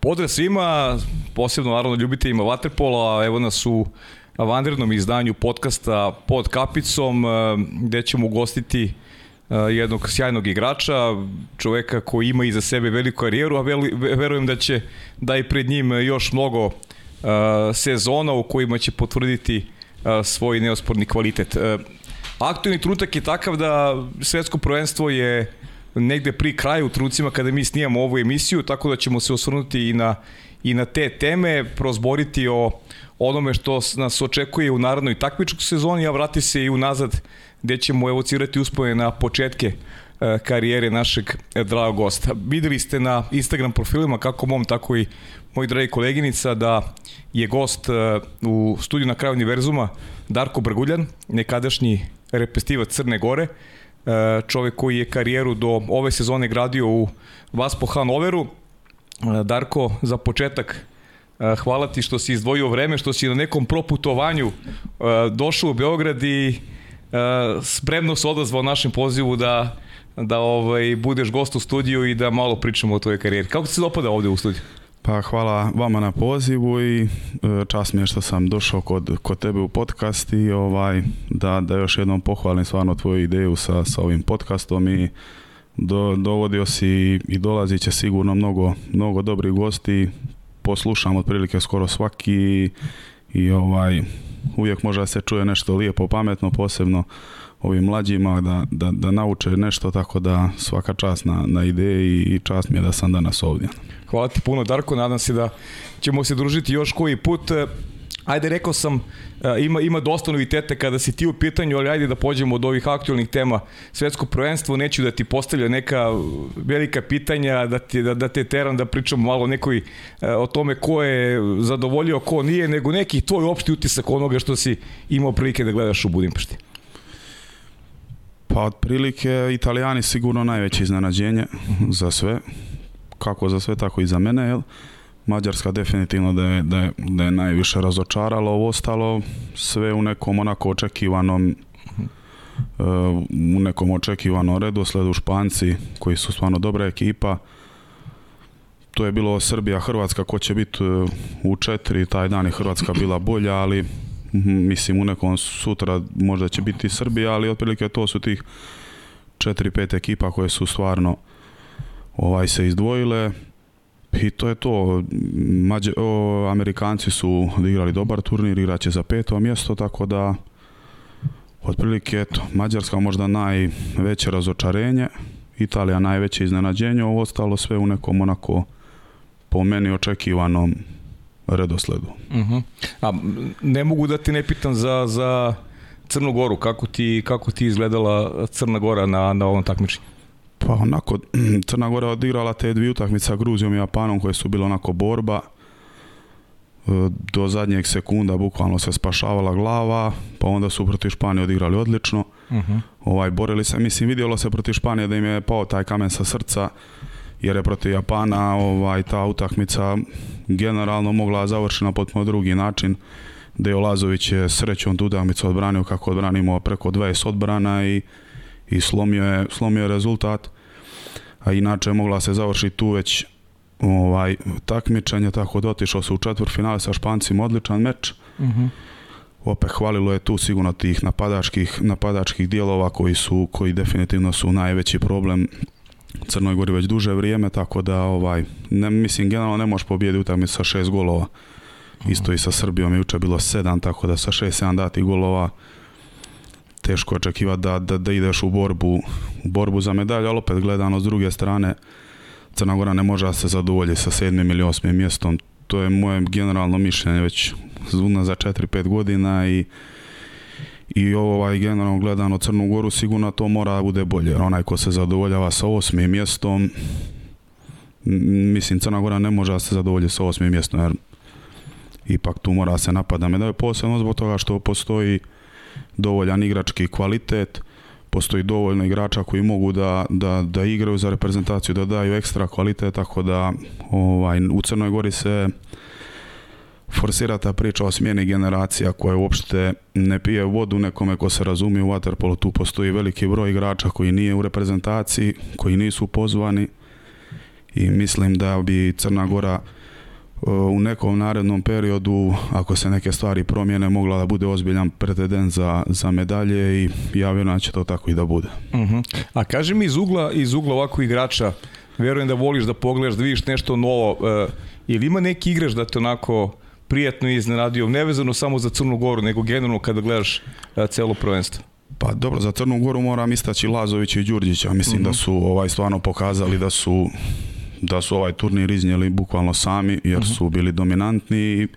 Pozdrav svima, posebno naravno ljubiteljima Vaterpola, evo nas u vanrednom izdanju podcasta pod kapicom, e, gde ćemo ugostiti e, jednog sjajnog igrača, čoveka koji ima iza sebe veliku karijeru, a verujem da će da i pred njim još mnogo e, sezona u kojima će potvrditi svoj neosporni kvalitet. Aktualni trutak je takav da svjetsko prvenstvo je negde pri kraju u trucima kada mi snijamo ovu emisiju, tako da ćemo se osvrnuti i na, i na te teme, prozboriti o onome što nas očekuje u narodnoj takmičkoj sezoni, a vrati se i unazad gde ćemo evocirati uspone na početke e, karijere našeg e, dragog gosta. Videli ste na Instagram profilima kako mom, tako i moj dragi koleginica da je gost e, u studiju na kraju univerzuma Darko Brguljan, nekadašnji repestivac Crne Gore, E, čovjek koji je karijeru do ove sezone gradio u Vaspo Hanoveru. E, Darko, za početak e, hvala ti što si izdvojio vreme, što si na nekom proputovanju došao u Beograd i spremno se odazvao našem pozivu da da ovaj, budeš gost u studiju i da malo pričamo o tvojoj karijeri. Kako ti se dopada ovdje u studiju? Pa hvala vama na pozivu i e, čast mi je što sam došao kod, kod tebe u podcast i ovaj, da, da još jednom pohvalim stvarno tvoju ideju sa, sa ovim podcastom i do, dovodio si i dolazi će sigurno mnogo, mnogo dobrih gosti. Poslušam otprilike skoro svaki i, ovaj, uvijek možda se čuje nešto lijepo, pametno, posebno ovim mlađima da, da, da nauče nešto tako da svaka čast na, na ideji i čast mi je da sam danas ovdje. Hvala ti puno Darko, nadam se da ćemo se družiti još koji put. E, ajde, rekao sam, e, ima, ima dosta novitete kada si ti u pitanju, ali ajde da pođemo od ovih aktualnih tema. svjetsko prvenstvo, neću da ti postavlja neka velika pitanja, da, ti, da, te teram, da pričamo malo nekoj, e, o tome ko je zadovoljio, ko nije, nego neki tvoj opšti utisak onoga što si imao prilike da gledaš u Budimpešti. Pa otprilike Italijani sigurno najveće iznenađenje za sve, kako za sve tako i za mene, jel? Mađarska definitivno da je, da da najviše razočarala, ovo ostalo sve u nekom onako očekivanom eh, u nekom očekivanom redosledu Španci koji su stvarno dobra ekipa to je bilo Srbija Hrvatska ko će biti eh, u četiri taj dan je Hrvatska bila bolja ali Mhm, mislim u nekom sutra možda će biti Srbija, ali otprilike to su tih 4-5 ekipa koje su stvarno ovaj se izdvojile i to je to. o, Amerikanci su igrali dobar turnir, igraće za peto mjesto, tako da otprilike eto, Mađarska možda najveće razočarenje, Italija najveće iznenađenje, ovo ostalo sve u nekom onako po meni očekivanom redosledu. Mhm. A, ne mogu da ti ne pitam za, za Crnu Goru, kako ti, kako ti izgledala Crna Gora na, na ovom takmičenju? Pa onako, Crna Gora odigrala te dvije utakmice sa Gruzijom i Japanom koje su bile onako borba. E, do zadnjeg sekunda bukvalno se spašavala glava, pa onda su protiv Španije odigrali odlično. Uh ovaj, borili se, mislim, vidjelo se protiv Španije da im je pao taj kamen sa srca jer je protiv Japana ovaj, ta utakmica generalno mogla završiti na potpuno drugi način. Dejo Lazović je srećom tu utakmicu odbranio kako odbranimo preko 20 odbrana i, i slomio, je, slomio je rezultat. A inače mogla se završiti tu već ovaj takmičenje, tako da otišao se u četvrfinale sa Špancima, odličan meč. Uh Opet hvalilo je tu sigurno tih napadačkih, napadačkih dijelova koji su koji definitivno su najveći problem Crnoj Gori već duže vrijeme, tako da ovaj, mislim, generalno ne može pobijediti utakmicu sa šest golova. Isto i sa Srbijom, juče bilo sedam, tako da sa šest, sedam dati golova teško očekivati da, da, da, ideš u borbu, borbu za medalju, ali opet gledano s druge strane, Crna Gora ne može se zadovoljiti sa sedmim ili osmim mjestom. To je moje generalno mišljenje već za 4-5 godina i i ovaj generalno gledano Crnu Goru sigurno to mora da bude bolje. Onaj ko se zadovoljava sa osmim mjestom mislim Crna Gora ne može da se zadovolje sa osmim mjestom jer ipak tu mora se napada da je posebno zbog toga što postoji dovoljan igrački kvalitet postoji dovoljno igrača koji mogu da, da, da igraju za reprezentaciju da daju ekstra kvalitet tako da ovaj, u Crnoj Gori se forsira ta priča o smjeni generacija koja uopšte ne pije vodu nekome ko se razumije u Waterpolo, Tu postoji veliki broj igrača koji nije u reprezentaciji, koji nisu pozvani i mislim da bi Crna Gora e, u nekom narednom periodu, ako se neke stvari promijene, mogla da bude ozbiljan pretendent za, za medalje i ja vjerujem da će to tako i da bude. Mhm. A kaži mi iz ugla, iz ugla ovako igrača, vjerujem da voliš da pogledaš, da vidiš nešto novo, uh, e, ili ima neki igrač da te onako prijatno iznenadio, nevezano samo za Crnu Goru, nego generalno kada gledaš e, celo prvenstvo? Pa dobro, za Crnu Goru moram istaći Lazović i Đurđića. Mislim da mhm. su ovaj stvarno pokazali da su da su ovaj turnir iznijeli bukvalno sami jer mhm. su bili dominantni i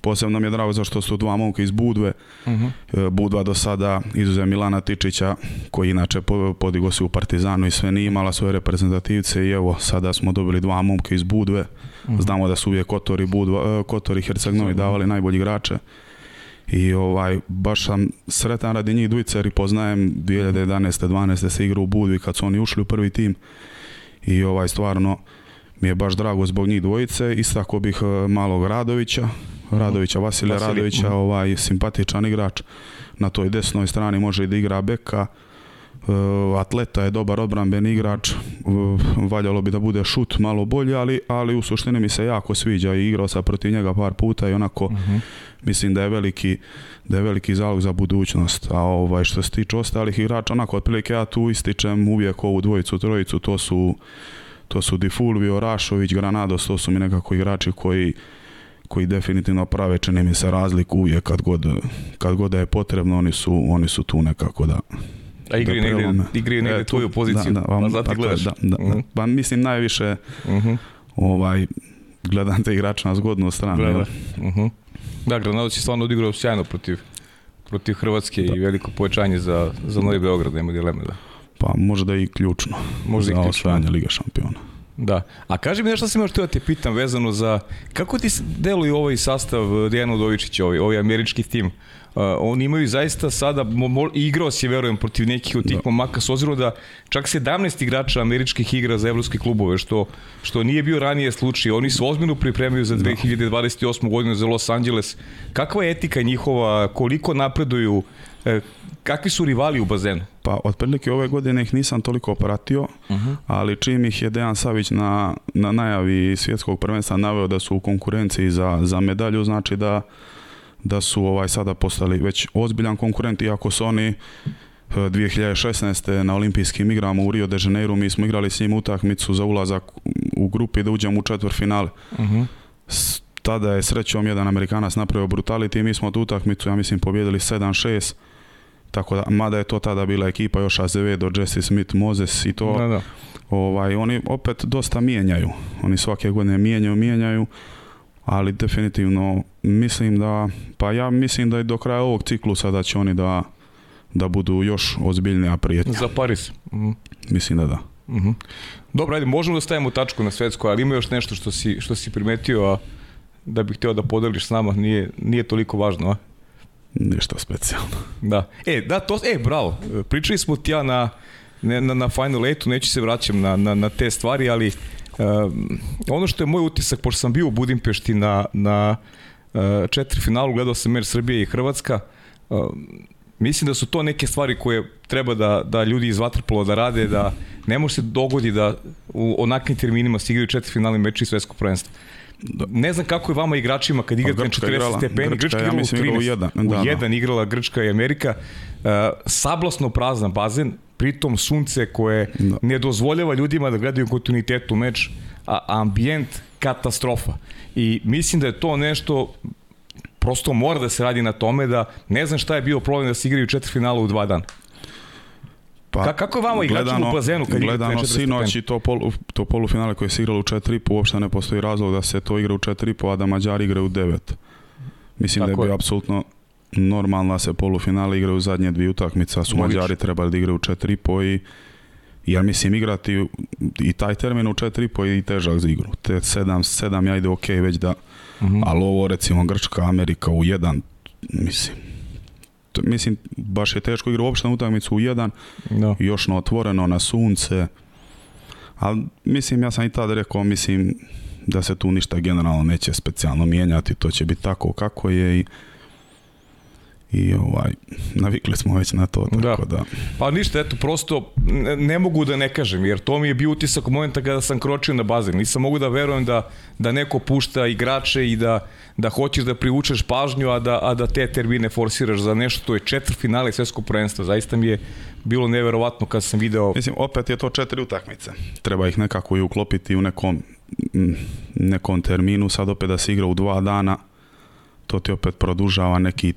posebno mi je drago zašto su dva momka iz Budve. Mhm. E, Budva do sada izuze Milana Tičića koji inače podigo se u Partizanu i sve nije imala svoje reprezentativce i evo sada smo dobili dva momka iz Budve Mhm. Znamo da su uvijek Kotor i, e, Kotor i Herceg Novi davali najbolji igrače. I ovaj, baš sam sretan radi njih dvojice jer poznajem 2011. 12. se igra u Budvi kad su oni ušli u prvi tim. I ovaj stvarno mi je baš drago zbog njih dvojice. Istako bih e, malog Radovića, mhm. Radovića, Vasilija Radovića, mhm. ovaj simpatičan igrač. Na toj desnoj strani može i da igra beka, Eh, atleta je dobar obramben igrač, eh, valjalo bi da bude šut malo bolji, ali, ali u suštini mi se jako sviđa i igrao sam protiv njega par puta i onako mhm. mislim da je veliki da je veliki zalog za budućnost. A ovaj što se tiče ostalih igrača, onako otprilike ja tu ističem uvijek ovu dvojicu, trojicu, to su to su Difulvio, Rašović, Granados, to su mi nekako igrači koji koji definitivno prave čini mi se razliku uvijek kad god, kad god da je potrebno, oni su, oni su tu nekako da a igri negdje, igri negdje e, tvoju poziciju, da, da, gledaš. Da, mhm. Pa mislim najviše mhm. ovaj, gledam te igrače na zgodnu stranu. Mhm. Da, da. stvarno odigrao sjajno protiv, protiv Hrvatske i veliko povećanje za, za Novi Beograd, nema dileme da. Pa možda i ključno. Možda i ključno. Za Liga šampiona. Da. A kaži mi nešto sam još što te pitam vezano za... Kako ti deluje ovaj sastav eh, Dejan Udovičić, ovaj, ovaj, američki tim? Eh, oni imaju zaista sada, mo, igrao si verujem protiv nekih od tih momaka s ozirom da čak 17 igrača američkih igra za evropske klubove, što, što nije bio ranije slučaj. Oni su ozbiljno pripremaju za 2028. Da. godinu za Los Angeles. Kakva je etika njihova, koliko napreduju, eh, kakvi su rivali u bazenu? Pa otprilike ove godine ih nisam toliko pratio, mhm. ali čim ih je Dejan Savić na, na najavi svjetskog prvenstva naveo da su u konkurenciji za, za medalju, znači da, da su ovaj sada postali već ozbiljan konkurent, iako su oni 2016. E, na olimpijskim igrama u Rio de Janeiro mi smo igrali s njim utakmicu za ulazak u grupi da uđemo u četvrtfinale. Uh Tada je srećom jedan Amerikanac napravio brutaliti i mi smo tu utakmicu, ja mislim, pobjedili 7-6 tako da, mada je to tada bila ekipa još Azevedo, Jesse Smith, Mozes i to. Da, da. Ovaj, oni opet dosta mijenjaju. Oni svake godine mijenjaju, mijenjaju ali definitivno mislim da, pa ja mislim da i do kraja ovog ciklusa da će oni da, da budu još ozbiljnija prijetnja. Za Paris. Mhm. Mislim da da. Mm Dobro, ajde, možemo da stavimo tačku na svetsko, ali ima još nešto što si, što si primetio, a da bih htio da podeliš s nama, nije, nije toliko važno, a? Ništa specijalno. Da. E, da, to, e, bravo. Pričali smo ti ja na, na, na Final 8 neću se vraćam na, na, na te stvari, ali eh, ono što je moj utisak, pošto sam bio u Budimpešti na, na eh, četiri finalu, gledao sam mer Srbije i Hrvatska, eh, mislim da su to neke stvari koje treba da, da ljudi iz Vatrpola da rade, da ne može se dogodi da u onakvim terminima stigaju igraju četiri finalni meči i svetsko prvenstvo. Ne znam kako je vama igračima kad pa igrate na 40 stepeni. Grčka, Grčka igrala u 13. u jedan, da, u jedan igrala Grčka i Amerika. Uh, sablasno prazan bazen, pritom sunce koje ne dozvoljava ljudima da gledaju kontinuitetu meč, a ambijent katastrofa. I mislim da je to nešto prosto mora da se radi na tome da ne znam šta je bio problem da se igraju četiri finala u dva dana. Pa, Ka kako vamo igračima u kad Gledano sinoć i to, polu, to polufinale koje se igralo u 4,5, uopšte ne postoji razlog da se to igra u 4,5, a da Mađari igraju u 9. Mislim Tako da je, apsolutno normalno apsolutno se polufinale igraju u zadnje dvije utakmice, a su Mađari trebali da igraju u 4,5 i ja mislim igrati i taj termin u 4,5 i težak za igru. Te 7, 7 ja ide ok već da, uh mhm. -huh. ali ovo recimo Grčka, Amerika u 1, mislim, mislim, baš je teško igra uopšte na utakmicu u jedan, no. još na otvoreno, na sunce, ali mislim, ja sam i tada rekao, mislim, da se tu ništa generalno neće specijalno mijenjati, to će biti tako kako je i i ovaj, navikli smo već na to, tako da. Pa ništa, eto, prosto ne mogu da ne kažem, jer to mi je bio utisak momenta kada sam kročio na bazen. Nisam mogu da verujem da, da neko pušta igrače i da, da hoćeš da privučeš pažnju, a da, a da te termine forsiraš za nešto. To je četiri finale svjetskog prvenstva. Zaista mi je bilo neverovatno kad sam video... Mislim, opet je to četiri utakmice. Treba ih nekako i uklopiti u nekom, mm, nekom terminu. Sad opet da se igra u dva dana, to ti opet produžava neki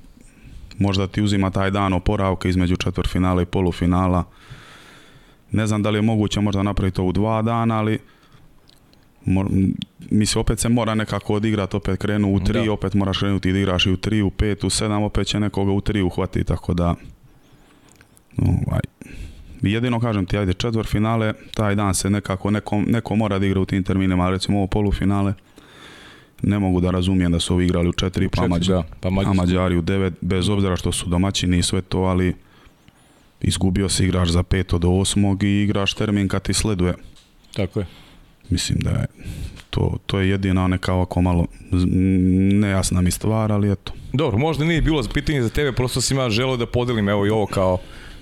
možda ti uzima taj dan oporavka između četvrfinala i polufinala. Ne znam da li je moguće možda napraviti to u dva dana, ali mi se opet se mora nekako odigrati, opet krenu u tri, opet moraš krenuti i igraš i u tri, u pet, u sedam, opet će nekoga u tri uhvati, tako da ovaj, jedino kažem ti, ajde, četvrfinale, taj dan se nekako, neko, neko mora da igra u tim terminima, recimo ovo polufinale, ne mogu da razumijem da su ovi igrali u četiri, u pa, pa, pa Mađari u devet, bez obzira što su domaćini i sve to, ali izgubio se igrač za peto do osmog i igraš termin kad ti sleduje. Tako je. Mislim da je to, to je jedina neka ovako malo nejasna mi stvar, ali eto. Dobro, možda nije bilo pitanje za tebe, prosto sam ja želeo da podelim evo i ovo kao,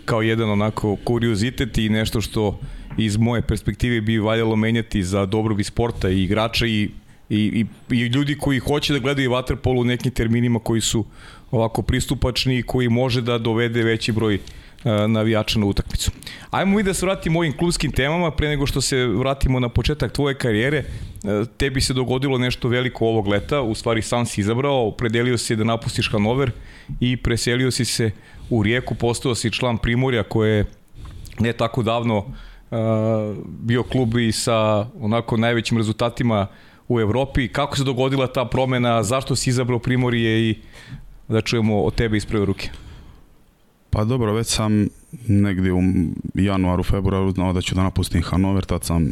kao jedan onako kuriozitet i nešto što iz moje perspektive bi valjalo menjati za dobrog sporta i igrača i i, i, ljudi koji hoće da gledaju vaterpolu u nekim terminima koji su ovako pristupačni i koji može da dovede veći broj e, navijača na utakmicu. Ajmo mi da se vratimo ovim klubskim temama, pre nego što se vratimo na početak tvoje karijere, e, tebi se dogodilo nešto veliko ovog leta, u stvari sam si izabrao, predelio si da napustiš Hanover i preselio si se u Rijeku, postao si član Primorja koje je ne tako davno e, bio klub i sa onako najvećim rezultatima u Evropi. Kako se dogodila ta promena, zašto si izabrao Primorje i da čujemo o tebe iz prve ruke? Pa dobro, već sam negdje u januaru, februaru znao da ću da napustim Hanover, tad sam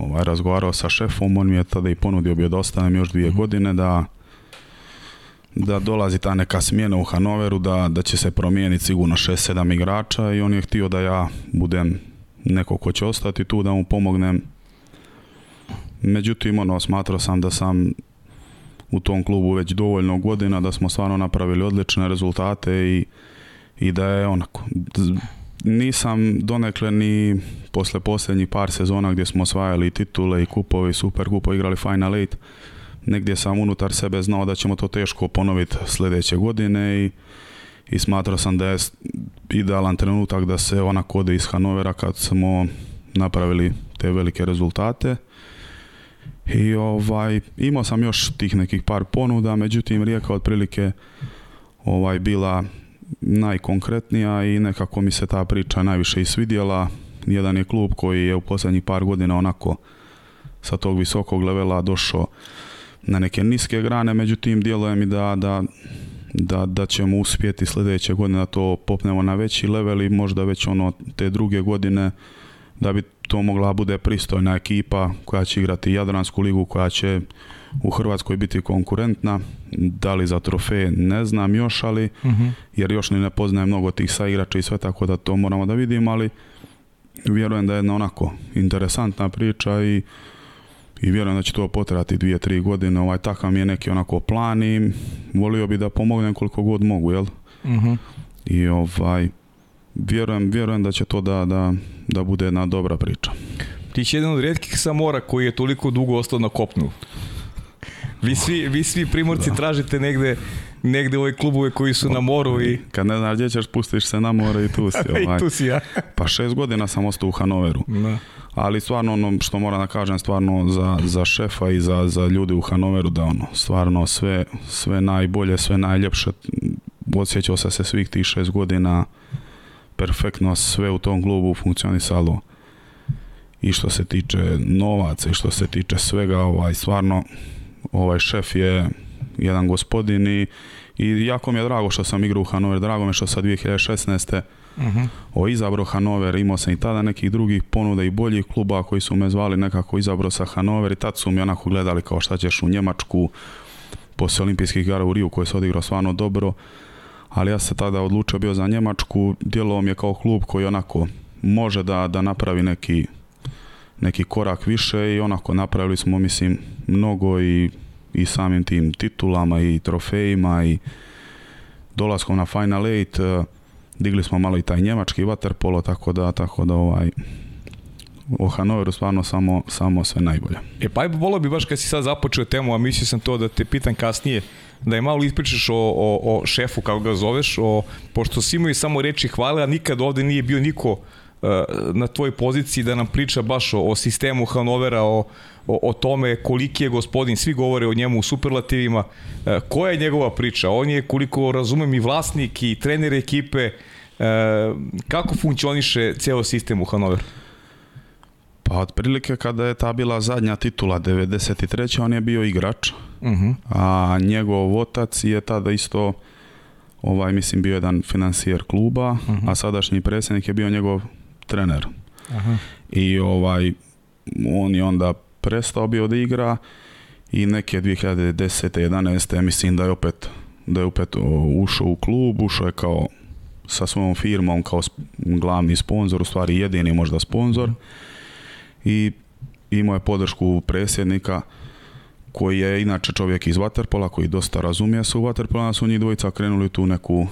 ovaj, razgovarao sa šefom, on mi je tada i ponudio bio da ostanem još dvije mhm. godine, da da dolazi ta neka smjena u Hanoveru, da, da će se promijeniti sigurno 6-7 igrača i on je htio da ja budem neko ko će ostati tu, da mu pomognem Međutim, ono, smatrao sam da sam u tom klubu već dovoljno godina, da smo stvarno napravili odlične rezultate i, i da je onako... Nisam donekle ni posle posljednjih par sezona gdje smo osvajali titule i kupovi super kupo igrali Final Eight, negdje sam unutar sebe znao da ćemo to teško ponoviti sljedeće godine i, i smatrao sam da je idealan trenutak da se ona kode iz Hanovera kad smo napravili te velike rezultate. I ovaj, imao sam još tih nekih par ponuda, međutim Rijeka otprilike ovaj bila najkonkretnija i nekako mi se ta priča najviše isvidjela. Jedan je klub koji je u posljednjih par godina onako sa tog visokog levela došao na neke niske grane, međutim djeluje mi da, da, da, da ćemo uspjeti sljedeće godine da to popnemo na veći level i možda već ono te druge godine da bi to mogla bude pristojna ekipa koja će igrati Jadransku ligu, koja će u Hrvatskoj biti konkurentna. Da li za trofeje ne znam još, ali mhm. jer još ni ne poznaje mnogo tih saigrača i sve tako da to moramo da vidimo, ali vjerujem da je jedna onako interesantna priča i i vjerujem da će to potrati dvije, tri godine. Ovaj, takav mi je neki onako plan i volio bi da pomognem koliko god mogu, jel? Mhm. I ovaj, vjerujem, vjerujem da će to da, da, da bude jedna dobra priča. Ti si jedan od rijetkih samora koji je toliko dugo ostao na kopnu. Vi svi, vi svi primorci tražite negde negde ove klubove koji su na moru i... Kad ne znaš gdje ćeš, pustiš se na more i tu si. tu ovaj. si pa šest godina sam ostao u Hanoveru. Da. Ali stvarno ono što moram da kažem stvarno za, za šefa i za, za ljude u Hanoveru da ono stvarno sve, sve najbolje, sve najljepše osjećao sam se svih tih šest godina perfektno sve u tom klubu funkcionisalo i što se tiče novaca i što se tiče svega, ovaj, stvarno ovaj šef je jedan gospodin i, jako mi je drago što sam igrao u Hanover, drago mi je što sam 2016. Uh o izabro Hanover, imao sam i tada nekih drugih ponuda i boljih kluba koji su me zvali nekako izabro sa Hanover i tad su mi onako gledali kao šta ćeš u Njemačku poslije olimpijskih gara u Riju koji se odigrao stvarno dobro ali ja se tada odlučio bio za Njemačku, djelovao mi je kao klub koji onako može da, da napravi neki, neki korak više i onako napravili smo mislim mnogo i, i samim tim titulama i trofejima i dolaskom na Final Eight eh, digli smo malo i taj njemački waterpolo tako da tako da ovaj o Hanoveru stvarno samo, samo sve najbolje. E pa volio bi baš kad si sad započeo temu, a mislio sam to da te pitan kasnije, da je malo ispričaš o, o, o šefu, kako ga zoveš, o, pošto svi i samo reči hvale, a nikad ovde nije bio niko e, na tvojoj poziciji da nam priča baš o, sistemu Hanovera, o, o, tome koliki je gospodin, svi govore o njemu u superlativima, e, koja je njegova priča, on je koliko razumem i vlasnik i trener ekipe, e, kako funkcioniše ceo sistem u Hanoveru? Pa otprilike kada je ta bila zadnja titula 93. on je bio igrač. Mhm. A njegov otac je tada isto ovaj mislim bio jedan financijer kluba, mhm. a sadašnji predsjednik je bio njegov trener. I ovaj on je onda prestao bio da igra i neke 2010. 11. mislim da je opet da je opet ušao u klub, ušao je kao sa svojom firmom kao glavni sponzor, u stvari jedini možda sponzor. Mhm i imao je podršku predsjednika koji je inače čovjek iz Waterpola, koji dosta razumije se u Waterpola, onda su njih dvojica krenuli tu neku,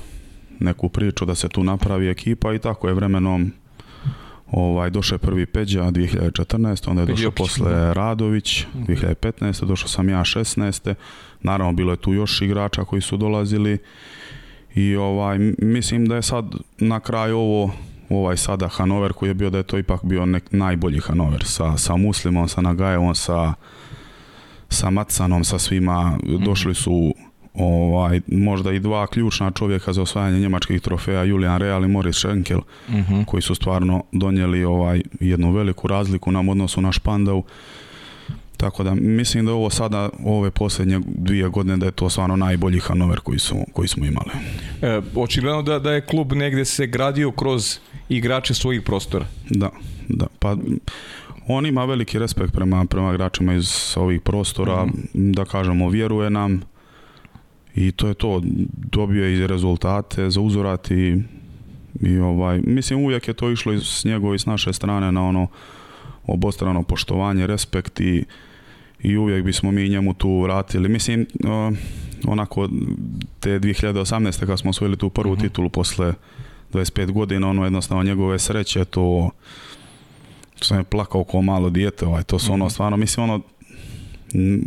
neku priču da se tu napravi ekipa i tako je vremenom ovaj, došao je prvi Peđa 2014. Onda je došao posle Radović 2015. Došao sam ja 16. Naravno bilo je tu još igrača koji su dolazili i ovaj, mislim da je sad na kraju ovo ovaj sada Hanover koji je bio da je to ipak bio nek, najbolji Hanover sa, sa Muslimom, sa Nagajevom, sa, sa Macanom, sa svima. Mhm. Došli su ovaj, možda i dva ključna čovjeka za osvajanje njemačkih trofeja, Julian Real i Moris Schenkel, mhm. koji su stvarno donijeli ovaj, jednu veliku razliku nam odnosu na Špandau. Tako da mislim da ovo sada, ove posljednje dvije godine, da je to stvarno najbolji Hanover koji, su, koji smo imali. E, očigledno da, da je klub negdje se gradio kroz igrače svojih prostora. Da, da. Pa on ima veliki respekt prema, prema igračima iz ovih prostora, mhm. da kažemo, vjeruje nam i to je to. Dobio je i rezultate, uzorat i, i ovaj, mislim uvijek je to išlo iz, s njegove i s naše strane na ono obostrano poštovanje, respekt i, uvijek bismo mi njemu tu vratili. Mislim, eh, onako te 2018. kad smo osvojili tu prvu mhm. titulu posle 25 godina, ono jednostavno njegove sreće, to sam je plakao kao malo dijete, ovaj, to su ono mhm. stvarno, mislim ono, mm,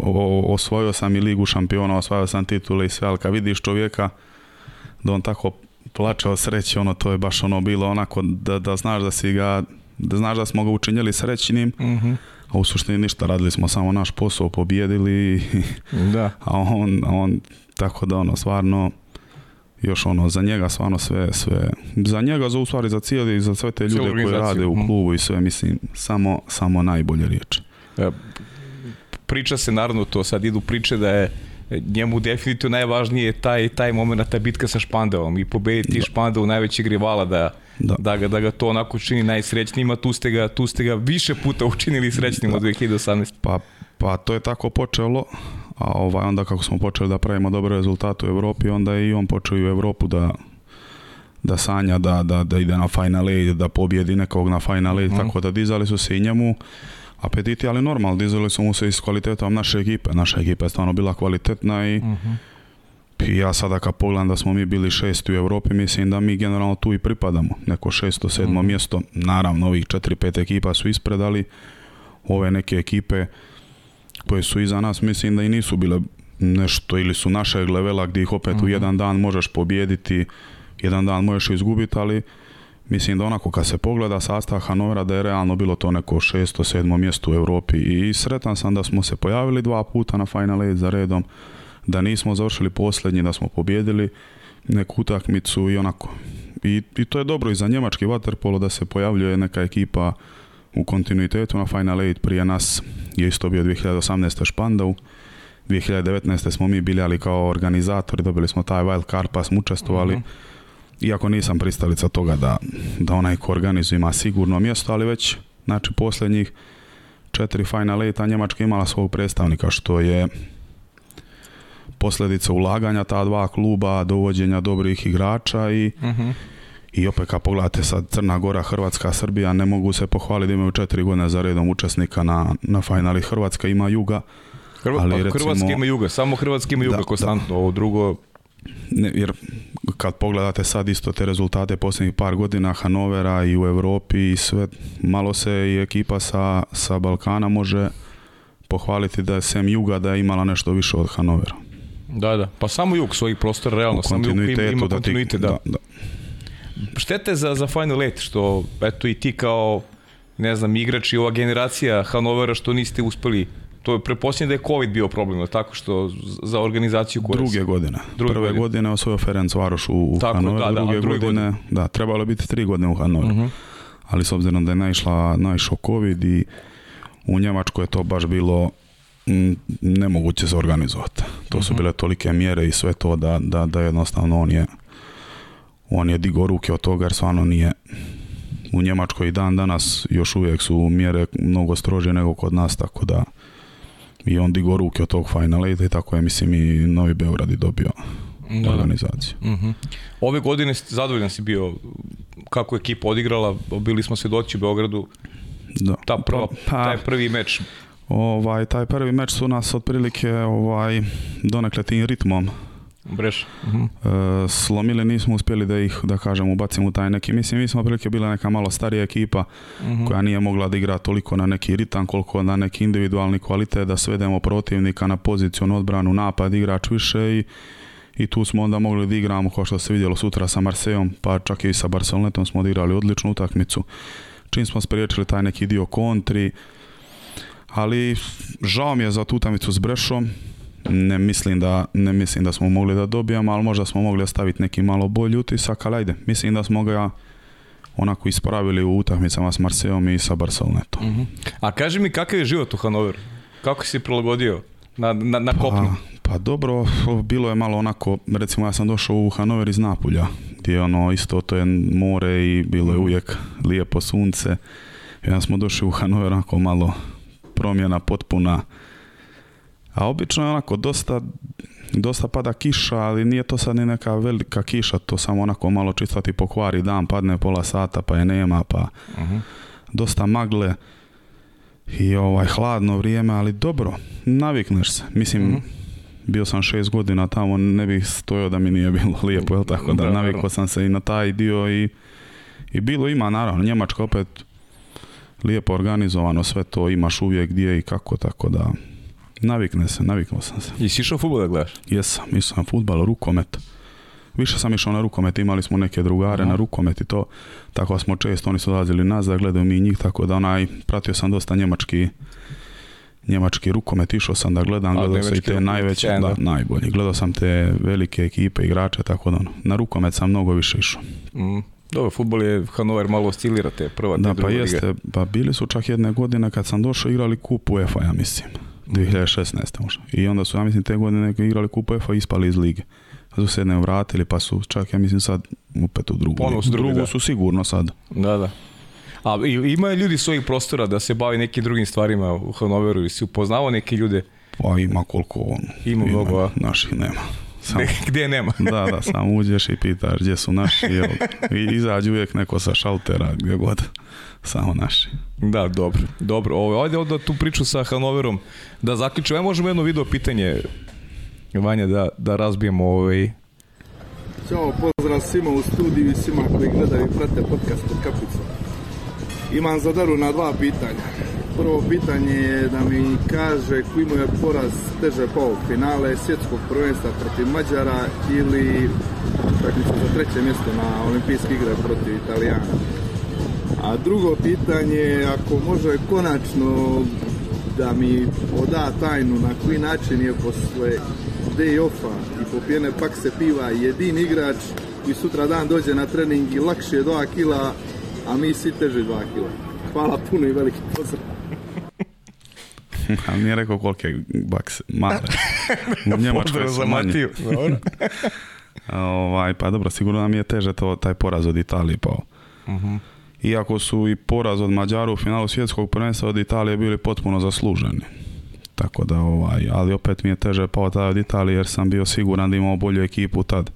osvojio sam i ligu šampiona, osvojio sam titule i sve, ali kad vidiš čovjeka da on tako plače od sreće, ono to je baš ono bilo onako da, da znaš da si ga, da znaš da smo ga učinili srećnim, mhm. a u suštini ništa, radili smo samo naš posao, pobjedili, da. a on, on, tako da ono, stvarno, još ono, za njega stvarno sve, sve, za njega, za u stvari za cijeli, za sve te ljude koji rade u mhm. klubu i sve, mislim, samo, samo najbolje riječ. E, priča se naravno to, sad idu priče da je njemu definitivno najvažnije je taj, taj moment, ta bitka sa Špandevom i pobediti da. u najvećeg rivala da, da. Da, ga, to onako čini a tu ste ga, tu ste ga više puta učinili srećnim da. od 2018. Pa, pa to je tako počelo, a ovaj, onda kako smo počeli da pravimo dobre rezultate u Europi, onda je i on počeo u Europu da da sanja da, da, da ide na Final da pobjedi nekog na Final mhm. tako da dizali su se i njemu apetiti, ali normal, dizali su mu se iz kvalitetom naše ekipe. Naša ekipa je stvarno bila kvalitetna mhm. i ja sada kad pogledam da smo mi bili šesti u Europi, mislim da mi generalno tu i pripadamo. Neko šesto, sedmo mhm. mjesto. Naravno, ovih četiri, pet ekipa su ispredali ove neke ekipe koje su iza nas mislim da i nisu bile nešto ili su našeg levela gdje ih opet u mhm. jedan dan možeš pobijediti, jedan dan možeš izgubiti, ali mislim da onako kad se pogleda sastav Hanovera da je realno bilo to neko šesto, sedmo mjesto u Europi i sretan sam da smo se pojavili dva puta na Final Eight za redom, da nismo završili posljednji, da smo pobijedili neku utakmicu i onako. I, I, to je dobro i za njemački vaterpolo da se pojavljuje neka ekipa u kontinuitetu na Final 8 prije nas je isto bio 2018. Špandov. 2019. smo mi bili ali kao organizatori dobili smo taj wild card pa smo učestvovali mhm. iako nisam pristalica toga da, da onaj ko organizuje ima sigurno mjesto ali već znači posljednjih četiri Final 8 Njemačka imala svog predstavnika što je posljedica ulaganja ta dva kluba dovođenja dobrih igrača i mhm. I opet kad pogledate sad Crna Gora, Hrvatska, Srbija, ne mogu se pohvaliti da imaju četiri godine za redom učesnika na, na finali. Hrvatska ima juga. Hrv... ali pa ima juga, samo Hrvatska ima juga da, konstantno, ovo drugo... Ne, jer kad pogledate sad isto te rezultate posljednjih par godina Hanovera i u Europi i sve, malo se i ekipa sa, sa Balkana može pohvaliti da je sem Juga da je imala nešto više od Hanovera. Da, da. Pa samo Jug svojih prostora, realno. samo ima, kontinuitet, da, da štete za, za Final let što eto i ti kao, ne znam, igrač i ova generacija Hanovera što niste uspeli to je preposljen da je COVID bio problem, ali tako što za organizaciju Druge godine. Druge Prve godine, godine osvojio Ferenc Varoš u, u tako, da, druge, godine, da, trebalo biti tri godine u Hanoveru. Mhm. Ali s obzirom da je naišla, naišao COVID i u Njemačkoj je to baš bilo nemoguće se organizovati. To su mhm. bile tolike mjere i sve to da, da, da jednostavno on je on je digo ruke od toga jer stvarno nije u Njemačkoj i dan danas još uvijek su mjere mnogo strože nego kod nas, tako da i on digo ruke od tog finala i tako je, mislim, i Novi Beograd i dobio organizaciju. Mhm. Ove godine zadovoljan si bio kako je ekipa odigrala, bili smo svjedoci u Beogradu, da. Ta prva, pa- pa- taj prvi meč. Ovaj, taj prvi meč su nas otprilike ovaj, donekle tim ritmom Breš. Uh mhm. -huh. E, slomili nismo uspjeli da ih, da kažem, ubacimo u taj neki, mislim mi smo prilike bila neka malo starija ekipa mhm. koja nije mogla da igra toliko na neki ritam koliko na neki individualni kvalitet da svedemo protivnika na poziciju, na odbranu, napad, igrač više i i tu smo onda mogli da igramo kao što se vidjelo sutra sa Marsejom pa čak i sa Barcelonetom smo odigrali odličnu utakmicu čim smo spriječili taj neki dio kontri ali žao mi je za tu utakmicu s Brešom ne mislim da, ne mislim da smo mogli da dobijemo, ali možda smo mogli ostaviti neki malo bolji utisak, ali ajde, mislim da smo ga onako ispravili u utakmicama s Marsejom i sa Barcelonetom. Mhm. A kaži mi kakav je život u Hanoveru? Kako si prilagodio na, na, na pa, kopnu? Pa, dobro, bilo je malo onako, recimo ja sam došao u Hanover iz Napulja, gdje ono isto to je more i bilo je mhm. uvijek lijepo sunce. Ja smo došli u Hanover onako malo promjena potpuna a obično je onako dosta, dosta pada kiša, ali nije to sad ni neka velika kiša, to samo onako malo čistati pokvari dan, padne pola sata pa je nema, pa mhm. dosta magle i ovaj hladno vrijeme, ali dobro, navikneš se. Mislim, mhm. bio sam šest godina tamo, ne bih stojao da mi nije bilo lijepo, jel tako da, da navikao sam se i na taj dio i, i bilo ima, naravno, Njemačka opet lijepo organizovano, sve to imaš uvijek gdje i kako, tako da Navikne se, naviknuo sam se. Jesi išao futbol da gledaš? Jesam, išao sam futbal, rukomet. Više sam išao na rukomet, imali smo neke drugare na rukomet i to, tako smo često, oni su dolazili nas da gledaju mi njih, tako da onaj, pratio sam dosta njemački njemački rukomet, išao sam da gledam, gledao sam i te najveće, da, najbolje gledao sam te velike ekipe, igrače, tako da ono, na rukomet sam mnogo više išao. Mm. Dobro, futbol je Hanover malo oscilira te prva, Da, pa jeste, pa bili su čak jedne godine kad sam došao igrali kup UEFA, ja mislim. 2016. možda. I onda su, ja mislim, te godine neke igrali kup UEFA i ispali iz lige. Pa su se ne vratili, pa su čak, ja mislim, sad opet u drugu. Ponos, drugu, drugu da. su sigurno sad. Da, da. A ima ljudi svojih prostora da se bavi nekim drugim stvarima u Hanoveru i si upoznao neke ljude? Pa ima koliko on. Ima, mnogo, Naših nema. gdje nema. da, da, samo uđeš i pitaš gdje su naši. Jel, I izađe uvijek neko sa šaltera, gdje god. Samo naši. Da, dobro. Dobro, ovo, ajde onda tu priču sa Hanoverom da zaključimo. Ja možemo jedno video pitanje, Vanja, da, da razbijemo ovaj... Ćao, pozdrav svima u studiju i svima koji gledaju i prate podcast pod kapicom. Imam zadaru na dva pitanja. Prvo pitanje je da mi kaže koji mu je poraz teže u finale svjetskog prvenstva protiv Mađara ili za treće mjesto na olimpijske igre protiv Italijana. A drugo pitanje, ako može konačno da mi poda tajnu na koji način je posle day offa i popijene se piva jedin igrač i sutra dan dođe na trening i lakše je 2 kila, a mi svi teže 2 kila. Hvala puno i veliki pozdrav. Ali nije rekao U Njemačkoj su ovaj, pa dobro, sigurno nam je teže to, taj poraz od Italije pa mhm iako su i poraz od Mađara u finalu svjetskog prvenstva od Italije bili potpuno zasluženi. Tako da ovaj, ali opet mi je teže pao taj od Italije jer sam bio siguran da imamo bolju ekipu tad.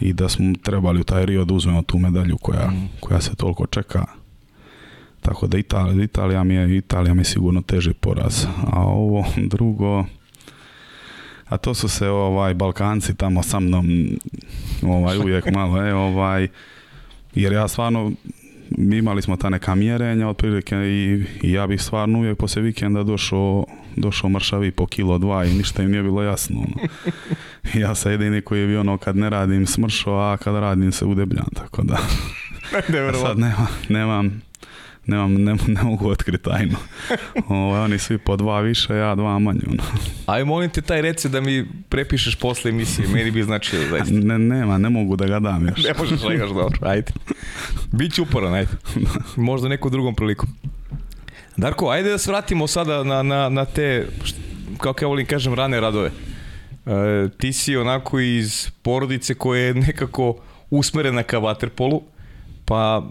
I da smo trebali u taj Rio da uzmemo tu medalju koja, mm. koja se toliko čeka. Tako da Italija, Italija mi je, Italija mi sigurno teži poraz. A ovo drugo, a to su se ovaj Balkanci tamo sa mnom ovaj uvijek malo, e, ovaj jer ja stvarno mi imali smo ta neka mjerenja otprilike i, i ja bih stvarno uvijek poslije vikenda došao došao mršavi po kilo dva i ništa im nije bilo jasno. Ono. Ja sam jedini koji je bio ono kad ne radim smršao, a kad radim se udebljam tako da. sad nema, nemam nemam, ne, mogu otkriti tajnu. Ovaj, oni svi po dva više, ja dva manje. Ono. Aj molim te taj reci da mi prepišeš posle emisije, meni bi značilo Ne, nema, ne mogu da ga dam još. ne možeš da dobro, ajde. Biću uporan, ajde. Možda nekom drugom prilikom. Darko, ajde da se vratimo sada na, na, na te, kako ja volim kažem, rane radove. E, ti si onako iz porodice koja je nekako usmerena ka vaterpolu, pa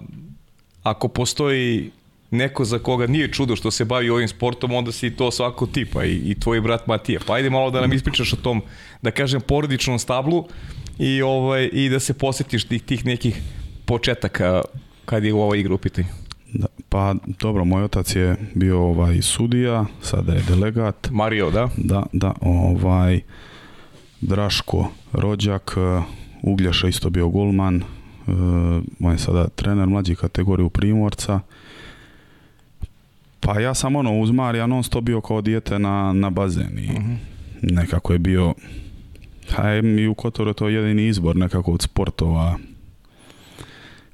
ako postoji neko za koga nije čudo što se bavi ovim sportom, onda si to svako tipa i, i tvoj brat Matija. Pa ajde malo da nam ispričaš o tom, da kažem, porodičnom stablu i, ovaj, i da se posjetiš tih, tih nekih početaka kad je u ovoj igru u pa dobro, moj otac je bio ovaj sudija, sada je delegat. Mario, da? Da, da, ovaj Draško Rođak, eh, Ugljaša isto bio golman, Ehm, on je sada trener mlađih kategorije u Primorca. Pa ja sam ono uz Marija non stop bio kao dijete na, na bazen mhm. nekako je bio je mi u Kotoru to jedini izbor nekako od sportova.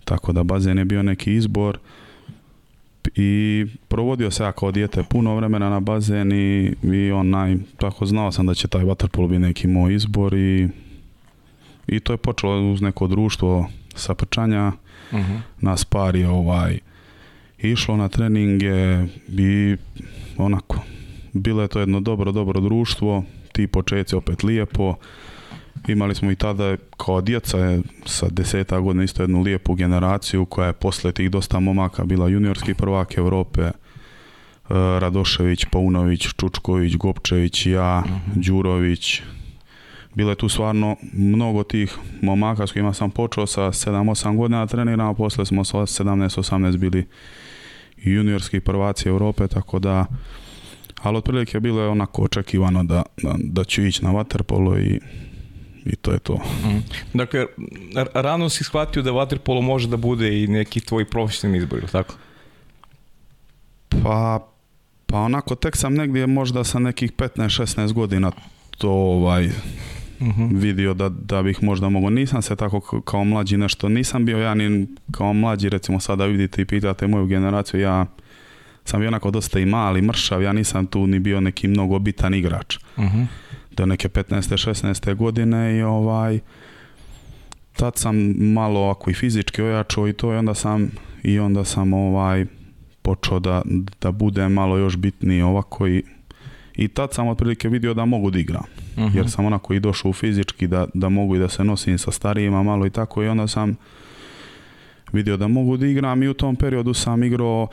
Tako da bazen je bio neki izbor i provodio se ja kao dijete puno vremena na bazen i, i onaj, tako znao sam da će taj waterpolo biti neki moj izbor i, i to je počelo uz neko društvo sa Prčanja uh -huh. nas par je ovaj išlo na treninge i onako bilo je to jedno dobro, dobro društvo ti počeci opet lijepo imali smo i tada kao djeca sa deseta godina isto jednu lijepu generaciju koja je posle tih dosta momaka bila juniorski prvak Evrope e, Radošević, Paunović, Čučković, Gopčević, ja, uh Đurović, bilo je tu stvarno mnogo tih momaka s kojima sam počeo sa 7-8 godina treniram, a posle smo sa 17-18 bili juniorski prvaci Europe, tako da ali otprilike je bilo onako očekivano da, da, da ću ići na Waterpolo i, i to je to. Mm. Dakle, rano si shvatio da vaterpolo može da bude i neki tvoj profesionalni izbor, ili tako? Pa, pa onako, tek sam negdje možda sa nekih 15-16 godina to ovaj Mhm. vidio da, da bih možda mogao. Nisam se tako kao mlađi nešto, nisam bio ja ni kao mlađi recimo sada vidite i pitate moju generaciju, ja sam bio onako dosta i mali, mršav, ja nisam tu ni bio neki mnogo bitan igrač. Uh Do neke 15. 16. godine i ovaj tad sam malo ako i fizički ojačao i to i onda sam i onda sam ovaj počeo da, da bude malo još bitniji ovako i i tad sam otprilike vidio da mogu da igram. Mhm. Jer sam onako i došao u fizički da, da mogu i da se nosim sa starijima malo i tako i onda sam vidio da mogu da igram i u tom periodu sam igrao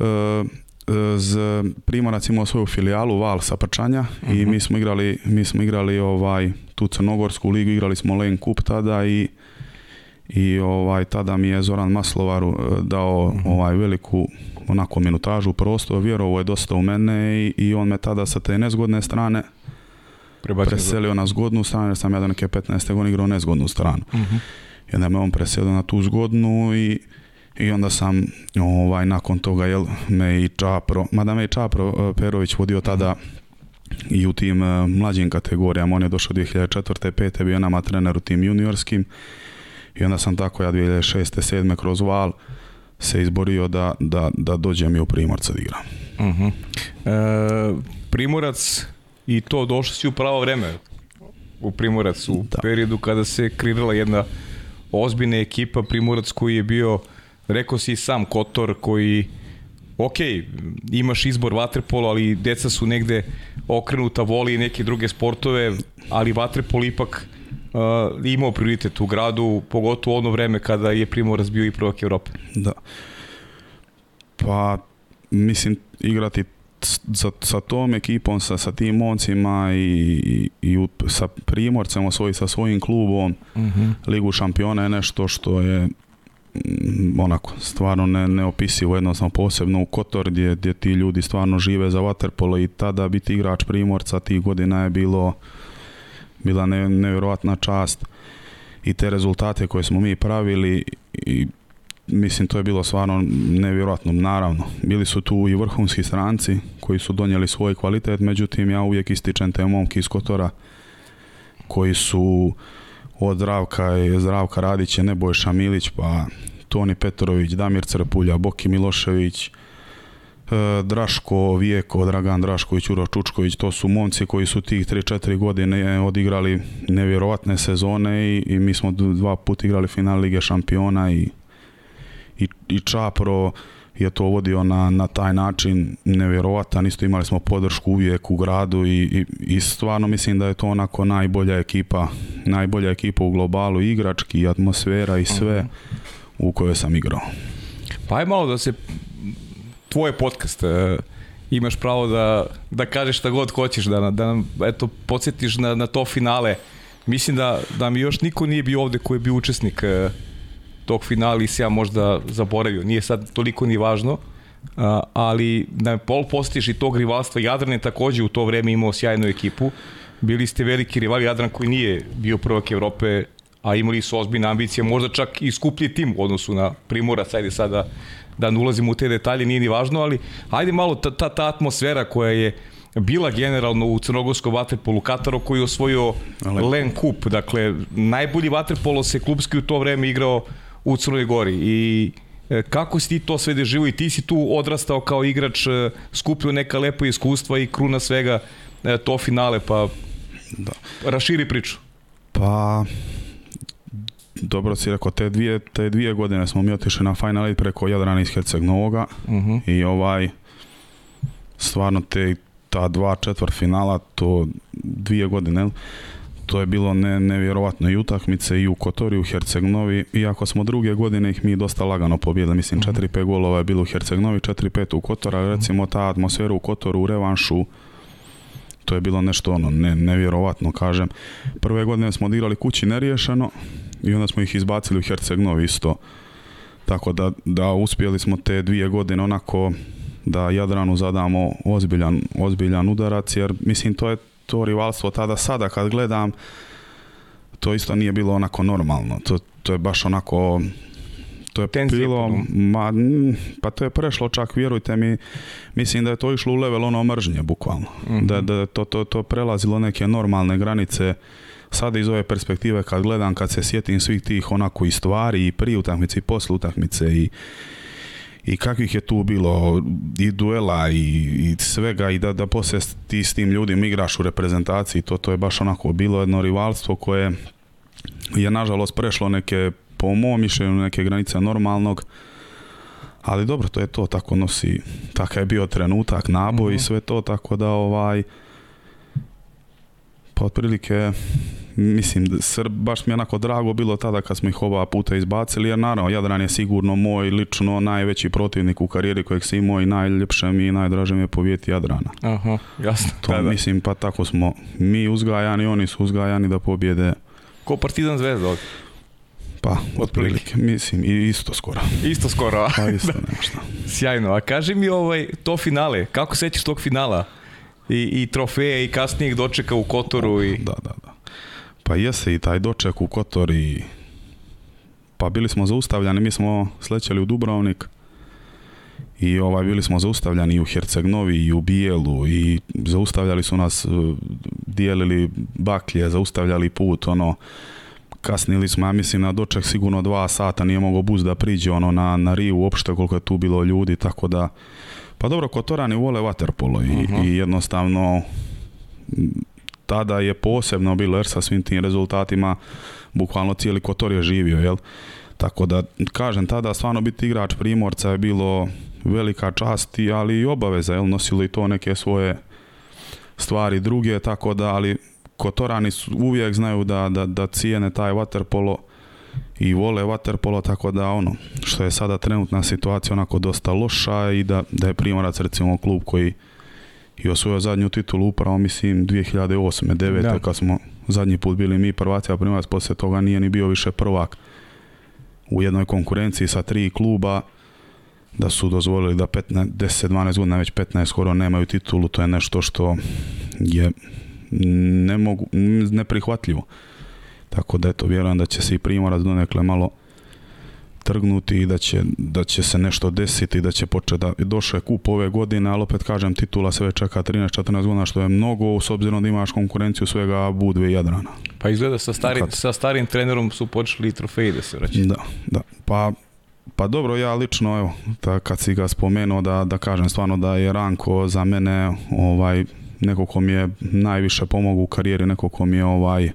e, e z Primorac imao svoju filijalu Val sa Prčanja i mhm. mi smo igrali mi smo igrali ovaj tu crnogorsku ligu, igrali smo Len Kup tada i i ovaj tada mi je Zoran Maslovar e, dao mhm. ovaj veliku onako minutažu prostor, vjerovo je dosta u mene i, i on me tada sa te nezgodne strane Prebačen preselio na zgodnu stranu jer sam ja do neke 15. godine igrao nezgodnu stranu. Uh mhm. -huh. I onda me on preselio na tu zgodnu i, i onda sam ovaj nakon toga jel me i Čapro, mada me i Čapro e, Perović vodio tada i u tim e, mlađim kategorijama, on je došao 2004. 5. bio nama trener u tim juniorskim i onda sam tako ja 2006. 7. kroz val se izborio da, da, da dođem i u Primorac da igram. Mhm. E, primorac i to došlo si u pravo vreme u Primorac u periodu kada se krivila jedna ozbiljna ekipa Primorac koji je bio rekao si sam Kotor koji ok, imaš izbor vaterpola, ali deca su negde okrenuta, voli neke druge sportove, ali vaterpol ipak uh, imao prioritet u gradu, pogotovo ono vreme kada je Primorac bio i prvak Evrope. Da. Pa, mislim, igrati sa, sa tom ekipom, sa, sa tim moncima i, i, sa Primorcem, svoj, sa svojim klubom, mhm. Ligu šampiona je nešto što je mm, onako, stvarno ne, neopisivo jednostavno posebno u Kotor gdje, gdje ti ljudi stvarno žive za Waterpolo i tada biti igrač Primorca tih godina je bilo bila nevjerojatna čast i te rezultate koje smo mi pravili i mislim to je bilo stvarno nevjerojatno naravno bili su tu i vrhunski stranci koji su donijeli svoj kvalitet međutim ja uvijek ističem te momke iz Kotora koji su od Zdravka i Zdravka Radiće, Nebojša Milić, pa Toni Petrović, Damir Crpulja, Boki Milošević, E, Draško Vijeko, Dragan Drašković, Uro Čučković, to su momci koji su tih 3-4 godine odigrali nevjerovatne sezone i, i mi smo dva puta igrali final Lige šampiona i, i, i Čapro je to vodio na, na taj način nevjerovatan, isto imali smo podršku uvijek u gradu i, i, i, stvarno mislim da je to onako najbolja ekipa, najbolja ekipa u globalu, igrački, atmosfera i sve mhm. u kojoj sam igrao. Pa je malo da se tvoj je podcast. E, imaš pravo da, da kažeš šta god hoćeš, da, da nam eto, podsjetiš na, na to finale. Mislim da, da mi još niko nije bio ovde koji je bio učesnik e, tog finala i se ja možda zaboravio. Nije sad toliko ni važno, ali da me pol postiš i tog rivalstva. Jadran je također u to vreme imao sjajnu ekipu. Bili ste veliki rivali Jadran koji nije bio prvak Evrope, a imali su ozbiljne ambicije, možda čak i skuplji tim u odnosu na Primorac, ajde sada da ne ulazimo u te detalje, nije ni važno, ali ajde malo ta, ta, ta atmosfera koja je bila generalno u crnogorskom vaterpolu Kataro koji je osvojio Len Kup, dakle najbolji vaterpolo se klubski u to vrijeme igrao u Crnoj Gori i e, kako si ti to sve deživo i ti si tu odrastao kao igrač, e, skupio neka lepa iskustva i kruna svega e, to finale, pa da. raširi priču. Pa, dobro si rekao, te dvije, te dvije godine smo mi otišli na Final preko Jadrana iz Herceg Novoga mhm. i ovaj stvarno te ta dva četvr finala, to dvije godine, to je bilo ne, nevjerovatno i utakmice i u Kotori, u Hercegnovi, iako smo druge godine ih mi dosta lagano pobjedili, mislim 4-5 mhm. golova je bilo u Hercegnovi, 4-5 u Kotora, mhm. recimo ta atmosfera u Kotoru, u revanšu, to je bilo nešto ono, ne, nevjerovatno kažem. Prve godine smo odigrali kući neriješeno, i onda smo ih izbacili u Herceg-Novi isto. Tako da, da uspjeli smo te dvije godine onako da Jadranu zadamo ozbiljan, ozbiljan udarac jer mislim to je to rivalstvo tada sada kad gledam to isto nije bilo onako normalno. To, to je baš onako to je bilo, ma, pa to je prešlo čak, vjerujte mi, mislim da je to išlo u level ono mržnje, bukvalno. Da mhm. je to, to, to prelazilo neke normalne granice Sada iz ove perspektive kad gledam, kad se sjetim svih tih onako i stvari i prije utakmice i posle utakmice i i kakvih je tu bilo i duela i, svega i da, da poslije ti s tim ljudima igraš u reprezentaciji, to, to je baš onako bilo jedno rivalstvo koje je nažalost prešlo neke, po mom mišljenju, neke granice normalnog, ali dobro, to je to, tako nosi, takav je bio trenutak, naboj i mhm. sve to, tako da ovaj, pa otprilike mislim, sr baš mi je onako drago bilo tada kad smo ih ova puta izbacili, jer naravno Jadran je sigurno moj lično najveći protivnik u karijeri kojeg si imao i najljepše mi i najdraže mi je povijeti Jadrana. Aha, jasno. To mislim, pa tako smo mi uzgajani, oni su uzgajani da pobjede. Ko Partizan Zvezda ovdje? Pa, otprilike, mislim, i isto skoro. Isto skoro, Pa isto, nešto. Sjajno, a kaži mi ovaj, to finale, kako sećaš tog finala? I, i trofeje i kasnijeg dočeka u Kotoru oh, i... Da, da, da. Pa jese i taj doček u Kotori. Pa bili smo zaustavljani, mi smo slećali u Dubrovnik i ovaj bili smo zaustavljani i u Hercegnovi i u Bijelu i zaustavljali su nas e, dijelili baklje, zaustavljali put ono kasnili smo, ja mislim na doček sigurno dva sata, nije mogao bus da priđe ono na, na Riju uopšte koliko je tu bilo ljudi, tako da pa dobro, Kotorani vole vaterpolo i, i jednostavno tada je posebno bilo jer sa svim tim rezultatima bukvalno cijeli Kotor je živio, jel? Tako da, kažem, tada stvarno biti igrač Primorca je bilo velika čast, ali i obaveza, jel? Nosilo i to neke svoje stvari druge, tako da, ali Kotorani uvijek znaju da, da, da cijene taj waterpolo i vole waterpolo, tako da ono, što je sada trenutna situacija onako dosta loša i da, da je Primorac recimo klub koji i osvojio zadnju titulu upravo mislim 2008. 9. Da. kad smo zadnji put bili mi prvaci, a primac poslije toga nije ni bio više prvak u jednoj konkurenciji sa tri kluba da su dozvolili da 15, 10-12 godina, već 15 skoro nemaju titulu, to je nešto što je ne mogu, neprihvatljivo. Tako da eto, vjerujem da će se i primorac donekle malo trgnuti i da će, da će se nešto desiti da će početi da došle kup ove godine, ali opet kažem titula se već čeka 13-14 godina što je mnogo s obzirom da imaš konkurenciju svega Budve i Jadrana. Pa izgleda sa, stari, sa starim trenerom su počeli i trofeji da se vraćaju. Da, da. Pa pa dobro, ja lično, evo, kad si ga spomenuo, da, da kažem stvarno da je Ranko za mene ovaj, neko ko mi je najviše pomogao u karijeri, neko ko mi je ovaj,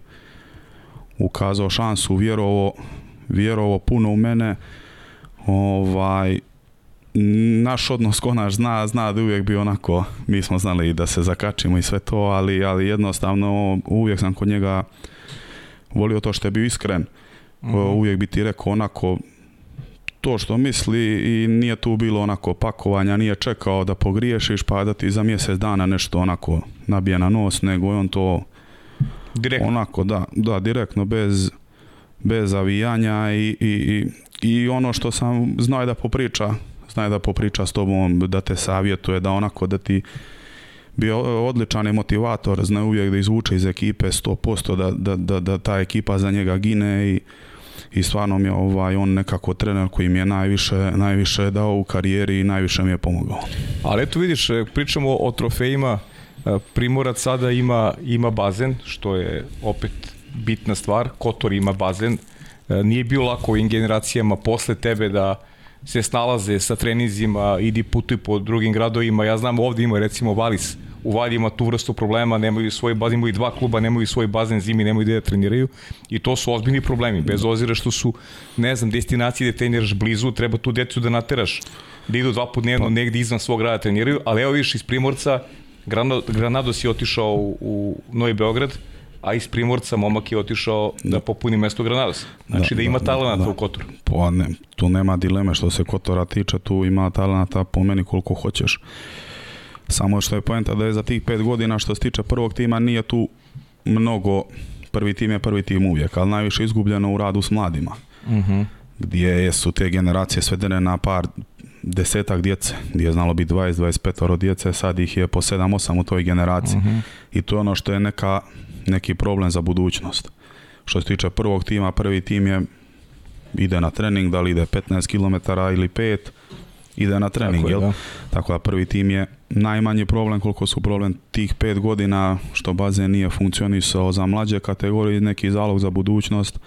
ukazao šansu, vjerovo vjerovao puno u mene. Ovaj, naš odnos konač zna, zna da uvijek bi onako, mi smo znali da se zakačimo i sve to, ali, ali jednostavno uvijek sam kod njega volio to što je bio iskren. Mhm. Uvijek bi ti rekao onako to što misli i nije tu bilo onako pakovanja, nije čekao da pogriješiš pa da ti za mjesec dana nešto onako nabije na nos, nego je on to direktno. onako, da, da, direktno, bez bez avijanja i, i, i ono što sam znao da popriča znao da popriča s tobom, da te savjetuje, da onako da ti bio odličan je motivator, zna uvijek da izvuče iz ekipe 100%, da, da, da, ta ekipa za njega gine i, i stvarno mi je ovaj, on nekako trener koji mi je najviše, najviše dao u karijeri i najviše mi je pomogao. Ali eto vidiš, e, pričamo o trofejima, e, Primorac sada ima, ima bazen, što je opet bitna stvar, Kotor ima bazen, e, nije bilo lako ovim generacijama posle tebe da se snalaze sa trenizima, idi putuj po drugim gradovima, ja znam ovde ima recimo Valis, u Valji ima tu vrstu problema, nemaju svoj bazen, imaju dva kluba, nemaju svoj bazen zimi, nemaju gde da treniraju i to su ozbiljni problemi, bez ozira što su, ne znam, destinacije gde treniraš blizu, treba tu decu da nateraš, da idu dva put dnevno negdje izvan svog grada treniraju, ali evo viš iz Primorca, Granado, Granados je otišao u, u Novi Beograd, a iz Primorca momak je otišao da, da popuni mesto Granadas. Znači da, ima talenata u Kotoru. Pa ne, tu nema dileme što se Kotora tiče, tu ima talenata po meni koliko hoćeš. Samo što je poenta da je za tih pet godina što se tiče prvog tima nije tu mnogo, prvi tim je prvi tim uvijek, ali najviše izgubljeno u radu s mladima. Uh Gdje su te generacije svedene na par desetak djece, gdje je znalo biti 20-25 djece, sad ih je po 7-8 u toj generaciji. Mhm. I to je ono što je neka neki problem za budućnost. Što se tiče prvog tima, prvi tim je ide na trening, da li ide 15 km ili 5, ide na trening, Tako jel? Da. Tako da prvi tim je najmanji problem koliko su problem tih pet godina što bazen nije funkcionisao za mlađe kategorije neki zalog za budućnost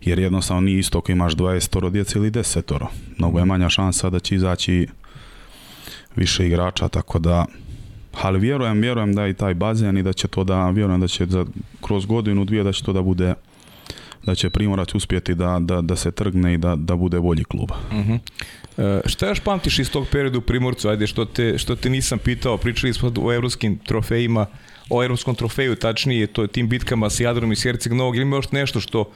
jer jednostavno nije isto ako imaš 20 djece ili 10 mnogo je manja šansa da će izaći više igrača tako da ali vjerujem, vjerujem da i taj bazen i da će to da, vjerujem da će za, kroz godinu, dvije da će to da bude da će Primorac uspjeti da, da, da se trgne i da, da bude bolji klub. Uh šta još pamtiš iz tog periodu u Primorcu? Ajde, što te, što te nisam pitao, pričali smo o evropskim trofejima, o evropskom trofeju, tačnije, to je tim bitkama s Jadrom i s Novog. Ima još nešto što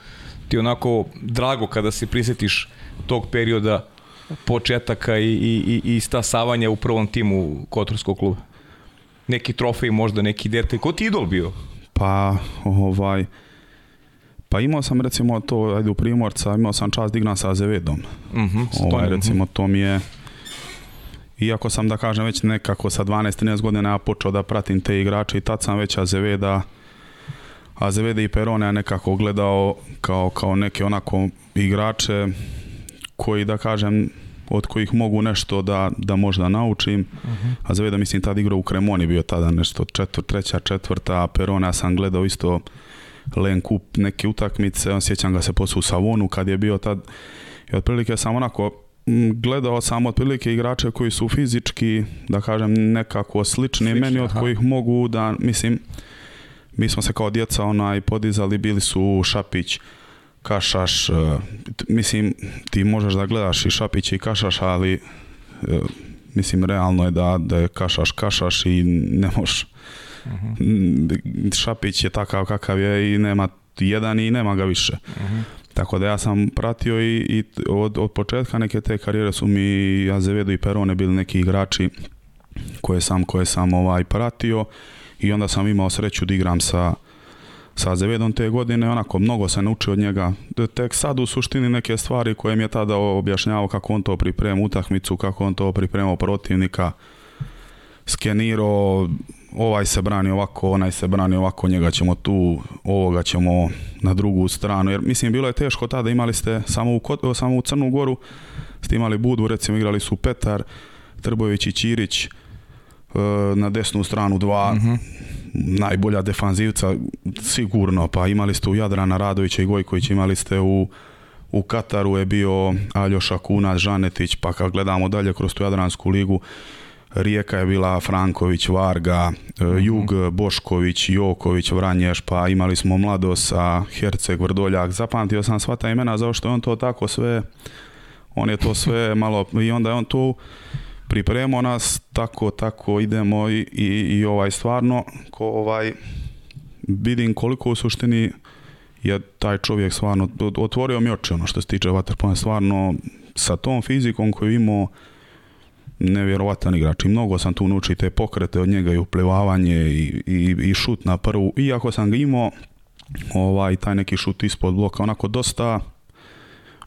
ti onako drago kada se prisjetiš tog perioda početaka i, i, i stasavanja u prvom timu Kotorskog kluba? neki trofej, možda neki detalj. Ko ti idol bio? Pa, ovaj... Pa imao sam recimo to, ajde u Primorca, imao sam čast digna sa Azevedom. Mhm, -huh, ovaj, recimo mhm. to mi je Iako sam da kažem već nekako sa 12-13 godina ja počeo da pratim te igrače i tad sam već Azeveda Azeveda i Perone nekako gledao kao, kao neke onako igrače koji da kažem od kojih mogu nešto da, da možda naučim. Uh -huh. A mislim tad igrao u Kremoni bio tada nešto četvr, treća, četvrta, Perona ja sam gledao isto Len Kup neke utakmice, on sjećam ga se posu u Savonu kad je bio tad i otprilike sam onako gledao sam otprilike igrače koji su fizički, da kažem, nekako slični, slični meni od kojih mogu da, mislim, mi smo se kao djeca onaj podizali, bili su Šapić, Kašaš, e, mislim, ti možeš da gledaš i Šapića i Kašaš, ali e, mislim, realno je da, da je Kašaš Kašaš i ne možeš. Mhm. Šapić je takav kakav je i nema jedan i nema ga više. Mhm. Tako da ja sam pratio i, i od, od, početka neke te karijere su mi Azevedo i Perone bili neki igrači koje sam, koje sam ovaj pratio i onda sam imao sreću da igram sa, sa Azevedom te godine, onako mnogo se naučio od njega. Tek sad u suštini neke stvari koje mi je tada objašnjavao kako on to priprema utakmicu, kako on to pripremao protivnika, skenirao, ovaj se brani ovako, onaj se brani ovako, njega ćemo tu, ovoga ćemo na drugu stranu. Jer mislim, bilo je teško tada, imali ste samo u, samo u Crnu Goru, ste imali Budu recimo igrali su Petar, Trbović i Ćirić, e, na desnu stranu dva, mhm najbolja defanzivca sigurno, pa imali ste u Jadrana Radovića i Gojkovića, imali ste u u Kataru je bio Aljoša Kuna, Žanetić, pa kad gledamo dalje kroz tu Jadransku ligu, Rijeka je bila Franković, Varga, e, mhm. Jug, Bošković, Joković, Vranješ, pa imali smo Mladosa, Herceg, Vrdoljak. Zapamtio sam sva ta imena, zašto je on to tako sve, on je to sve malo, i onda je on tu pripremo nas, tako, tako idemo i, i, ovaj stvarno, ko ovaj, vidim koliko u suštini je taj čovjek stvarno otvorio mi oči ono što se tiče vaterpola stvarno sa tom fizikom koju imao nevjerovatan igrač i mnogo sam tu nuči te pokrete od njega i uplevavanje i, i, i šut na prvu iako sam ga imao ovaj, taj neki šut ispod bloka onako dosta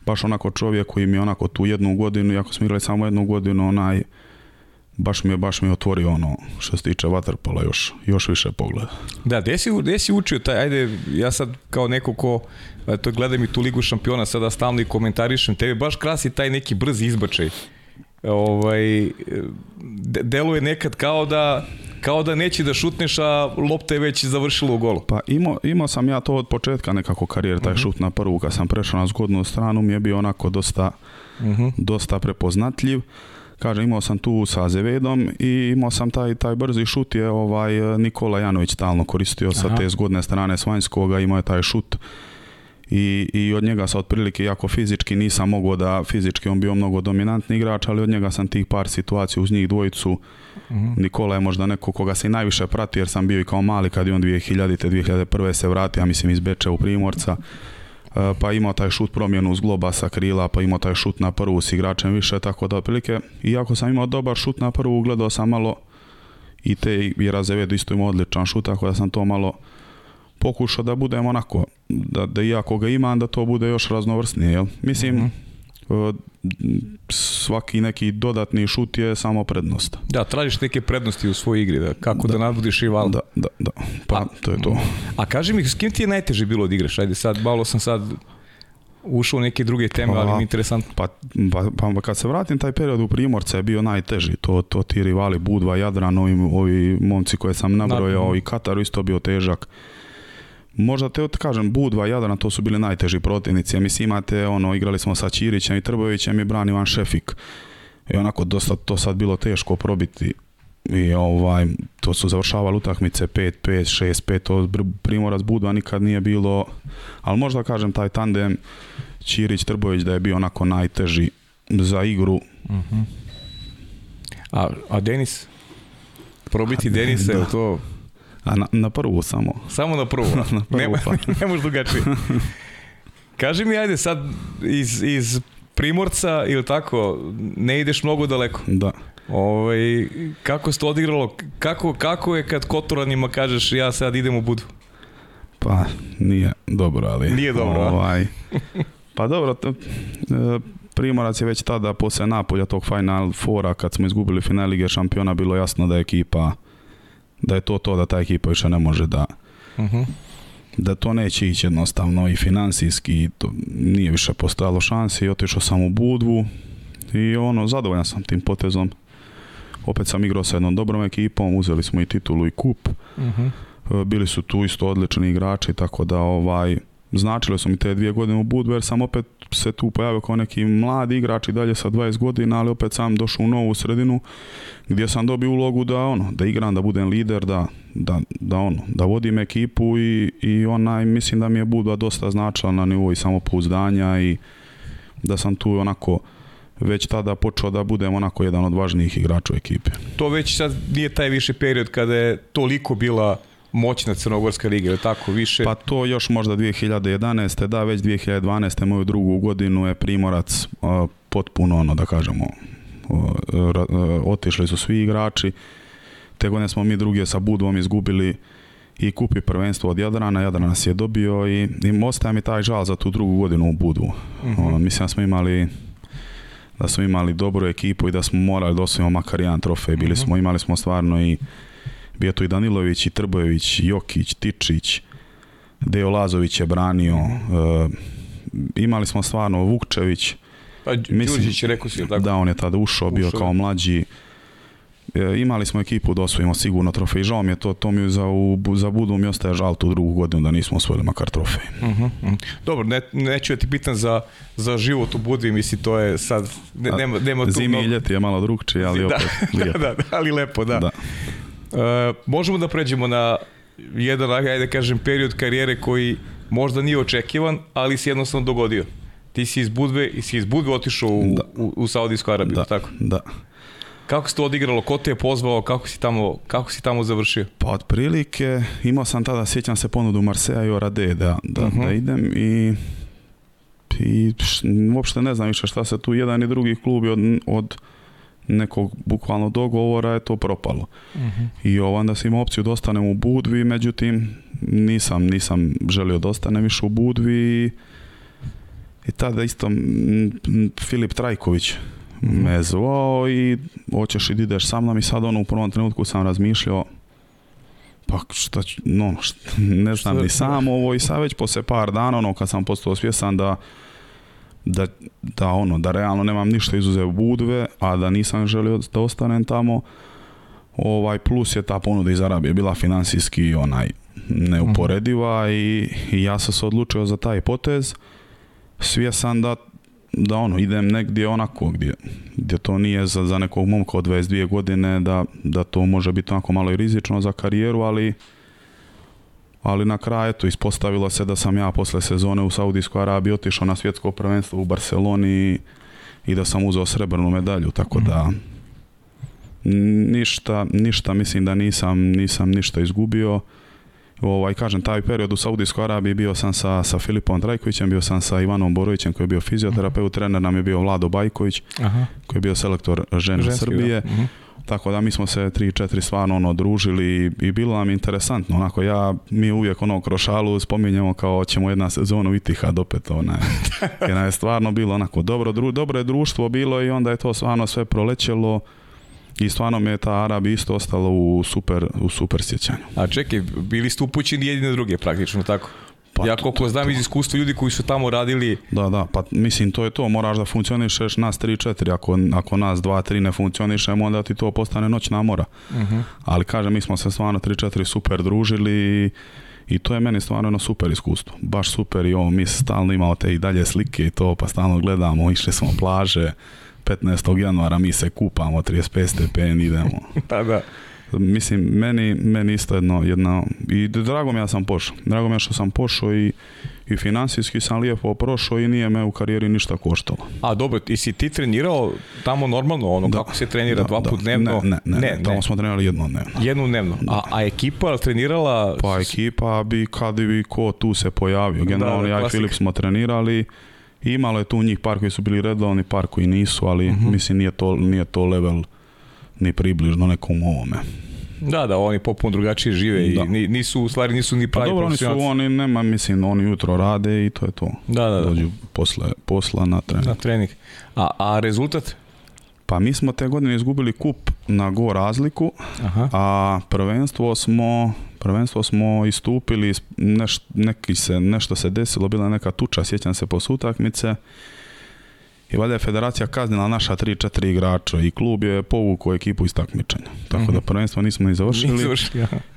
baš onako čovjek koji mi onako tu jednu godinu, iako smo igrali samo jednu godinu, onaj baš mi je baš mi otvorio ono što se tiče Waterpola još još više pogleda. Da, desi si, učio taj ajde ja sad kao neko ko to gledam i tu ligu šampiona sada stalno i komentarišem tebe baš krasi taj neki brzi izbačaj ovaj, deluje nekad kao da kao da neće da šutneš, a lopta je već završila u golu. Pa imao, sam ja to od početka nekako karijer taj uh mhm. -huh. šut na prvu, kad sam prešao na zgodnu stranu, mi je bio onako dosta, mhm. dosta prepoznatljiv. Kažem, imao sam tu sa Zevedom i imao sam taj, taj brzi šut je ovaj Nikola Janović stalno koristio sa te zgodne strane Svanjskoga, imao je taj šut i, i od njega sa otprilike, jako fizički nisam mogao da, fizički on bio mnogo dominantni igrač, ali od njega sam tih par situacija uz njih dvojicu. Mhm. Nikola je možda neko koga se i najviše prati jer sam bio i kao mali kad je on 2000. te 2001. se vratio, ja mislim iz Beča u Primorca e, pa imao taj šut promjenu uz globa sa krila, pa imao taj šut na prvu s igračem više, tako da otprilike, iako sam imao dobar šut na prvu, gledao sam malo i te i Razevedu isto imao odličan šut, tako da sam to malo pokušao da budem onako, da, da i ga imam, da to bude još raznovrsnije, jel? Mislim, mhm. e, svaki neki dodatni šut je samo prednost. Da, tražiš neke prednosti u svojoj igri, da, kako da, da nadbudiš Da, da, pa a, to je to. A kaži mi, s kim ti je najteže bilo da igraš? Ajde sad, malo sam sad ušao u neke druge teme, ali mi pa, interesantno. Pa, pa, pa, pa, kad se vratim, taj period u Primorca je bio najteži. To, to ti rivali Budva, Jadran, ovi, ovi momci koje sam nabrojao i Kataru isto bio težak. Možda te kažem, Budva, Jadrana, to su bili najteži protivnici. mislim, imate, ono, igrali smo sa Ćirićem i Trbovićem i brani van Šefik. I onako, dosta to sad bilo teško probiti. I ovaj, to su završavali utakmice 5-5, 6-5, to Primorac Budva nikad nije bilo, ali možda kažem taj tandem Ćirić-Trbović da je bio onako najteži za igru. Mhm. A, a Denis? Probiti Denise, to a na, na prvu samo. Samo na prvu. Pa. ne možeš drugačije. Kaži mi, ajde, sad iz, iz Primorca ili tako, ne ideš mnogo daleko. Da. Ovaj, kako ste odigralo, kako, kako je kad Kotoranima kažeš ja sad idem u Budu? Pa, nije dobro, ali... Nije dobro, ovaj, Pa dobro, e, Primorac je već tada posle Napolja tog Final Fora kad smo izgubili final šampiona bilo jasno da je ekipa da je to to da ta ekipa više ne može da mhm. da to neće ići jednostavno i finansijski to nije više postojalo šanse i otišao sam u Budvu i ono zadovoljan sam tim potezom opet sam igrao sa jednom dobrom ekipom uzeli smo i titulu i kup mhm. e, bili su tu isto odlični igrači tako da ovaj značilo su mi te dvije godine u Budvu jer sam opet se tu pojavio kao neki mladi igrač i dalje sa 20 godina ali opet sam došao u novu sredinu gdje sam dobio ulogu da ono, da igram, da budem lider, da, da, da ono, da vodim ekipu i, i onaj, mislim da mi je Budva dosta značila na nivou i samopouzdanja i da sam tu onako već tada počeo da budem onako jedan od važnijih igrača u ekipe. To već sad nije taj više period kada je toliko bila moćna Crnogorska liga, ili tako više? Pa to još možda 2011. Da, već 2012. moju drugu godinu je Primorac potpuno ono da kažemo otišli su svi igrači, te godine smo mi druge sa Budvom izgubili i kupi prvenstvo od Jadrana, Jadran nas je dobio i, i ostaje mi taj žal za tu drugu godinu u Budvu. Mm mislim da smo imali da smo imali dobru ekipu i da smo morali da osvojimo makar jedan trofej. Bili mhm. smo, imali smo stvarno i bio i Danilović, i Trbojević, Jokić, Tičić, Deo Lazović je branio, mhm. e, imali smo stvarno Vukčević, pa je rekao si, tako? Da, on je tada ušao, bio kao mlađi. E, imali smo ekipu da osvojimo sigurno trofej. Žao mi je to, to mi za, u, za budu mi ostaje žal tu drugu godinu da nismo osvojili makar trofej. Mhm, mhm. Dobro, ne, neću ja ti pitan za, za život u Budvi, mislim to je sad, ne, nema, tu... Zimi i ljeti je malo drugčije, ali da, lijepo. Da, da, ali lepo, da. da. E, možemo da pređemo na jedan, ajde kažem, period karijere koji možda nije očekivan, ali se jednostavno dogodio. Ti si iz Budve, iz Budve otišao u, da. u, Saudijsku Arabiju, da, tako? Da. Kako se to odigralo? Ko te je pozvao? Kako si tamo, kako si tamo završio? Pa otprilike, imao sam tada, sjećam se ponudu Marseja i Orade da, da, mhm. idem i i uopšte ne znam više šta se tu jedan i drugi klub od, od nekog bukvalno dogovora je to propalo. Mhm. I onda si imao opciju da ostanem u Budvi, međutim nisam, nisam želio da ostanem više u Budvi i tada isto Filip Trajković mhm. me zvao i hoćeš i ideš sa mnom i sad ono u prvom trenutku sam razmišljao pa šta no, šta, ne znam ni sam ovo i sad već posle par dana ono kad sam postao svjesan da da, da ono, da realno nemam ništa u Budve, a da nisam želio da ostanem tamo, ovaj plus je ta ponuda iz Arabije bila financijski onaj neuporediva mhm. i, i ja sam se odlučio za taj potez svjesan da da ono, idem negdje onako gdje, gdje to nije za, za nekog momka od 22 godine da, da to može biti onako malo i rizično za karijeru, ali ali na kraju to ispostavilo se da sam ja posle sezone u Saudijskoj Arabiji otišao na svjetsko prvenstvo u Barceloni i da sam uzeo srebrnu medalju, tako da mhm. ništa, ništa mislim da nisam, nisam ništa izgubio. Ovaj, kažem, taj period u Saudijskoj Arabiji bio sam sa, sa Filipom Trajkovićem, bio sam sa Ivanom Borovićem koji je bio fizioterapeut, mhm. trener nam je bio Vlado Bajković koji je bio selektor žena Srbije. Mhm. Tako da mi smo se tri, četiri stvarno ono družili i, bilo nam interesantno. Onako ja, mi uvijek ono krošalu spominjemo kao ćemo jedna sezonu Itihad dopet ona. je stvarno bilo onako dobro, dru, dobro je društvo bilo i onda je to stvarno sve prolećelo i stvarno me ta Arab isto ostalo u super, u super sjećanju. A čekaj, bili ste upućeni jedni druge praktično, tako? Pa ja koliko znam iz iskustva ljudi koji su tamo radili... Da, da, pa mislim to je to, moraš da funkcionišeš nas 3-4, ako, ako nas 2-3 ne funkcionišemo, onda ti to postane noćna mora. Mhm. Ali kažem, mi smo se stvarno 3-4 super družili i to je meni stvarno jedno super iskustvo. Baš super i ovo, mi stalno imamo te i dalje slike i to, pa stalno gledamo, išli smo plaže, 15. januara mi se kupamo 35 stepen idemo. pa da. Mislim, meni, meni isto jedno, jedno i drago mi ja sam pošao. Drago mi je što sam pošao i, i financijski sam lijepo prošao i nije me u karijeri ništa koštalo. A dobro, i si ti trenirao tamo normalno, ono, kako se trenira, da, dva da. dnevno? Ne tamo smo trenirali jedno dnevno. Jedno dnevno. A, a ekipa trenirala? Pa ekipa bi, kad bi ko tu se pojavio. Generalno ja i Filip smo trenirali i imalo je tu njih par koji su bili redovni, par koji nisu, ali mhm. mislim nije to, nije to level ni približno nekom ovome. Da, da, oni popun drugačije žive i nisu, u stvari nisu ni pa pravi pa dobro, oni su, oni nema, mislim, oni jutro rade i to je to. Da, da, da. Dođu posle, posla na trening. Na trening. A, a rezultat? Pa mi smo te godine izgubili kup na go razliku, Aha. a prvenstvo smo prvenstvo smo istupili, neki se, nešto se desilo, bila neka tuča, sjećam se po sutakmice. I valjda je federacija kaznila naša 3-4 igrača i klub je povukao ekipu iz takmičenja. Tako da mhm. prvenstvo nismo ni završili.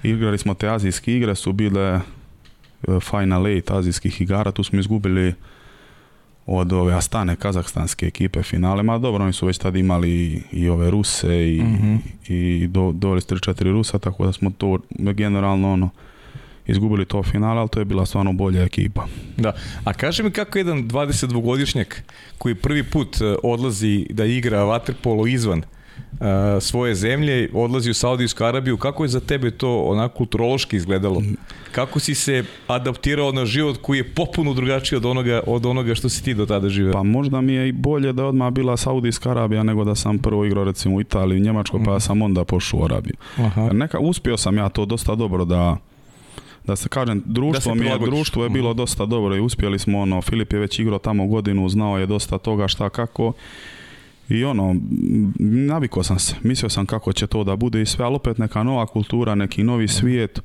Igrali smo te azijske igre, su bile e, Final Eight azijskih igara, tu smo izgubili od ove Astane kazahstanske ekipe finale, ma dobro, oni su već tad imali i ove Ruse i, mm-hmm. i do, 4 Rusa, tako da smo to generalno ono, izgubili to finale, ali to je bila stvarno bolja ekipa. Da, a kaži mi kako jedan 22-godišnjak koji prvi put e, odlazi da igra vaterpolo izvan svoje zemlje, odlazi u Saudijsku Arabiju, kako je za tebe to onako kulturološki izgledalo? Kako si se adaptirao na život koji je popuno drugačiji od onoga, od onoga što si ti do tada živeo? Pa možda mi je i bolje da odmah bila Saudijska Arabija nego da sam prvo igrao recimo u Italiji, Njemačkoj, pa ja mhm. sam onda pošao u Arabiju. Neka, uspio sam ja to dosta dobro da da se kažem, društvo mi je, društvo je bilo mhm. dosta dobro i uspjeli smo ono, Filip je već igrao tamo godinu, znao je dosta toga šta kako i ono, navikao sam se, mislio sam kako će to da bude i sve, ali opet neka nova kultura, neki novi svijet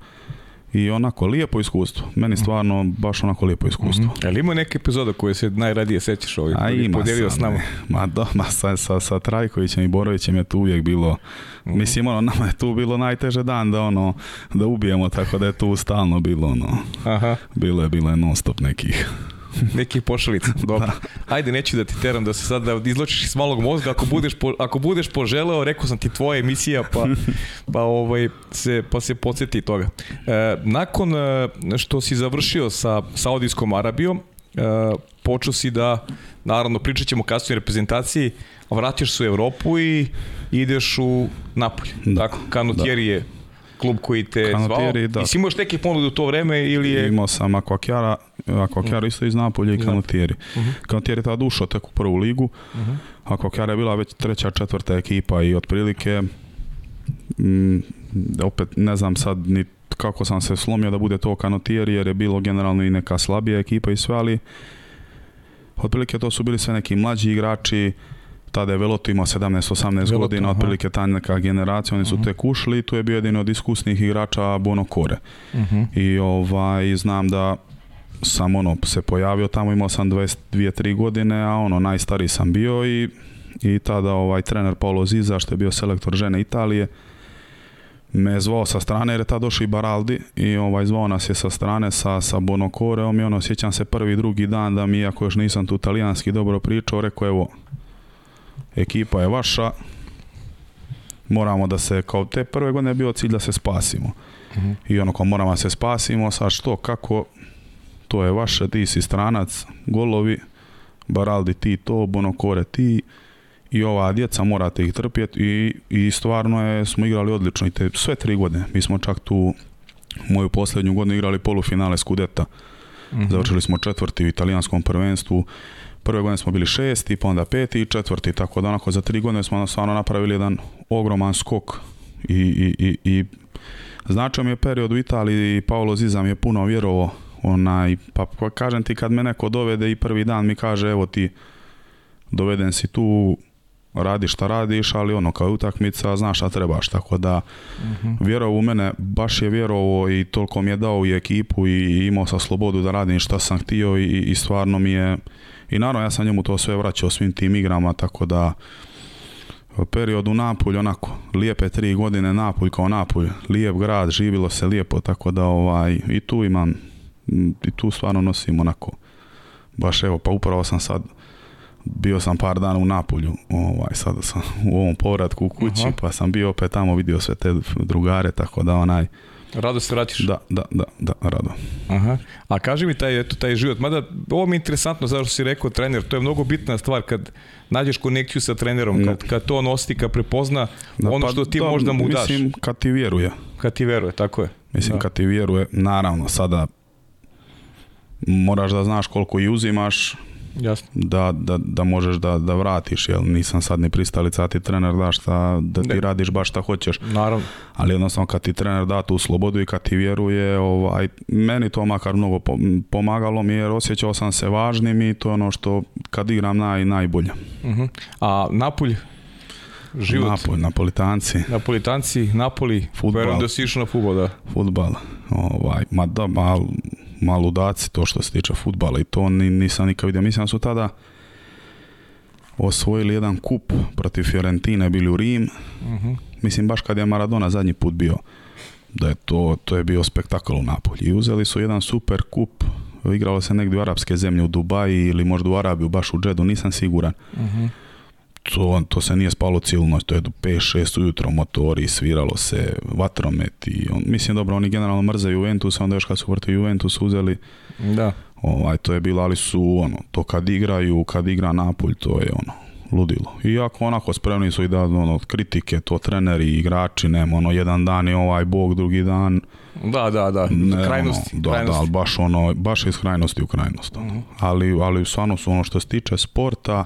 i onako lijepo iskustvo. Meni mhm. stvarno baš onako lijepo mhm. iskustvo. Mm -hmm. Ali ima neke epizode koje se najradije sećaš ovih? A ima sam, s nama. Ma doma sa, sa, sa Trajkovićem i Borovićem je tu uvijek bilo, mhm. mislim ono, nama je tu bilo najteže dan da ono, da ubijemo, tako da je tu stalno bilo ono, Aha. bilo je, bilo je non stop nekih. Neki pošalica. Dobro. Ajde, neću da ti teram da se sad da izločiš iz malog mozga. Ako budeš, ako budeš poželeo, rekao sam ti tvoja emisija, pa, pa, ovaj, se, pa se podsjeti toga. E, nakon e, što si završio sa Saudijskom Arabijom, e, počeo si da, naravno, pričat ćemo kasnije reprezentaciji, vratiš se u Evropu i ideš u Napolje. Da. Tako, je klub koji te Kanotiri, zvao. Da. I si imaš neke ponude u to vreme ili je... Imao sam Akvakjara, Akvakjara mm. isto iz Napolje i Kanotiri. Mm je tada ušao tek u prvu ligu. Mm -hmm. je bila već treća, četvrta ekipa i otprilike m, mm, opet ne znam sad ni kako sam se slomio da bude to Kanotiri jer je bilo generalno i neka slabija ekipa i sve, ali otprilike to su bili sve neki mlađi igrači, tada je Veloto imao 17-18 godina, otprilike ta neka generacija, oni su uh mhm. -huh. tek ušli i tu je bio jedan od iskusnih igrača Bono Kore. Mhm. I ovaj, znam da sam ono se pojavio tamo, imao sam 22-3 godine, a ono najstariji sam bio i, i tada ovaj trener Paolo Ziza što je bio selektor žene Italije me zvao sa strane jer je tad došli i Baraldi i ovaj zvao nas je sa strane sa, sa Koreom i ono sjećam se prvi drugi dan da mi ako još nisam tu talijanski dobro pričao rekao evo ekipa je vaša, moramo da se, kao te prve godine je bio cilj da se spasimo. Mhm. I ono kao moramo da se spasimo, sad što, kako, to je vaše, ti si stranac, golovi, Baraldi ti to, Bonokore ti, i ova djeca morate ih trpjeti i, i stvarno je, smo igrali odlično i te sve tri godine. Mi smo čak tu moju posljednju godinu igrali polufinale Skudeta. Mhm. Završili smo četvrti u italijanskom prvenstvu Prve godine smo bili šesti, pa onda peti i četvrti, tako da onako za tri godine smo ono stvarno napravili jedan ogroman skok i, i, i, i značio mi je period u Italiji i Paolo Ziza mi je puno vjerovo onaj, pa kažem ti kad me neko dovede i prvi dan mi kaže evo ti doveden si tu radi šta radiš, ali ono kao utakmica znaš šta trebaš, tako da uh u mene, baš je vjerovo i toliko mi je dao i ekipu i imao sa slobodu da radim šta sam htio i, i stvarno mi je i naravno ja sam njemu to sve vraćao svim tim igrama, tako da period u napulj onako, lijepe tri godine Napulj kao Napulj, lijep grad, živilo se lijepo, tako da ovaj, i tu imam, mm, i tu stvarno nosim onako, baš evo, pa upravo sam sad, bio sam par dana u Napulju, ovaj, sad sam u ovom povratku u kući, pa sam bio opet tamo, vidio sve te drugare, tako da onaj, Rado se vratiš? Da, da, da, da, rado. Aha. A kaži mi taj, eto, taj život, mada ovo mi je interesantno što si rekao trener, to je mnogo bitna stvar kad nađeš konekciju sa trenerom, kad, mm. kad to on osti, kad prepozna ono pa što ti da, možda mu daš. Mislim, kad ti vjeruje. Kad ti vjeruje, tako je. Mislim, kad ti vjeruje, naravno, sada moraš da znaš koliko i uzimaš, Jasno. Da, da, da možeš da, da vratiš, jel nisam sad ni pristalica, ti trener da, šta, da ti radiš baš šta hoćeš. Naravno. Ali jednostavno kad ti trener da tu slobodu i kad ti vjeruje, ovaj, meni to makar mnogo pomagalo mi jer osjećao sam se važnim i to je ono što kad igram naj, najbolje. Mhm. A Napulj, život. Napoli, napolitanci. Napolitanci, Napoli, futbal. Verujem da si na futbol, da. ovaj, ma da, ma, maludaci to što se tiče futbala i to ni, nisam nikad vidio. Mislim da su tada osvojili jedan kup protiv Fiorentine, bili u Rim. Mhm. Mislim baš kad je Maradona zadnji put bio da je to, to je bio spektakl u napolji I uzeli su jedan super kup, igralo se negdje u arapske zemlje, u Dubaji ili možda u Arabiju, baš u Džedu, nisam siguran. Mhm to, to se nije spalo cijelu to je do 5-6 ujutro motori, sviralo se vatromet i on, mislim dobro, oni generalno mrze Juventus, onda još kad su vrti Juventus uzeli, da. Ovaj, to je bilo, ali su ono, to kad igraju, kad igra Napulj, to je ono, ludilo. Iako onako spremni su i da ono, kritike, to treneri, igrači, nema ono, jedan dan je ovaj bog, drugi dan. Da, da, da, ne, ono, krajnosti. Ono, da, da, baš ono, baš iz krajnosti u krajnost. Ono. Mhm. ali, ali stvarno su ono što se tiče sporta,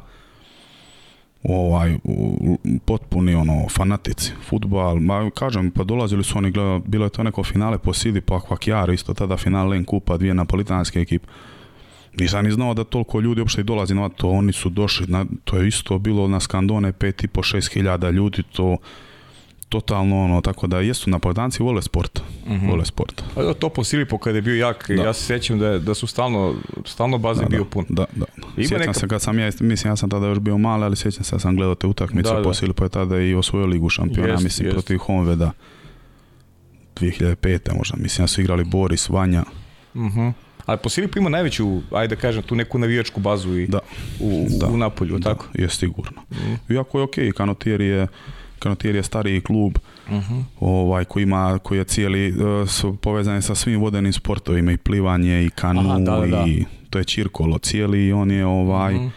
ovaj potpuni ono fanatici futbal, ma kažem pa dolazili su oni gleda, bilo je to neko finale po Sidi pa Kvakjar isto tada final Len Kupa dvije napolitanske ekipe nisam ni znao da toliko ljudi uopšte i dolazi na to oni su došli na, to je isto bilo na Skandone pet i po šest hiljada ljudi to totalno ono, tako da jesu napadanci, vole sport. Mhm. Vole sport. A da, to po Silipo kada je bio jak, ja se sjećam da, da su stalno, stalno baze bio pun. Da, da. Ima sjećam se kad sam ja, mislim ja sam tada još bio mali, ali sjećam se da sam gledao te utakmice, po Silipo je tada i osvojio ligu šampiona, jest, mislim, jest. protiv Honveda. 2005. možda, mislim da su igrali Boris, Vanja. Mm Ali po Silipu ima najveću, ajde da kažem, tu neku navijačku bazu i da. U, da. Napolju, da. tako? je sigurno. Mhm. Iako je okej, okay, Kanotier je Kanotir je stariji klub mhm. ovaj, koji, ima, koji je cijeli, e, su povezani sa svim vodenim sportovima i plivanje i kanu i to je Čirkolo cijeli i on je ovaj mhm.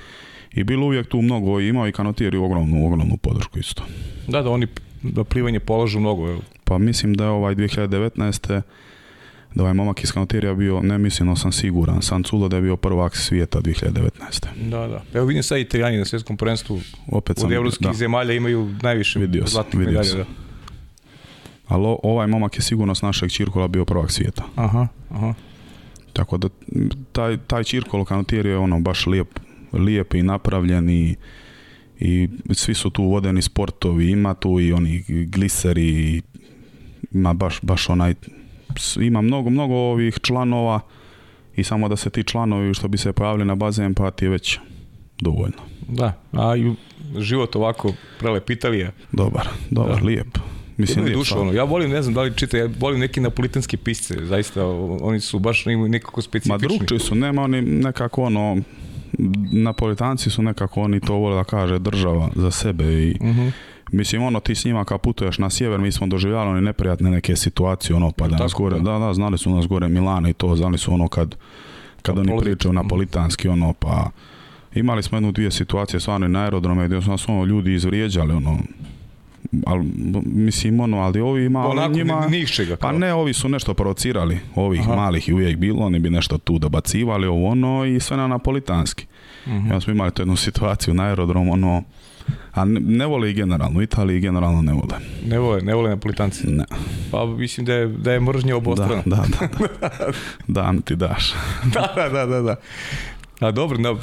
i bilo uvijek tu mnogo i imao i Kanotir i ogromnu, ogromnu podršku isto. Da, da oni plivanje polažu mnogo. Pa mislim da je ovaj 2019 da ovaj momak iz Kanoterija bio, ne mislim, no sam siguran, sam culo da je bio prvak svijeta 2019. Da, da. Evo vidim sad Italijani na svjetskom prvenstvu Opet od evropskih zemalja imaju najviše vidio zlatnih vidio medalja. Da. Ali ovaj momak je sigurno s našeg Čirkola bio prvak svijeta. Aha, aha. Tako da taj, taj Čirkol je ono baš lijep, lijep i napravljen i i svi su tu vodeni sportovi, ima tu i oni gliseri, ima baš, baš onaj ima mnogo, mnogo ovih članova i samo da se ti članovi što bi se pojavili na bazi empatije već dovoljno. Da, a i život ovako prelep Italija. Dobar, dobar, da. lijep. Mislim, lijep, dušu, ono. Ja volim, ne znam da li čita, ja volim neki napolitanski pisce, zaista, oni su baš nekako specifični. Ma drugčiji su, nema oni nekako ono, napolitanci su nekako, oni to vole da kaže, država za sebe i mhm. Mislim, ono, ti s njima kad putuješ na sjever, mi smo doživljavali one neprijatne neke situacije, ono, pa da nas gore, da, da, znali su nas gore Milana i to, znali su ono kad, kad oni pričaju napolitanski, ono, pa imali smo jednu dvije situacije stvarno na aerodrome gdje su nas ono ljudi izvrijeđali, ono, ali mislim ono, ali ovi ima, Onako, njima, pa ne, ovi su nešto provocirali, ovih malih i uvijek bilo, oni bi nešto tu dobacivali, ovo ono i sve na napolitanski. Mhm. Ja smo imali tu jednu situaciju na aerodromu, ono, a ne vole i generalno, u Italiji generalno ne vole. Ne vole, ne vole napolitanci. Ne. Pa mislim da je, da je mržnja obostrana. Da, da, da. da, ti daš. da, da, da, da. A dobro, na,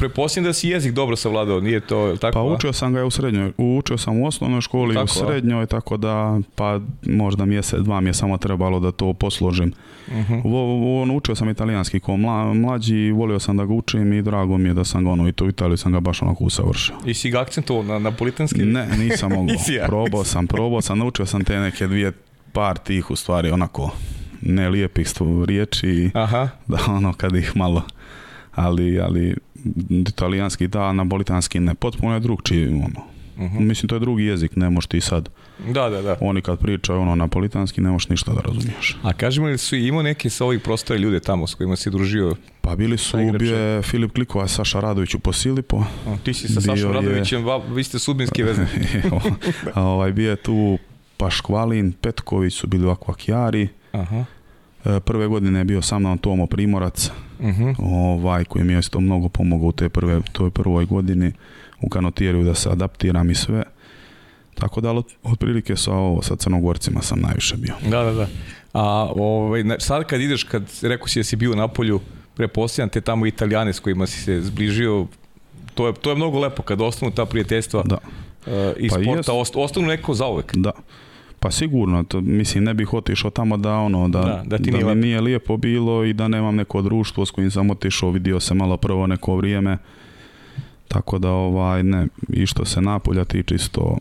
da si jezik dobro savladao, nije to, tako? Pa učio sam ga u srednjoj, učio sam u osnovnoj školi, tako, u srednjoj, tako da, pa možda mjesec, dva mi je samo trebalo da to posložim. Mhm. on, učio sam italijanski ko mlađi, volio sam da ga učim i drago mi je da sam ga ono, i to u Italiju sam ga baš onako usavršio. I si ga akcentuo na napolitanski? Ne, nisam mogao. probao sam, probao sam, naučio sam te neke dvije par tih u stvari onako ne lijepih riječi Aha. da ono kad ih malo ali, ali italijanski da, napolitanski ne, potpuno je drugčiji ono. Mhm. Mislim, to je drugi jezik, ne možeš ti sad. Da, da, da. Oni kad pričaju ono napolitanski, ne možeš ništa da razumiješ. A kažemo li su imao neki sa ovih prostora ljude tamo s kojima si družio? Pa bili su je Filip Klikova, Saša Radović u Posilipo. ti si sa Sašom Radovićem, vi ste sudbinski vezni. ovaj, bio je tu Paškvalin, Petković su bili u Akvakjari. Aha. E, prve godine je bio sa mnom Tomo Primorac, uh ovaj, koji mi je isto mnogo pomogao u te prve, toj prvoj godini u kanotiraju da se adaptiram i sve. Tako da, otprilike sa ovo, sa Crnogorcima sam najviše bio. Da, da, da. A ovaj, sad kad ideš, kad rekao si da si bio u Napolju, preposljan, te tamo italijane s kojima si se zbližio, to je, to je mnogo lepo kad ostanu ta prijateljstva da. Uh, i sporta, ostanu neko zauvek. Da. Pa sigurno, to, mislim ne bih otišao tamo da ono da, da, da, ti nije mi nije lijepo bilo i da nemam neko društvo s kojim sam otišao, vidio se malo prvo neko vrijeme. Tako da ovaj ne, i što se napolja tiče čisto,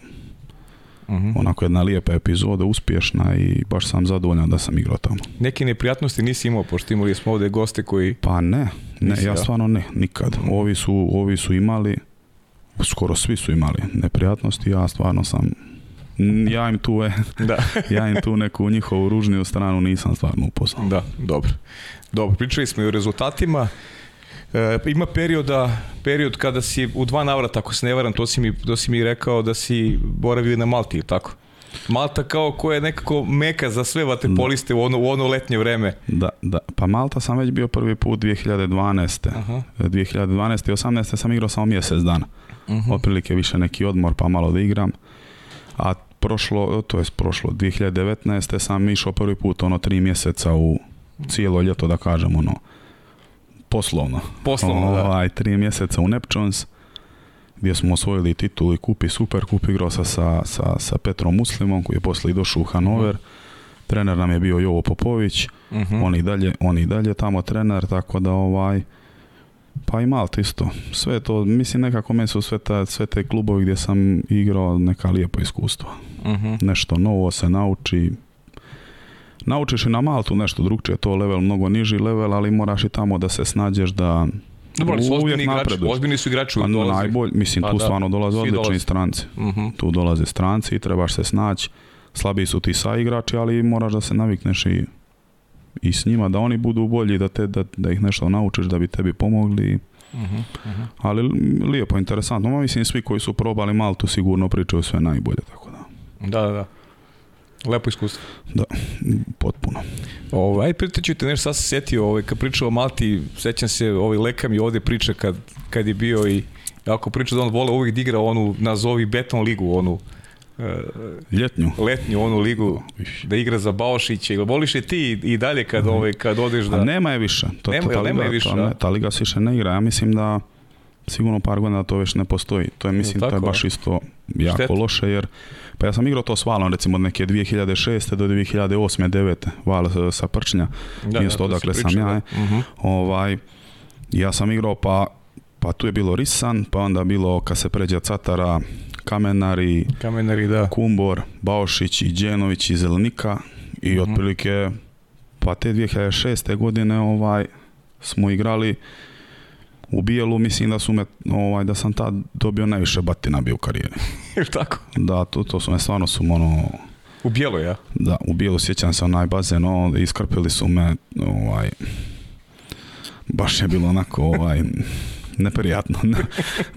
Uhum. Onako jedna lijepa epizoda, uspješna i baš sam zadovoljan da sam igrao tamo. Neke neprijatnosti nisi imao, pošto imali smo ovdje goste koji... Pa ne, ne, ja stvarno ne, nikad. Mhm. Ovi su, ovi su imali, skoro svi su imali neprijatnosti, ja stvarno sam ja im tu, je, da. ja im tu neku njihovu ružniju stranu nisam stvarno upoznao. Da, dobro. Dobro, pričali smo i o rezultatima. E, ima perioda, period kada si u dva navrata, ako se ne varam, to si mi, to rekao da si boravio na Malti, tako? Malta kao koja je nekako meka za sve vaterpoliste u ono, u ono letnje vreme. Da, da. Pa Malta sam već bio prvi put 2012. Aha. 2012. i 18. sam igrao samo mjesec dana. Mhm. Otprilike više neki odmor pa malo da igram a prošlo, to je prošlo 2019. sam išao prvi put ono tri mjeseca u cijelo ljeto da kažem ono poslovno. Poslovno, ovaj, da. Tri mjeseca u Nepčons gdje smo osvojili titul i kupi super kupi igrao sa, sa, sa, Petrom Muslimom koji je poslije i došao u Hanover. Trener nam je bio Jovo Popović, mhm. on i dalje, on i dalje tamo trener, tako da ovaj pa i Malta isto. Sve to, mislim nekako meni su sve, te klubovi gdje sam igrao neka lijepa iskustva. Mhm. Nešto novo se nauči. Naučiš i na Maltu nešto drugčije, to level mnogo niži level, ali moraš i tamo da se snađeš da dobro, ali su ozbiljni igrači, ozbiljni su igrači pa, najbolj, mislim, pa, tu stvarno dolaze odlični dolaze. stranci. Mhm. Tu dolaze stranci i trebaš se snaći. Slabiji su ti sa igrači, ali moraš da se navikneš i i s njima da oni budu bolji, da, te, da, da ih nešto naučiš, da bi tebi pomogli. Mhm, mhm. Ali lijepo, interesantno. Ma mislim, svi koji su probali Maltu sigurno pričaju sve najbolje, tako da. Da, da, da. Lepo iskustvo. Da, potpuno. Ovaj, aj nešto, sad se sjetio, ovaj, kad pričao o Malti, sećam se, ovi Leka mi ovdje priča kad, kad je bio i, ako priča da on vole uvijek da igra onu, nazovi beton ligu, onu, E, ljetnju. Letnju onu ligu da igra za Baošića. Ili voliš je ti i dalje kad, ovaj, kad odeš da... A nema je više. To, nema, ta, liga, nema je više, ne, ta liga se više ne igra. Ja mislim da sigurno par godina to već ne postoji. To je, mislim, to je baš isto jako loše, jer pa ja sam igrao to s Valom, recimo, od neke 2006. do 2008. 9. Val e, sa Prčnja, da, mjesto odakle sam ja. Mhm. ovaj, ja sam igrao, pa pa tu je bilo Risan, pa onda bilo kad se pređe Catara, Kamenari, Kamenari da. Kumbor, Baošić i Đenović i Zelenika i mhm. otprilike pa te 2006. godine ovaj smo igrali u Bijelu mislim da su me, ovaj, da sam tad dobio najviše batina bio u karijeri. tako? Da, to, to su me stvarno su ono... U Bijelu, ja? Da, u Bijelu sjećam se onaj bazen, no iskrpili su me, ovaj, baš je bilo onako, ovaj, neprijatno. Ne,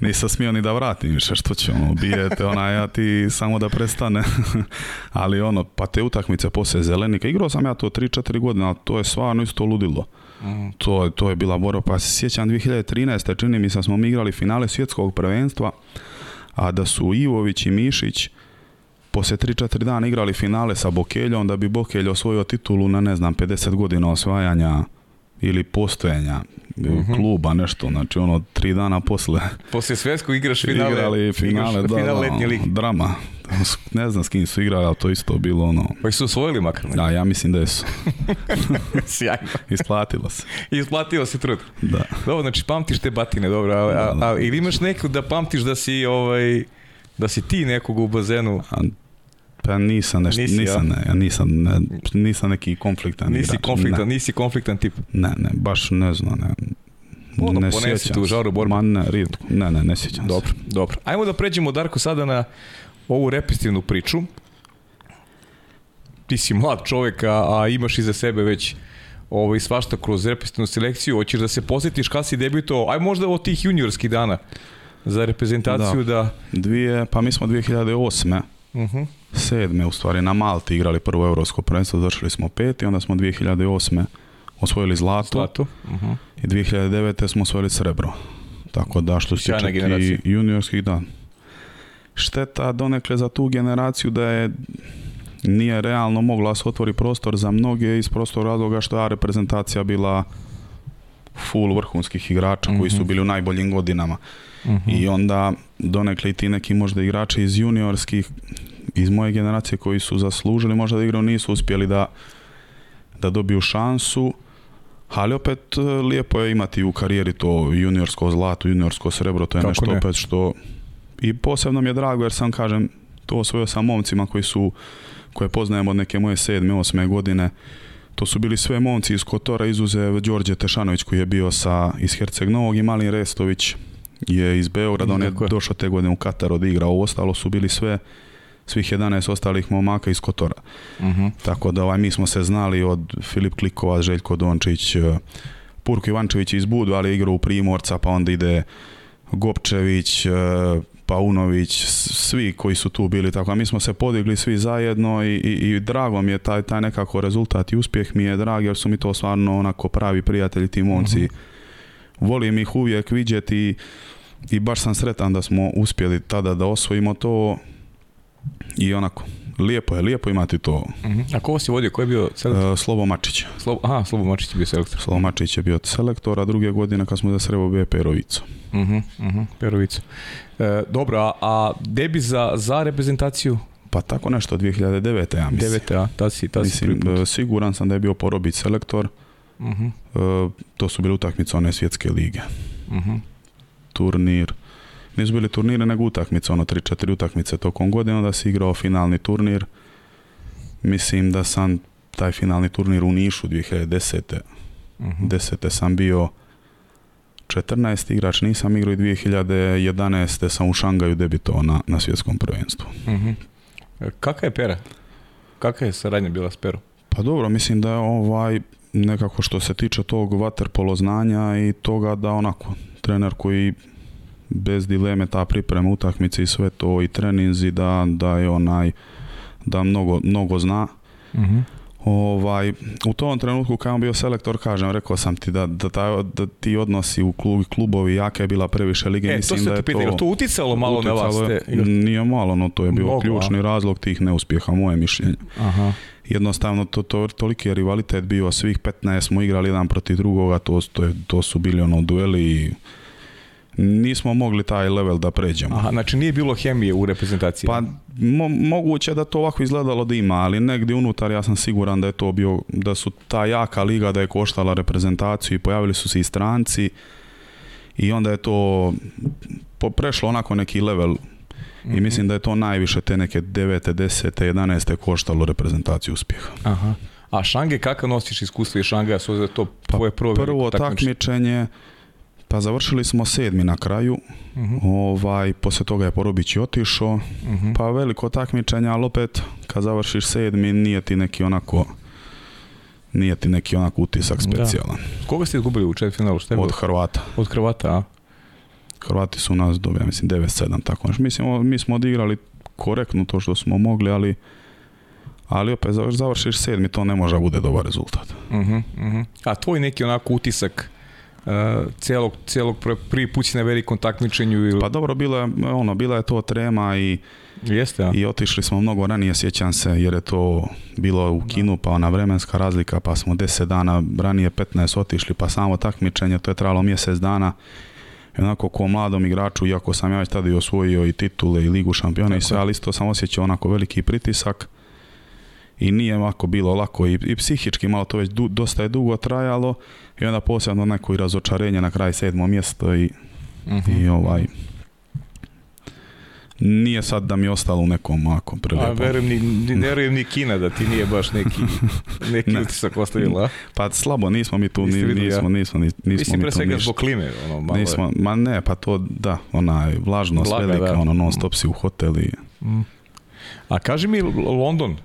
nisam smio ni da vratim više, što će ono, bijete ona ja ti samo da prestane. ali ono, pa te utakmice poslije zelenika, igrao sam ja to 3-4 godine, ali to je stvarno isto ludilo. Mm. To, to je bila borba, pa se sjećam 2013. čini mi se smo mi igrali finale svjetskog prvenstva, a da su Ivović i Mišić posle 3-4 dana igrali finale sa Bokeljom da bi Bokelj osvojio titulu na ne znam 50 godina osvajanja ili postojanja e, mhm. kluba, nešto, znači ono tri dana posle. Posle svjetskog igraš finale. Igrali finale, igraš, da, da, ono, drama. Ne znam s kim su igrali, ali to isto bilo ono... Pa su osvojili makar? Da, ja mislim da su. Sjajno. Isplatilo se. Isplatilo se trud. Da. Dobro, znači pamtiš te batine, dobro, ali imaš neku da pamtiš da si ovaj... Da si ti nekog u bazenu... A, pa nisam nešto, nisam, nisam, nisam neki konfliktan nisi Konfliktan, Nisi konfliktan tip? Ne, ne, baš ne znam, ne. Ono, ne sjećam tu žaru borbe. Ma ne, Ne, ne, ne sjećam Dobro, se. dobro. Ajmo da pređemo, Darko, sada na ovu represivnu priču. Ti si mlad čovek, a, imaš iza sebe već ovaj, svašta kroz represivnu selekciju. Hoćeš da se posjetiš kada si debito, aj možda od tih juniorskih dana za reprezentaciju da... Dvije, pa mi smo 2008. Sedme u stvari na Malti igrali prvo europsko prvenstvo, završili smo pet i onda smo 2008. osvojili zlato. Zlatu. Mhm. I 2009. smo osvojili srebro. Tako da što se tiče juniorskih, dan Šteta donekle za tu generaciju da je nije realno mogla se otvori prostor za mnoge iz prostora razloga što je reprezentacija bila full vrhunskih igrača koji su mhm. bili u najboljim godinama. Mhm. I onda donekle i ti neki možda igrači iz juniorskih, iz moje generacije koji su zaslužili možda da igraju, nisu uspjeli da, da dobiju šansu, ali opet e, lijepo je imati u karijeri to juniorsko zlato, juniorsko srebro, to je nešto opet što i posebno mi je drago jer sam kažem to osvojio sam momcima koji su koje poznajem od neke moje sedme, osme godine. To su bili sve momci iz Kotora izuzev Đorđe Tešanović koji je bio sa, iz Herceg Novog i Malin Restović je iz Beograda, on je došao te godine u Katar odigrao, ovo ostalo su bili sve svih 11 ostalih momaka iz Kotora. Mhm. Tako da ovaj, mi smo se znali od Filip Klikova, Željko Dončić, eh, Purko Ivančević iz Budu, ali igra u Primorca, pa onda ide Gopčević, eh, Paunović, svi koji su tu bili, tako a mi smo se podigli svi zajedno i, i, i drago mi je taj, taj nekako rezultat i uspjeh mi je drag jer su mi to stvarno onako pravi prijatelji ti momci. Mhm. Volim ih uvijek vidjeti i baš sam sretan da smo uspjeli tada da osvojimo to i onako, lijepo je, lijepo imati to. Mhm. A ko si vodio, ko je bio selektor? Uh, Slobo Mačić. aha, Mačić je bio selektor. Slobo Mačić je bio selektor, a druge godine kad smo za srebo bio Perovicu. uh Perovicu. E, dobro, a, a debi za, za reprezentaciju? Pa tako nešto, 2009. ja mislim. 9. a, ta si, ta mislim, e, Siguran sam da je bio porobit selektor. Mhm. E, to su bile utakmice one svjetske lige. Mhm turnir nisu bili turnire nego utakmice, ono 3-4 utakmice tokom godine, onda si igrao finalni turnir. Mislim da sam taj finalni turnir u Nišu 2010. Uh -huh. 10. sam bio 14 igrač, nisam igrao i 2011. sam u Šangaju debitovao na, na svjetskom prvenstvu. Uh mhm. -huh. E, je pera? Kaka je saradnja bila s perom? Pa dobro, mislim da je ovaj nekako što se tiče tog vaterpolo znanja i toga da onako trener koji bez dileme ta priprema utakmice i sve to i treninzi da, da je onaj da mnogo, mnogo zna uh Ovaj, u tom trenutku kad on bio selektor, kažem, rekao sam ti da, da, taj, da ti odnosi u klub, klubovi jaka je bila previše lige. E, to da je to, to uticalo malo na vas? Nije malo, no to je bio ključni razlog tih neuspjeha, moje mišljenje. Aha. Jednostavno, to, to, toliki je rivalitet bio, svih 15 smo igrali jedan protiv drugoga, to, je, to su bili ono dueli i nismo mogli taj level da pređemo. Aha, znači nije bilo hemije u reprezentaciji? Pa moguće da to ovako izgledalo da ima, ali negdje unutar ja sam siguran da je to bio, da su ta jaka liga da je koštala reprezentaciju i pojavili su se i stranci i onda je to prešlo onako neki level i mhm. mislim da je to najviše te neke 9. 10. 11. koštalo reprezentaciju uspjeha. Aha. A Šange, kakav nosiš iskustvo iz Šanga, su to pa tvoje prvo prvo takmičenje pa završili smo sedmi na kraju. Mhm. Ovaj poslije toga je Porobić i otišao. Mhm. Pa veliko takmičenje, ali opet kad završiš sedmi nije ti neki onako nije ti neki onak utisak specijalan. Da. Koga ste izgubili u četvrtfinalu? Šta Od Hrvata. Od Hrvata, a? Hrvati su nas dobili, mislim 9-7 tako nešto. Mislim mi smo odigrali korektno to što smo mogli, ali ali opet završiš sedmi, to ne može bude dobar rezultat. Mhm, a tvoj neki onako utisak Eh, celog, celog prvi put na velikom takmičenju. Ili... Pa dobro, bila, ono, bila je to trema i Jeste, ja. I otišli smo mnogo ranije, sjećam se, jer je to bilo u kinu, pa ona vremenska razlika, pa smo 10 dana ranije, 15 otišli, pa samo takmičenje, to je trajalo mjesec dana. I onako ko mladom igraču, iako sam ja već tada i osvojio i titule i ligu šampiona i sve, ali isto sam osjećao onako veliki pritisak i nije ovako bilo lako i, i psihički malo to već du, dosta je dugo trajalo i onda posebno neko i razočarenje na kraj sedmo mjesto i, uh-huh. i ovaj nije sad da mi je ostalo u nekom ovako prilijepom... A verujem ni, ni, verujem ni Kina da ti nije baš neki, neki ne. utisak ostavila. Pa slabo, nismo mi tu, ni, nismo, nismo, nismo, nismo, Mislim, mi pre svega zbog klime, ono, malo nismo, Ma ne, pa to, da, onaj, vlažnost Blaga, velika, da. ono, non stop si u hoteli. Mm. A kaži mi London,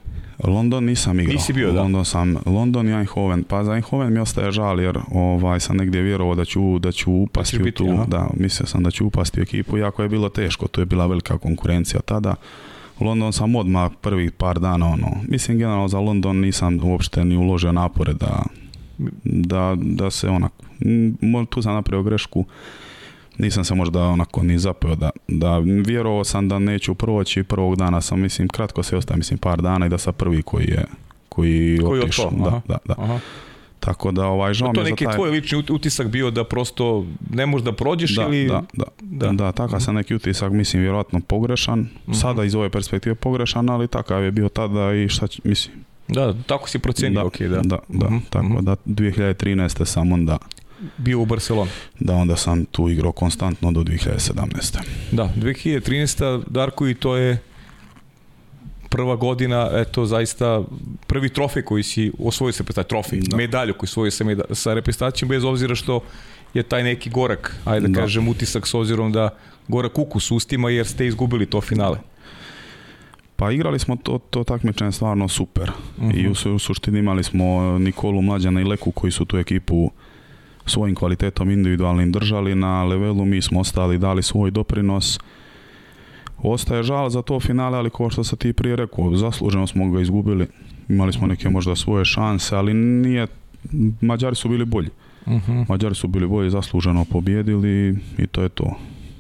London nisam igrao. bio, da? London sam, London i Eindhoven. Pa za Eindhoven mi ostaje žal jer ovaj, sam negdje vjerovao da ću, da ću upasti u tu, da, mislio sam da ću upasti u ekipu, jako je bilo teško, to je bila velika konkurencija tada. London sam odmah prvi par dana, ono, mislim generalno za London nisam uopšte ni uložio napore da, da, da se onak, tu sam napravio grešku nisam se možda onako ni zapeo da, da vjerovao sam da neću proći prvog dana sam mislim kratko se ostaje mislim par dana i da sam prvi koji je koji, koji otišao. Da, da, da. Tako da ovaj žao To je neki tvoj lični utisak bio da prosto ne možeš da prođeš ili... Da, da, da. da takav mhm. sam neki utisak, mislim, vjerojatno pogrešan. Mhm. Sada iz ove perspektive pogrešan, ali takav je bio tada i šta će, mislim. Da, tako si procenio, da, da. Da, mhm, da, mm. tako da 2013. sam onda bio u Barcelona. Da, onda sam tu igrao konstantno do 2017. Da, 2013. Darko i to je prva godina, eto, zaista prvi trofej koji si osvojio se taj trofej, da. medalju koji osvojio sa, meda, sa reprezentacijom, bez obzira što je taj neki gorak, ajde da, kažem, utisak s obzirom da gorak ukus ustima jer ste izgubili to finale. Pa igrali smo to, to takmičenje stvarno super. Mhm. I u, u suštini imali smo Nikolu Mlađana i Leku koji su tu ekipu svojim kvalitetom individualnim držali na levelu, mi smo ostali dali svoj doprinos. Ostaje žal za to finale, ali kao što se ti prije rekao, zasluženo smo ga izgubili. Imali smo neke možda svoje šanse, ali nije, Mađari su bili bolji. Mhm. Mađari su bili bolji, zasluženo pobjedili i to je to.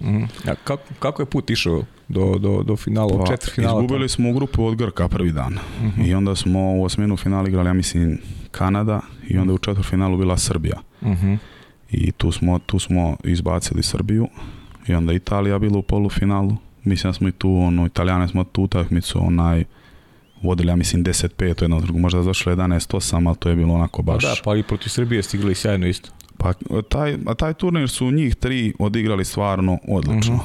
Uh mhm. kako, kako je put išao do, do, do finala, pa, četiri Izgubili smo u grupu od Grka prvi dan. Mhm. I onda smo u osminu finala igrali, ja mislim, Kanada i onda u finalu bila Srbija. Mhm. I tu smo, tu smo izbacili Srbiju i onda Italija bila u polufinalu. Mislim da smo i tu, ono, Italijane smo tu utakmicu onaj vodili, ja mislim 10-5 drugu možda zašlo 11-8, ali to je bilo onako baš... Pa da, pa i protiv Srbije stigli sjajno isto. Pa taj, a taj turnir su njih tri odigrali stvarno odlično. uh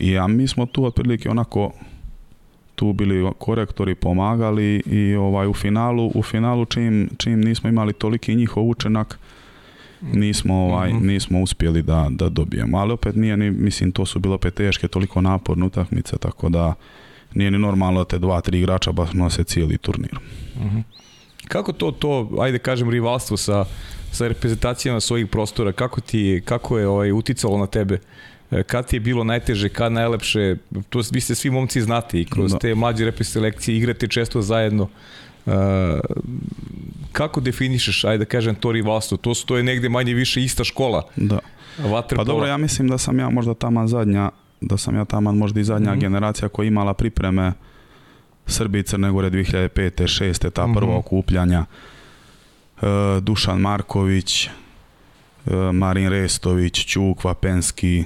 I a mi smo tu otprilike onako tu bili korektori pomagali i ovaj u finalu u finalu čim, čim nismo imali toliki njihov učenak nismo, ovaj, mhm. nismo uspjeli da, da dobijemo. Ali opet nije ni, mislim, to su bilo opet teške, toliko naporne utakmice, tako da nije ni normalno da te dva, tri igrača baš nose cijeli turnir. Mhm. Kako to, to, ajde kažem, rivalstvo sa, sa reprezentacijama svojih prostora, kako, ti, kako je ovaj, uticalo na tebe? E, kad ti je bilo najteže, kad najlepše, to vi ste svi momci znati i kroz te mlađe repre selekcije igrate često zajedno. E, kako definišeš, ajde da kažem, to rivalstvo? To, je negde manje više ista škola. Da. Pa dobro, ja mislim da sam ja možda taman zadnja, da sam ja taman možda i zadnja mhm. generacija koja je imala pripreme Srbije i Crne Gore 2005. 6. ta mm prva okupljanja. E, Dušan Marković, e, Marin Restović, Čukva, Penski.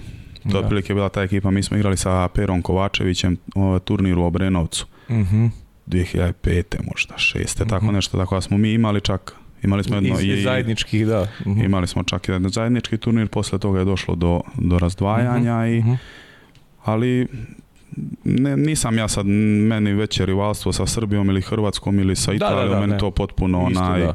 to da. bila ta ekipa. Mi smo igrali sa Perom Kovačevićem o, turniru u Obrenovcu. Mm 2005. možda, 6. tako mhm. nešto, tako da smo mi imali čak Imali smo jedno iz, zajedničkih, da. Mhm. Imali smo čak jedan zajednički turnir, poslije toga je došlo do, do razdvajanja mhm. i ali ne, nisam ja sad, meni veće rivalstvo sa Srbijom ili Hrvatskom ili sa Italijom, meni to potpuno onaj...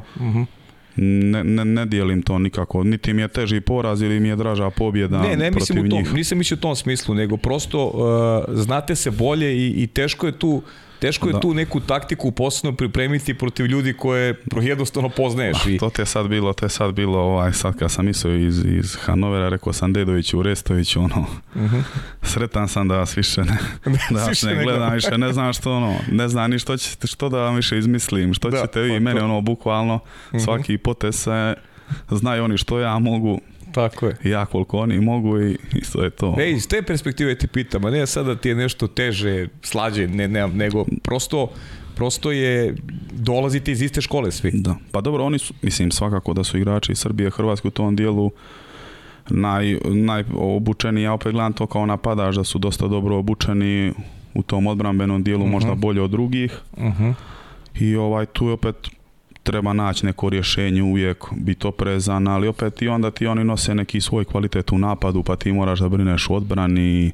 ne, ne, dijelim to nikako, niti mi je teži poraz ili mi je draža pobjeda ne, ne, mislim u tom, Nisam u tom smislu, nego prosto eh, znate se bolje i, i teško je tu Teško je tu neku taktiku posebno pripremiti protiv ljudi koje jednostavno poznaješ. Pa, to te sad bilo, to je sad bilo, ovaj, sad kad sam mislio iz, iz Hanovera, rekao sam Dedoviću, Restović, ono, mhm. sretan sam da vas više ne, da ne, gledam, više ne znam što, ono, ne znam ni što, što da vam više izmislim, što da, ćete vi, pa mene, ono, bukvalno, mhm. svaki potez se, znaju oni što ja mogu, tako je. Ja koliko oni mogu i, i je to. Ne, iz te perspektive ti pitam, a ne sada ti je nešto teže, slađe, ne, nego prosto prosto je dolaziti iz iste škole svi. Da. Pa dobro, oni su, mislim, svakako da su igrači Srbije, Hrvatske u tom dijelu naj, najobučeni, ja opet gledam to kao napadaš da su dosta dobro obučeni u tom odbranbenom dijelu, možda mhm. bolje od drugih. Mhm. I ovaj tu je opet treba naći neko rješenje uvijek, biti oprezan, ali opet i onda ti oni nose neki svoj kvalitet u napadu, pa ti moraš da brineš u odbrani.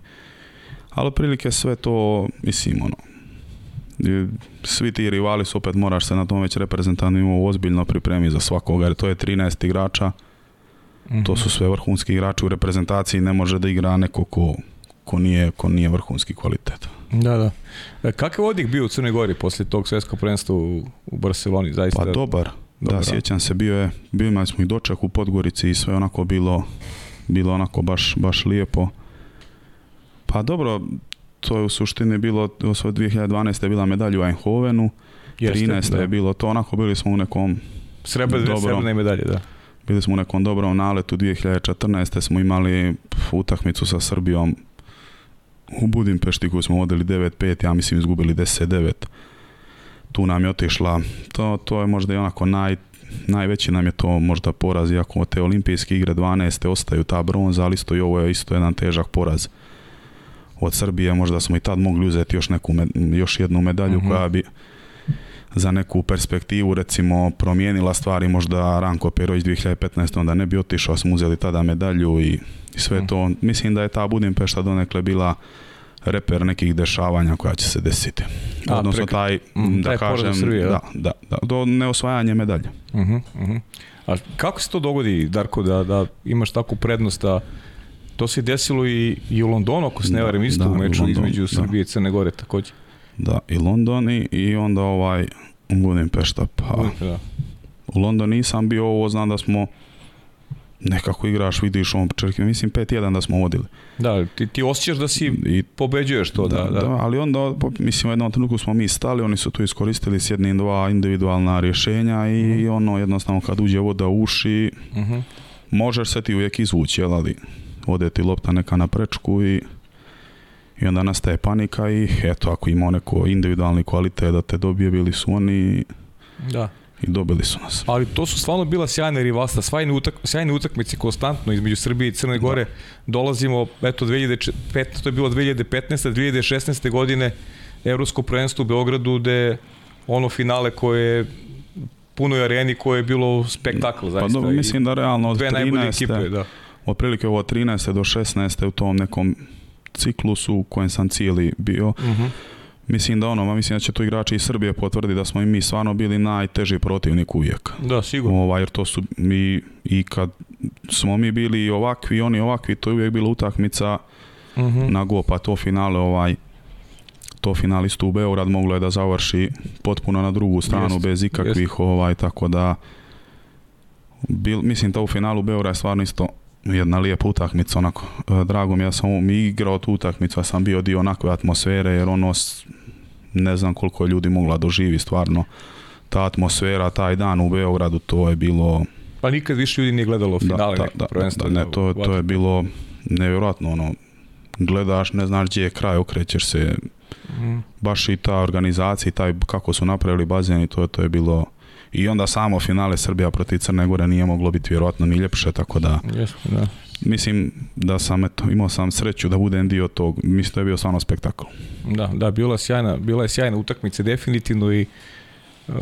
Ali prilike sve to, mislim, ono, svi ti rivali su opet moraš se na tom već reprezentativno ozbiljno pripremi za svakoga, jer to je 13 igrača, to su mhm. sve vrhunski igrači u reprezentaciji, ne može da igra neko ko, ko, nije, ko nije vrhunski kvalitet. Da, da. E, kakav je odjek bio u Crnoj Gori poslije tog svjetskog prvenstva u, u Barceloni? Zaista... Pa dobar. Da, sjećam se, bio je, imali smo i dočak u Podgorici i sve onako bilo, bilo onako baš, baš lijepo. Pa dobro, to je u suštini bilo, 2012. je bila medalja u Eindhovenu, Jeste, 13. je bilo to, onako bili smo u nekom Srebrne, dobrom, medalje, da. Bili smo u nekom dobrom naletu, 2014. smo imali utakmicu sa Srbijom, u Budimpešti koju smo vodili 9-5, ja mislim izgubili 10-9. Tu nam je otišla, to, to je možda i onako naj, najveći nam je to možda poraz, iako te olimpijske igre 12. ostaju ta bronza, ali isto i ovo je isto jedan težak poraz od Srbije, možda smo i tad mogli uzeti još, neku, još jednu medalju mhm. koja bi za neku perspektivu recimo promijenila stvari možda Ranko Perović 2015. onda ne bi otišao, smo uzeli tada medalju i, sve mhm. to. Mislim da je ta Budimpešta donekle bila reper nekih dešavanja koja će se desiti. Odnosno taj, mhm, da taj kažem, da, da, da, do neosvajanje medalje. Uh A kako se to dogodi, Darko, da, da imaš takvu prednost da to se desilo i, i u Londonu, ako se ne varim, isto u meču između Srbije i Crne Gore također. Da, i Londoni, i, onda ovaj Budimpešta. Pa, U Londoni nisam bio, ovo znam da smo nekako igraš, vidiš on čerke, mislim 5-1 da smo vodili. Da, ti, ti osjećaš da si i pobeđuješ to. Da, da, da. ali onda, mislim, u jednom trenutku smo mi stali, oni su tu iskoristili s jednim dva individualna rješenja i mhm. ono, jednostavno kad uđe voda u uši, mhm. možeš se ti uvijek izvući, jel, ali ode ti lopta neka na prečku i i onda nastaje panika i eto, ako ima neko individualni kvalitet da te dobije, bili su oni da. i dobili su nas. Ali to su stvarno bila sjajna rivalstva, sjajne, utak, utakmice konstantno između Srbije i Crne Gore. Dolazimo, eto, 2015. to je bilo 2015. 2016. godine Evropsko prvenstvo u Beogradu gde ono finale koje je puno areni koje je bilo spektakl pa zaista. Pa dobro, mislim da realno od 13. Ekipe, da. ovo 13. do 16. u tom nekom ciklusu u kojem sam cijeli bio. Mhm. Mislim da ono, mislim da će to igrači iz Srbije potvrdi da smo i mi stvarno bili najteži protivnik uvijek. Da, sigurno. Ovaj, jer to su mi, i kad smo mi bili ovakvi, oni ovakvi, to je uvijek bila utakmica mhm. na go, pa to finale ovaj, to finalistu u moglo je da završi potpuno na drugu stranu bez ikakvih ovaj tako da bil, mislim da u finalu Beograd je stvarno isto jedna lijepa utakmica onako. E, drago mi ja sam mi igrao tu utakmicu, ja sam bio dio onakve atmosfere jer ono ne znam koliko je ljudi mogla doživi stvarno ta atmosfera, taj dan u Beogradu, to je bilo... Pa nikad više ljudi nije gledalo finale da, da, da, ne, to, to je bilo nevjerojatno, ono, gledaš, ne znaš gdje je kraj, okrećeš se, mhm. baš i ta organizacija i taj, kako su napravili bazen i to, to je bilo i onda samo finale Srbija protiv Crne Gore nije moglo biti vjerojatno ni ljepše, tako da... da. Mislim da sam eto, imao sam sreću da budem dio tog, mislim da je bio stvarno spektakl. Da, da, bila, sjajna, bila je sjajna utakmica definitivno i uh,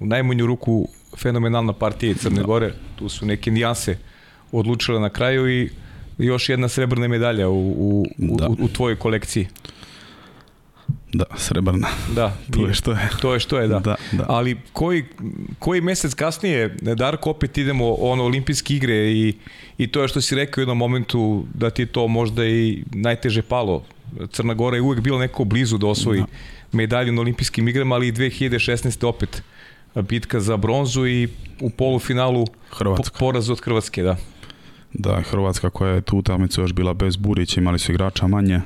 u najmanju ruku fenomenalna partija Crne Gore, tu su neke nijanse odlučile na kraju i još jedna srebrna medalja u, u, u tvojoj kolekciji. Da, srebrna. Da, to je što je. To je što je, da. Ali koji, koji mesec kasnije, Darko, opet idemo ono olimpijske igre i, i to je što si rekao u jednom momentu da ti je to možda i najteže palo. Crna Gora je uvek bila neko blizu da osvoji medalju na olimpijskim igrama, ali i 2016. opet bitka za bronzu i u polufinalu Hrvatska. poraz od Hrvatske, da. Da, Hrvatska koja je tu utakmicu još bila bez Burića, imali su igrača manje,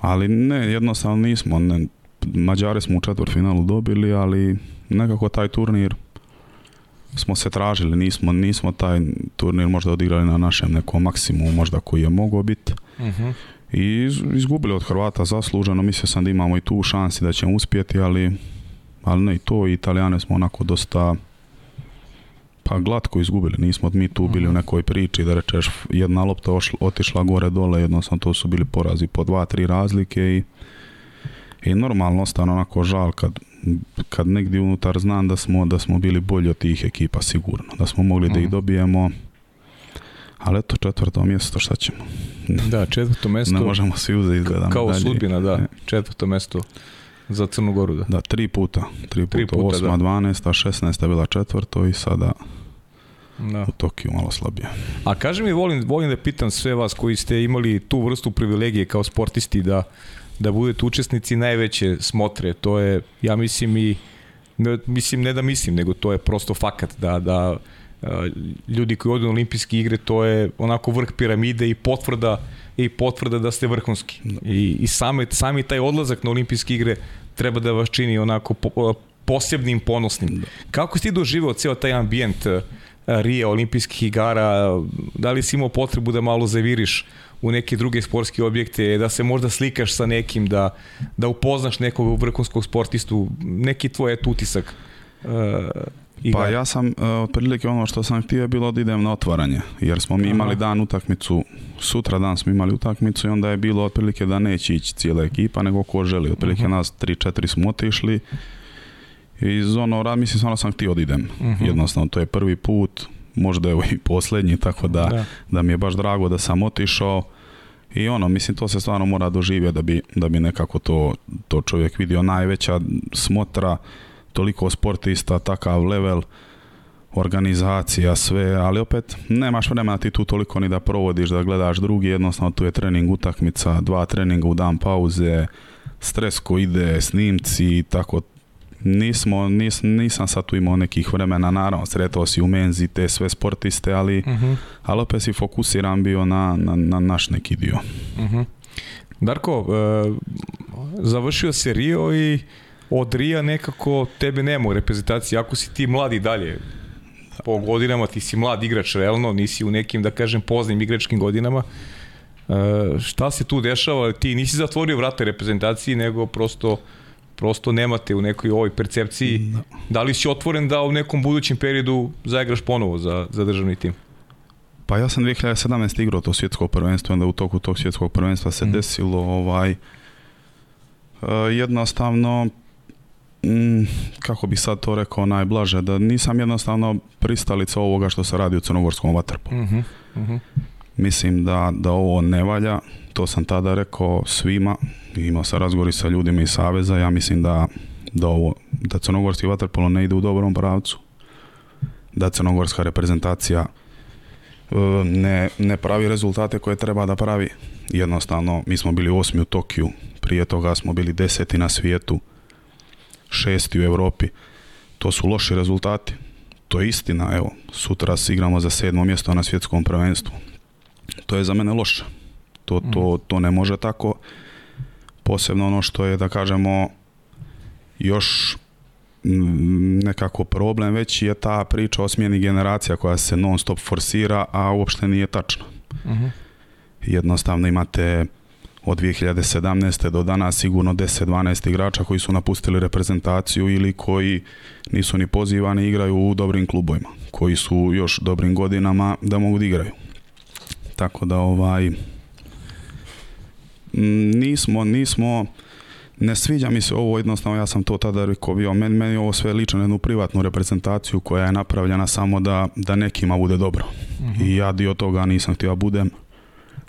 ali ne, jednostavno nismo. Ne, Mađare smo u finalu dobili, ali nekako taj turnir smo se tražili, nismo, nismo taj turnir možda odigrali na našem nekom maksimumu možda koji je mogao biti. Uh mhm. I izgubili od Hrvata zasluženo, mislio sam da imamo i tu šansi da ćemo uspjeti, ali, ali ne i to, i Italijane smo onako dosta pa glatko izgubili, nismo mi tu bili u mhm. nekoj priči da rečeš jedna lopta otišla gore dole, jednostavno to su bili porazi po dva, tri razlike i, i normalno ostane onako žal kad, kad negdje unutar znam da smo, da smo bili bolji od tih ekipa sigurno, da smo mogli da ih mhm. dobijemo, ali eto četvrto mjesto šta ćemo. Da, četvrto mjesto. Ne možemo svi uzeti izgledamo Kao dalje. sudbina, da, e. četvrto mjesto. Za Crnu Goru, da? tri puta. Tri puta, tri puta 16 bila četvrto i sada da. u Tokiju malo slabije. A kaži mi, volim, volim da pitam sve vas koji ste imali tu vrstu privilegije kao sportisti da, da budete učesnici najveće smotre. To je, ja mislim i, ne, mislim ne da mislim, nego to je prosto fakat da, da e, ljudi koji odu na olimpijske igre, to je onako vrh piramide i potvrda i potvrda da ste vrhunski. I, i sami taj odlazak na olimpijske igre treba da vas čini onako po, posebnim ponosnim. Kako si ti doživao ceo taj ambijent Rije olimpijskih igara, da li si imao potrebu da malo zaviriš u neke druge sportske objekte, da se možda slikaš sa nekim, da, da upoznaš nekog vrhunskog sportistu, neki tvoj et utisak? Uh, pa ja sam, uh, otprilike ono što sam htio je bilo da idem na otvaranje, jer smo mi imali dan utakmicu, sutra dan smo imali utakmicu i onda je bilo otprilike da neće ići cijela ekipa, nego ko želi, otprilike nas 3-4 smo otišli, iz ono, mislim stvarno sam htio da mhm. Jednostavno, to je prvi put, možda evo i posljednji, tako da, da, mi je baš drago da sam otišao. I ono, mislim, to se stvarno mora doživjeti da bi, da bi nekako to, to čovjek vidio. Najveća smotra, toliko sportista, takav level, organizacija, sve, ali opet nemaš vremena ti tu toliko ni da provodiš, da gledaš drugi, jednostavno tu je trening utakmica, dva treninga u dan pauze, stres koji ide, snimci i tako nismo, nis, nisam sad tu imao nekih vremena, naravno sretao si u menzi te sve sportiste, ali, uh-huh. ali opet si fokusiran bio na, na, naš neki dio. uh Darko, e, završio se Rio i od Rio nekako tebe nema u reprezentaciji, ako si ti mladi dalje, po godinama ti si mlad igrač realno, nisi u nekim da kažem poznim igračkim godinama, e, šta se tu dešava, ti nisi zatvorio vrate reprezentaciji, nego prosto prosto nemate u nekoj ovoj percepciji. Da. li si otvoren da u nekom budućem periodu zaigraš ponovo za, za državni tim? Pa ja sam 2017. igrao to svjetsko prvenstvo, onda u toku tog svjetskog prvenstva se mm. desilo ovaj, e, jednostavno mm, kako bi sad to rekao najblaže, da nisam jednostavno pristalica ovoga što se radi u crnogorskom vaterpolu. Mhm, mhm. Mislim da, da ovo ne valja, to sam tada rekao svima, imao sam razgovori sa ljudima iz Saveza, ja mislim da, da, ovo, da crnogorski vaterpolo ne ide u dobrom pravcu, da crnogorska reprezentacija e, ne, ne pravi rezultate koje treba da pravi. Jednostavno, mi smo bili osmi u Tokiju, prije toga smo bili deseti na svijetu, šesti u Europi. To su loši rezultati. To je istina, evo, sutra igramo za sedmo mjesto na svjetskom prvenstvu. To je za mene loše. To, to, mm. to ne može tako. Posebno ono što je, da kažemo, još nekako problem već je ta priča o smjeni generacija koja se non stop forsira, a uopšte nije tačno. Mhm. Jednostavno imate od 2017. do danas sigurno 10-12 igrača koji su napustili reprezentaciju ili koji nisu ni pozivani igraju u dobrim klubovima, koji su još dobrim godinama da mogu da igraju. Tako da ovaj nismo, nismo, ne sviđa mi se ovo, jednostavno ja sam to tada rekao bio, meni, meni ovo sve lično na jednu privatnu reprezentaciju koja je napravljena samo da, da nekima bude dobro. Mhm. I ja dio toga nisam htio budem,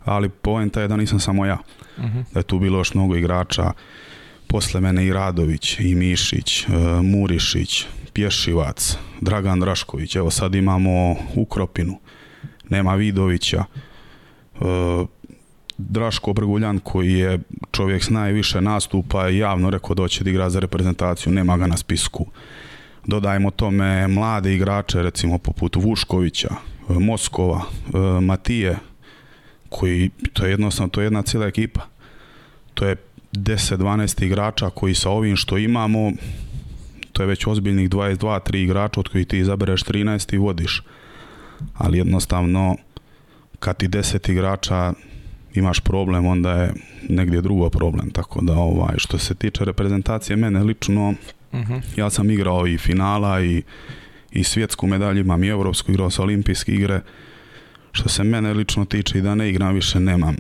ali poenta je da nisam samo ja. Mhm. Da je tu bilo još mnogo igrača, posle mene i Radović, i Mišić, e, Murišić, Pješivac, Dragan Drašković, evo sad imamo Ukropinu, nema Vidovića, e, Draško Brguljan koji je čovjek s najviše nastupa i javno rekao da će da igra za reprezentaciju, nema ga na spisku. Dodajemo tome mlade igrače, recimo poput Vuškovića, Moskova, e, Matije, koji, to je jednostavno, to je jedna cijela ekipa. To je 10-12 igrača koji sa ovim što imamo, to je već ozbiljnih 22-3 igrača od kojih ti izabereš 13 i vodiš. Ali jednostavno, kad ti 10 igrača imaš problem, onda je negdje drugo problem. Tako da, ovaj, što se tiče reprezentacije, mene lično, mhm. ja sam igrao i finala i, i svjetsku medalju, imam i evropsku, igrao sa olimpijske igre. Što se mene lično tiče i da ne igram više, nemam.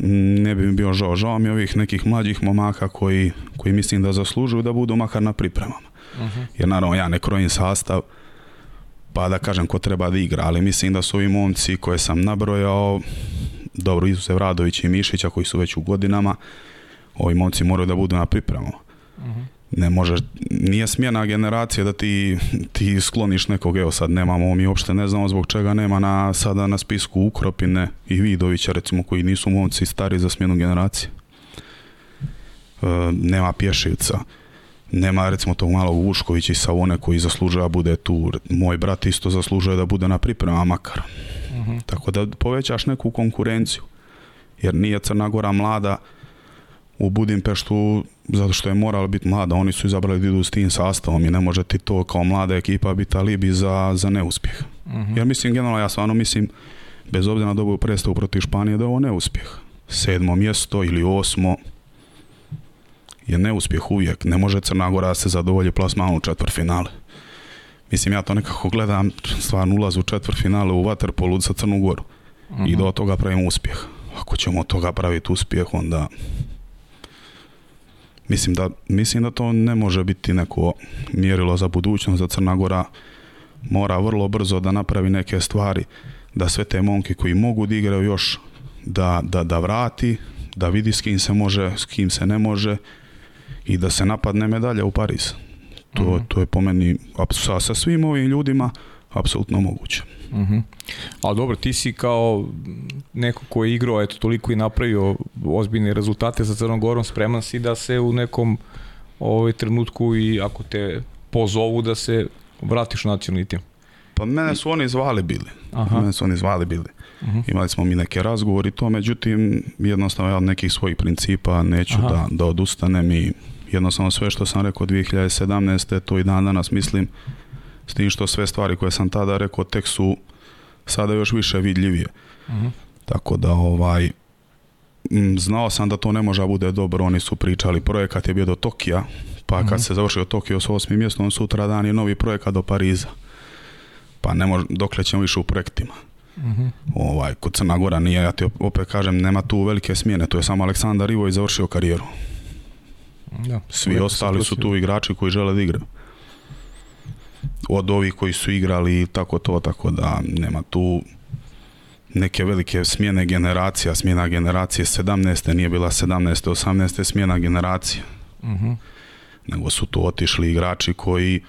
Ne bi mi bio žao. Žao mi ovih nekih mlađih momaka koji, koji mislim da zaslužuju da budu makar na pripremama. Mhm. Jer naravno ja ne krojim sastav, pa da kažem ko treba da igra, ali mislim da su ovi momci koje sam nabrojao dobro, Isuse Vradović i Mišića koji su već u godinama, ovi momci moraju da budu na pripremu. Mhm. Ne možeš, nije smjena generacije da ti, ti skloniš nekog, evo sad nemamo, mi uopšte ne znamo zbog čega nema na, sada na spisku Ukropine i Vidovića recimo koji nisu momci stari za smjenu generacije. E, nema pješivca nema recimo tog malog Vuškovića i Savone koji zaslužuje da bude tu. Moj brat isto zaslužuje da bude na pripremama makar. Tako da povećaš neku konkurenciju. Jer nije Crna Gora mlada u Budimpeštu zato što je morala biti mlada, oni su izabrali da idu s tim sastavom i ne može ti to kao mlada ekipa biti alibi za, za neuspjeh. Mhm. Jer mislim, generalno, ja stvarno mislim, bez obzira na dobu predstavu protiv Španije, da je ovo neuspjeh. Sedmo mjesto ili osmo je neuspjeh uvijek. Ne može Crna Gora se zadovolji plasmanu u četvrfinale mislim ja to nekako gledam, stvarno ulaz u finale u Waterpolu sa Crnu Goru i mhm. da od toga pravimo uspjeh. Ako ćemo od toga praviti uspjeh, onda mislim da, mislim da to ne može biti neko mjerilo za budućnost, da Crna Gora mora vrlo brzo da napravi neke stvari, da sve te momke koji mogu da igraju još, da, da, da vrati, da vidi s kim se može, s kim se ne može i da se napadne medalja u Parizu. To, mhm. to je po meni sa, sa svim ovim ljudima apsolutno moguće. Mhm. Ali dobro, ti si kao neko ko je igrao, eto, toliko i napravio ozbiljne rezultate sa gorom spreman si da se u nekom ovaj trenutku i ako te pozovu da se vratiš u nacionalni Pa mene su oni zvali bili. Mene su oni zvali bili. Mhm. Imali smo mi neke razgovore to, međutim, jednostavno ja od nekih svojih principa neću da, da odustanem i jednostavno sve što sam rekao 2017. to i dan danas mislim s tim što sve stvari koje sam tada rekao tek su sada još više vidljivije. Mhm. Tako da ovaj znao sam da to ne može bude dobro, oni su pričali, projekat je bio do Tokija, pa kad mhm. se završio Tokio s osmim mjestom, sutra dan je novi projekat do Pariza. Pa ne može, dokle ćemo više u projektima. Uh ovaj, kod Crna Gora nije, ja ti opet kažem, nema tu velike smjene, to je samo Aleksandar Ivoj završio karijeru. Da, Svi ostali su tu igrači koji žele da igraju. Od ovih koji su igrali i tako to, tako da nema tu neke velike smjene generacija, smjena generacije 17. nije bila 17. 18. smjena generacije. Mhm. Nego su tu otišli igrači koji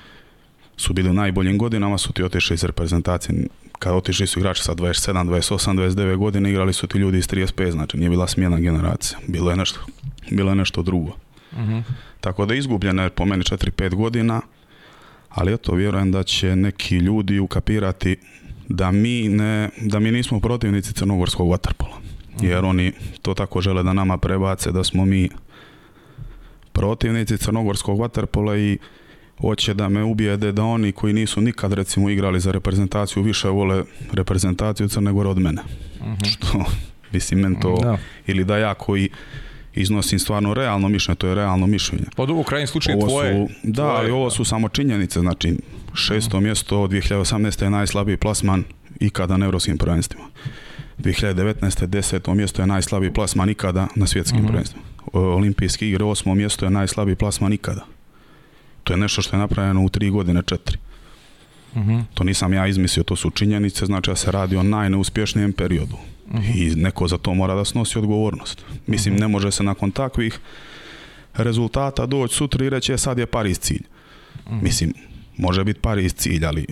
su bili u najboljim godinama, su ti otišli iz reprezentacije. Kad otišli su igrači sa 27, 28, 29 godine igrali su ti ljudi iz 35, znači nije bila smjena generacija. Bilo je nešto, bilo je nešto drugo. Tako da izgubljena je po meni 4-5 godina, ali eto vjerujem da će neki ljudi ukapirati da mi, ne, da mi nismo protivnici crnogorskog vaterpola. Jer mhm. oni to tako žele da nama prebace da smo mi protivnici crnogorskog vaterpola i hoće da me ubijede da oni koji nisu nikad recimo igrali za reprezentaciju više vole reprezentaciju Crne Gore od mene. Mhm. Što mislim to da. ili da ja koji iznosim stvarno realno mišljenje, to je realno mišljenje. Pa u krajnjem slučaju ovo su, Da, i ovo su samo činjenice, znači šesto mjesto -huh. mjesto 2018. je najslabiji plasman ikada na evropskim prvenstvima. 2019. deseto mjesto je najslabiji plasman ikada na svjetskim mhm. prvenstvima. Olimpijski igre osmo mjesto je najslabiji plasman ikada. To je nešto što je napravljeno u tri godine, četiri. Mhm. To nisam ja izmislio, to su činjenice, znači da se radi o najneuspješnijem periodu. Mhm. i neko za to mora da snosi odgovornost. Mislim, mhm. ne može se nakon takvih rezultata doći sutra i reći e, sad je Paris cilj. Mhm. Mislim, može biti Paris cilj, ali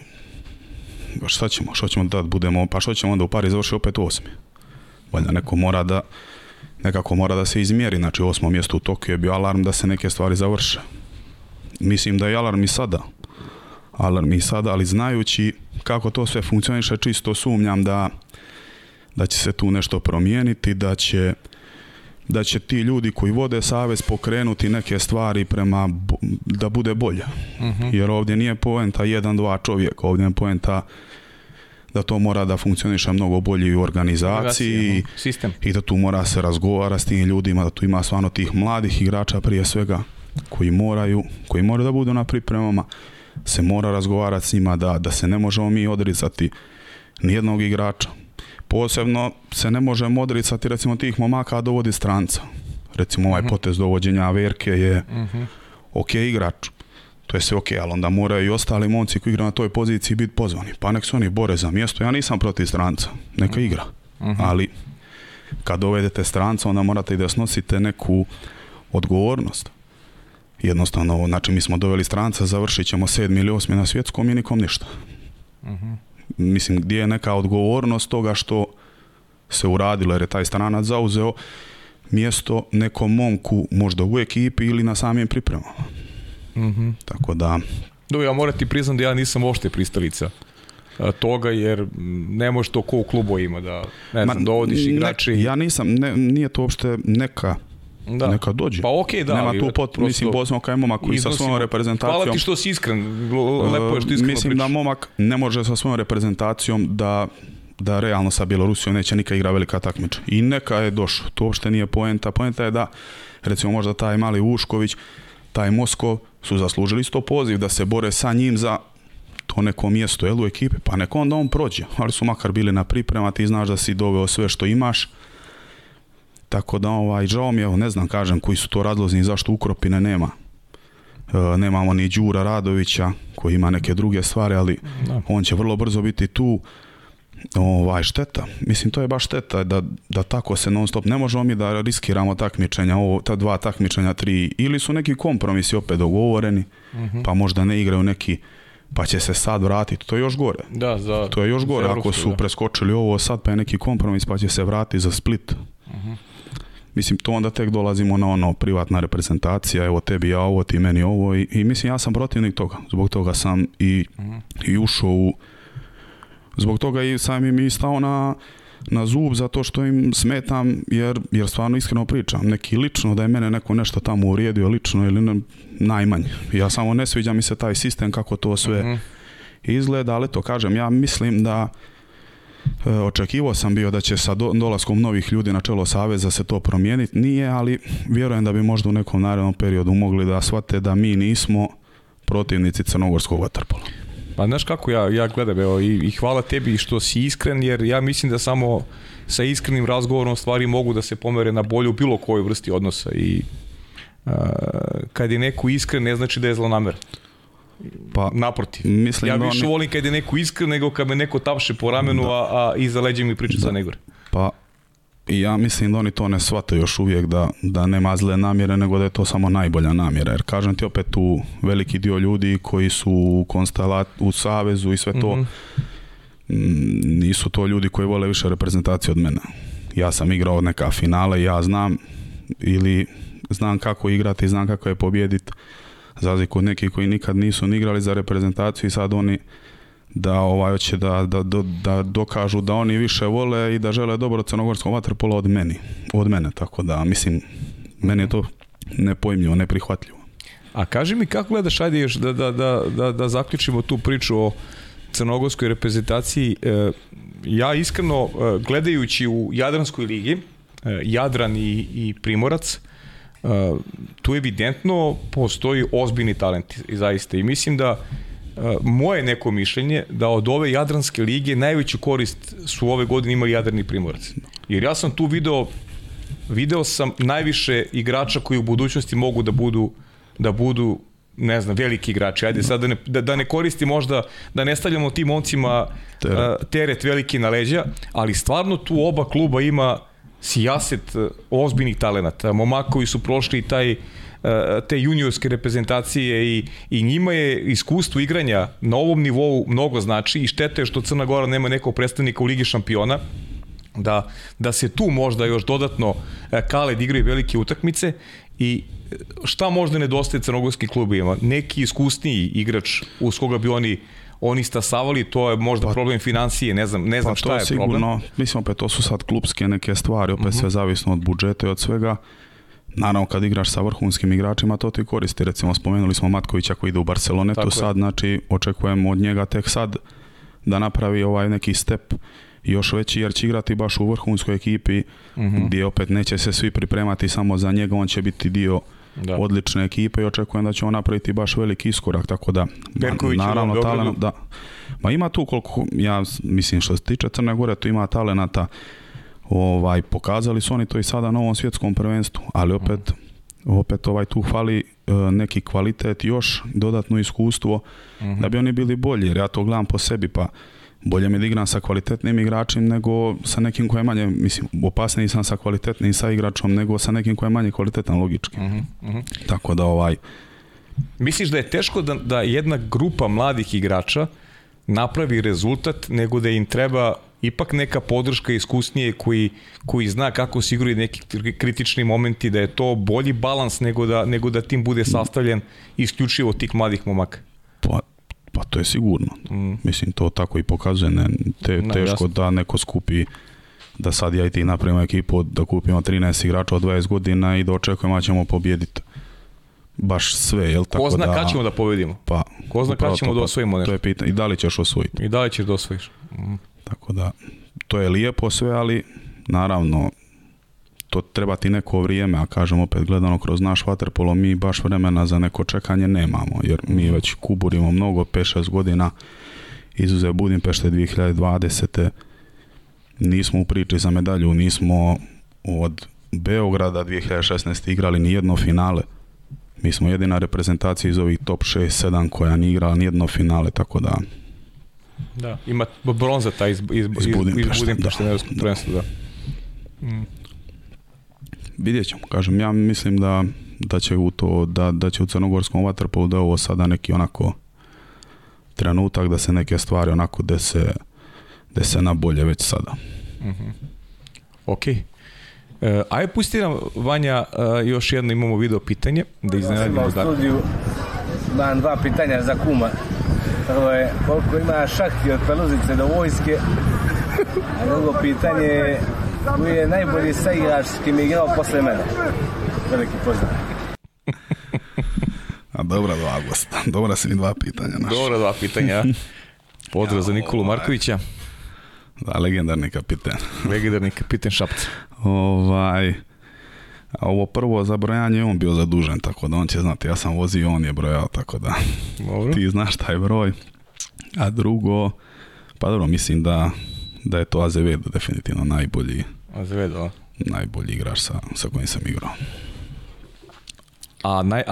šta ćemo, što ćemo da budemo, pa što ćemo onda u Paris završi opet u osmi. Valjda neko mora da, nekako mora da se izmjeri, znači osmo mjesto u Tokiju je bio alarm da se neke stvari završe. Mislim da je alarm i sada, alarm i sada, ali znajući kako to sve funkcioniše, čisto sumnjam da da će se tu nešto promijeniti, da će da će ti ljudi koji vode savez pokrenuti neke stvari prema da bude bolje. Mhm. Jer ovdje nije poenta jedan, dva čovjeka, ovdje je poenta da to mora da funkcioniše mnogo bolje u organizaciji i da tu mora se razgovara s tim ljudima, da tu ima stvarno tih mladih igrača prije svega koji moraju, koji moraju da budu na pripremama, se mora razgovarati s njima da, da se ne možemo mi odrizati nijednog igrača, Posebno se ne može modricati recimo tih momaka dovodi stranca. Recimo ovaj uh potez dovođenja averke je uh ok igrač. To je sve ok, ali onda moraju i ostali momci koji igra na toj poziciji biti pozvani. Pa nek se oni bore za mjesto. Ja nisam protiv stranca. Neka mhm. igra. Ali kad dovedete stranca, onda morate i da snosite neku odgovornost. Jednostavno, znači mi smo doveli stranca, završit ćemo sedmi ili osmi na svjetskom i nikom ništa mislim gdje je neka odgovornost toga što se uradilo jer je taj stranac zauzeo mjesto nekom momku možda u ekipi ili na samim pripremama. Mhm. Tako da... Dobro, ja moram ti priznam da ja nisam uopšte pristalica e, toga jer ne može to ko u klubu ima da ne znam, dovodiš igrače. ja nisam, nije to uopšte neka da. Neka dođe. Pa okay, da. Nema tu pot, mislim, posebno je momak koji sa svojom reprezentacijom... Hvala ti što si iskren, iskreno Mislim da momak ne može sa svojom reprezentacijom da da realno sa Bjelorusijom neće nikad igra velika takmiča. I neka je došao. To uopšte nije poenta. Poenta je da, recimo možda taj mali Ušković, taj Moskov su zaslužili isto poziv da se bore sa njim za to neko mjesto jel, u ekipi, pa neko onda on prođe, ali su makar bili na priprema, ti znaš da si doveo sve što imaš, tako da ovaj, žao mi je, ne znam kažem koji su to razlozni i zašto Ukropine nema. E, nemamo ni Đura Radovića koji ima neke druge stvari, ali on će vrlo brzo biti tu. Ovaj, šteta. Mislim, to je baš šteta da, da tako se non stop. Ne možemo mi da riskiramo takmičenja, ovo, ta dva takmičenja, tri. Ili su neki kompromisi opet dogovoreni, mhm. pa možda ne igraju neki pa će se sad vratiti, to je još gore. Da, za, to je još gore, ako su preskočili ovo sad pa je neki kompromis pa će se vratiti za Split. Mhm. Mislim, to onda tek dolazimo na ono, privatna reprezentacija, evo tebi ja ovo, ti meni ovo i, mislim, ja sam protivnik toga. Zbog toga sam i, mm. i ušao u... Zbog toga i sam im i stao na, zub zato što im smetam jer, jer stvarno iskreno pričam. Neki lično da je mene neko nešto tamo urijedio, lično ili ne, najmanje. Ja samo ne sviđa mi se taj sistem kako to sve mhm. izgleda, ali to kažem, ja mislim da E, očekivao sam bio da će sa dolaskom novih ljudi na čelo Saveza se to promijeniti. Nije, ali vjerujem da bi možda u nekom narednom periodu mogli da shvate da mi nismo protivnici crnogorskog vaterpola. Pa znaš kako ja, ja gledam, evo, i, hvala tebi što si iskren, jer ja mislim da samo sa iskrenim razgovorom stvari mogu da se pomere na bolju bilo kojoj vrsti odnosa i kad je neko iskren ne znači da je zlonameran. Pa, Naprotiv. Mislim ja više volim kad je neko iskren nego kad me neko tapše po ramenu, a, a iza leđa mi priča da. za negore. Pa, ja mislim da oni to ne shvate još uvijek da, da nema zle namjere, nego da je to samo najbolja namjera. Jer kažem ti opet tu veliki dio ljudi koji su u, u Savezu i sve to, mhm. mm, nisu to ljudi koji vole više reprezentacije od mene. Ja sam igrao neka finale, ja znam ili znam kako igrati, znam kako je pobjediti razliku od nekih koji nikad nisu ni igrali za reprezentaciju i sad oni da ovaj hoće da, da, da, da, dokažu da oni više vole i da žele dobro crnogorskom vaterpolu od meni, od mene, tako da mislim meni je to nepojmljivo, neprihvatljivo. A kaži mi kako gledaš, ajde još da, da, da, da, zaključimo tu priču o crnogorskoj reprezentaciji. E, ja iskreno, e, gledajući u Jadranskoj ligi, e, Jadran i Primorac, tu evidentno postoji ozbiljni talent i zaista i mislim da e, moje neko mišljenje da od ove Jadranske lige najveću korist su ove godine imali Jadrani Primorac. Jer ja sam tu video video sam najviše igrača koji u budućnosti mogu da budu da budu ne znam, veliki igrači. Ajde sad da ne, da, ne koristi možda, da ne stavljamo tim oncima teret. E, teret veliki na leđa, ali stvarno tu oba kluba ima sijaset e, ozbiljnih talenata. Momakovi su prošli taj e, te juniorske reprezentacije i, i njima je iskustvo igranja na ovom nivou mnogo znači i šteta je što Crna Gora nema nekog predstavnika u Ligi šampiona da, da se tu možda još dodatno e, Kaled igraju velike utakmice i šta možda nedostaje crnogorskim klubima? Neki iskusniji igrač uz koga bi oni oni stasavali, to je možda pa- problem financije, ne znam, ne pa znam pa je, sigurno, Mislim, opet to su sad klubske neke stvari, opet uh sve zavisno od budžeta i od svega. Naravno, kad igraš sa vrhunskim igračima, to ti koristi. Recimo, spomenuli smo Matkovića koji ide u Barcelonetu, sad, znači, očekujemo od njega tek sad da napravi ovaj neki step još veći jer će igrati baš u vrhunskoj ekipi mhm. gdje opet neće se svi pripremati samo za njega, on će biti dio da. odlične ekipe i očekujem da će on napraviti baš veliki iskorak, tako da Perković naravno talent, da. Ma ima tu koliko ja mislim što se tiče Crne Gore, tu ima talenata. Ovaj pokazali su oni to i sada na ovom svjetskom prvenstvu, ali opet mhm. opet ovaj tu hvali e, neki kvalitet još dodatno iskustvo mhm. da bi oni bili bolji jer ja to gledam po sebi pa bolje mi da igram sa kvalitetnim igračem nego sa nekim koje je manje, mislim, opasniji sam sa kvalitetnim sa igračom nego sa nekim koje je manje kvalitetan logički. Uh Tako da ovaj... Misliš da je teško da, da jedna grupa mladih igrača napravi rezultat nego da im treba ipak neka podrška iskusnije koji, koji zna kako se neki kritični momenti, da je to bolji balans nego da, nego da tim bude sastavljen isključivo tih mladih momaka? Pa, pa to je sigurno. Mm. Mislim, to tako i pokazuje. Ne, teško da neko skupi da sad ja i ti napravimo ekipu, da kupimo 13 igrača od 20 godina i da očekujemo da ćemo pobijediti baš sve, jel tako Ko zna da... ćemo da pobedimo? Pa, Ko zna kad ćemo da pa osvojimo nešto? To je pitanje. I da li ćeš osvojiti? I da li ćeš da osvojiš? Mm. Tako da, to je lijepo sve, ali naravno to treba ti neko vrijeme, a kažem opet gledano kroz naš vaterpolo, mi baš vremena za neko čekanje nemamo, jer mi mhm. već kuburimo mnogo, 5-6 godina, izuze Budimpešte 2020. Nismo u priči za medalju, nismo od Beograda 2016. igrali ni jedno finale. Mi smo jedina reprezentacija iz ovih top 6-7 koja ni igrala ni jedno finale, tako da... Da, ima bronza ta iz, iz, Budimpešte, da vidjet ćemo, kažem, ja mislim da, da će u to, da, da će u crnogorskom vaterpolu da ovo sada neki onako trenutak da se neke stvari onako da se na bolje već sada. Mm -hmm. Ok. E, aj pusti nam, Vanja, e, još jedno imamo video pitanje, da iznenadimo ja studiju, imam dva pitanja za kuma. Prvo je, koliko ima šahti od Peluzice do vojske, a drugo pitanje je, koji je najbolji saigrač s kim igrao posle mene. Veliki pozdrav. A dobra dva, Dobra si mi dva pitanja. Naša. Dobra dva pitanja. Pozdrav za Nikolu ovaj, Markovića. Da, legendarni kapiten. legendarni kapiten Šapca. Ovaj, a ovo prvo za brojanje on bio zadužen, tako da on će znati, ja sam vozio, on je brojao, tako da Dobro. ti znaš taj broj. A drugo, pa dobro, mislim da da je to Azevedo definitivno najbolji Azevedo? Najbolji igrač sa, sa kojim sam igrao. A, naj,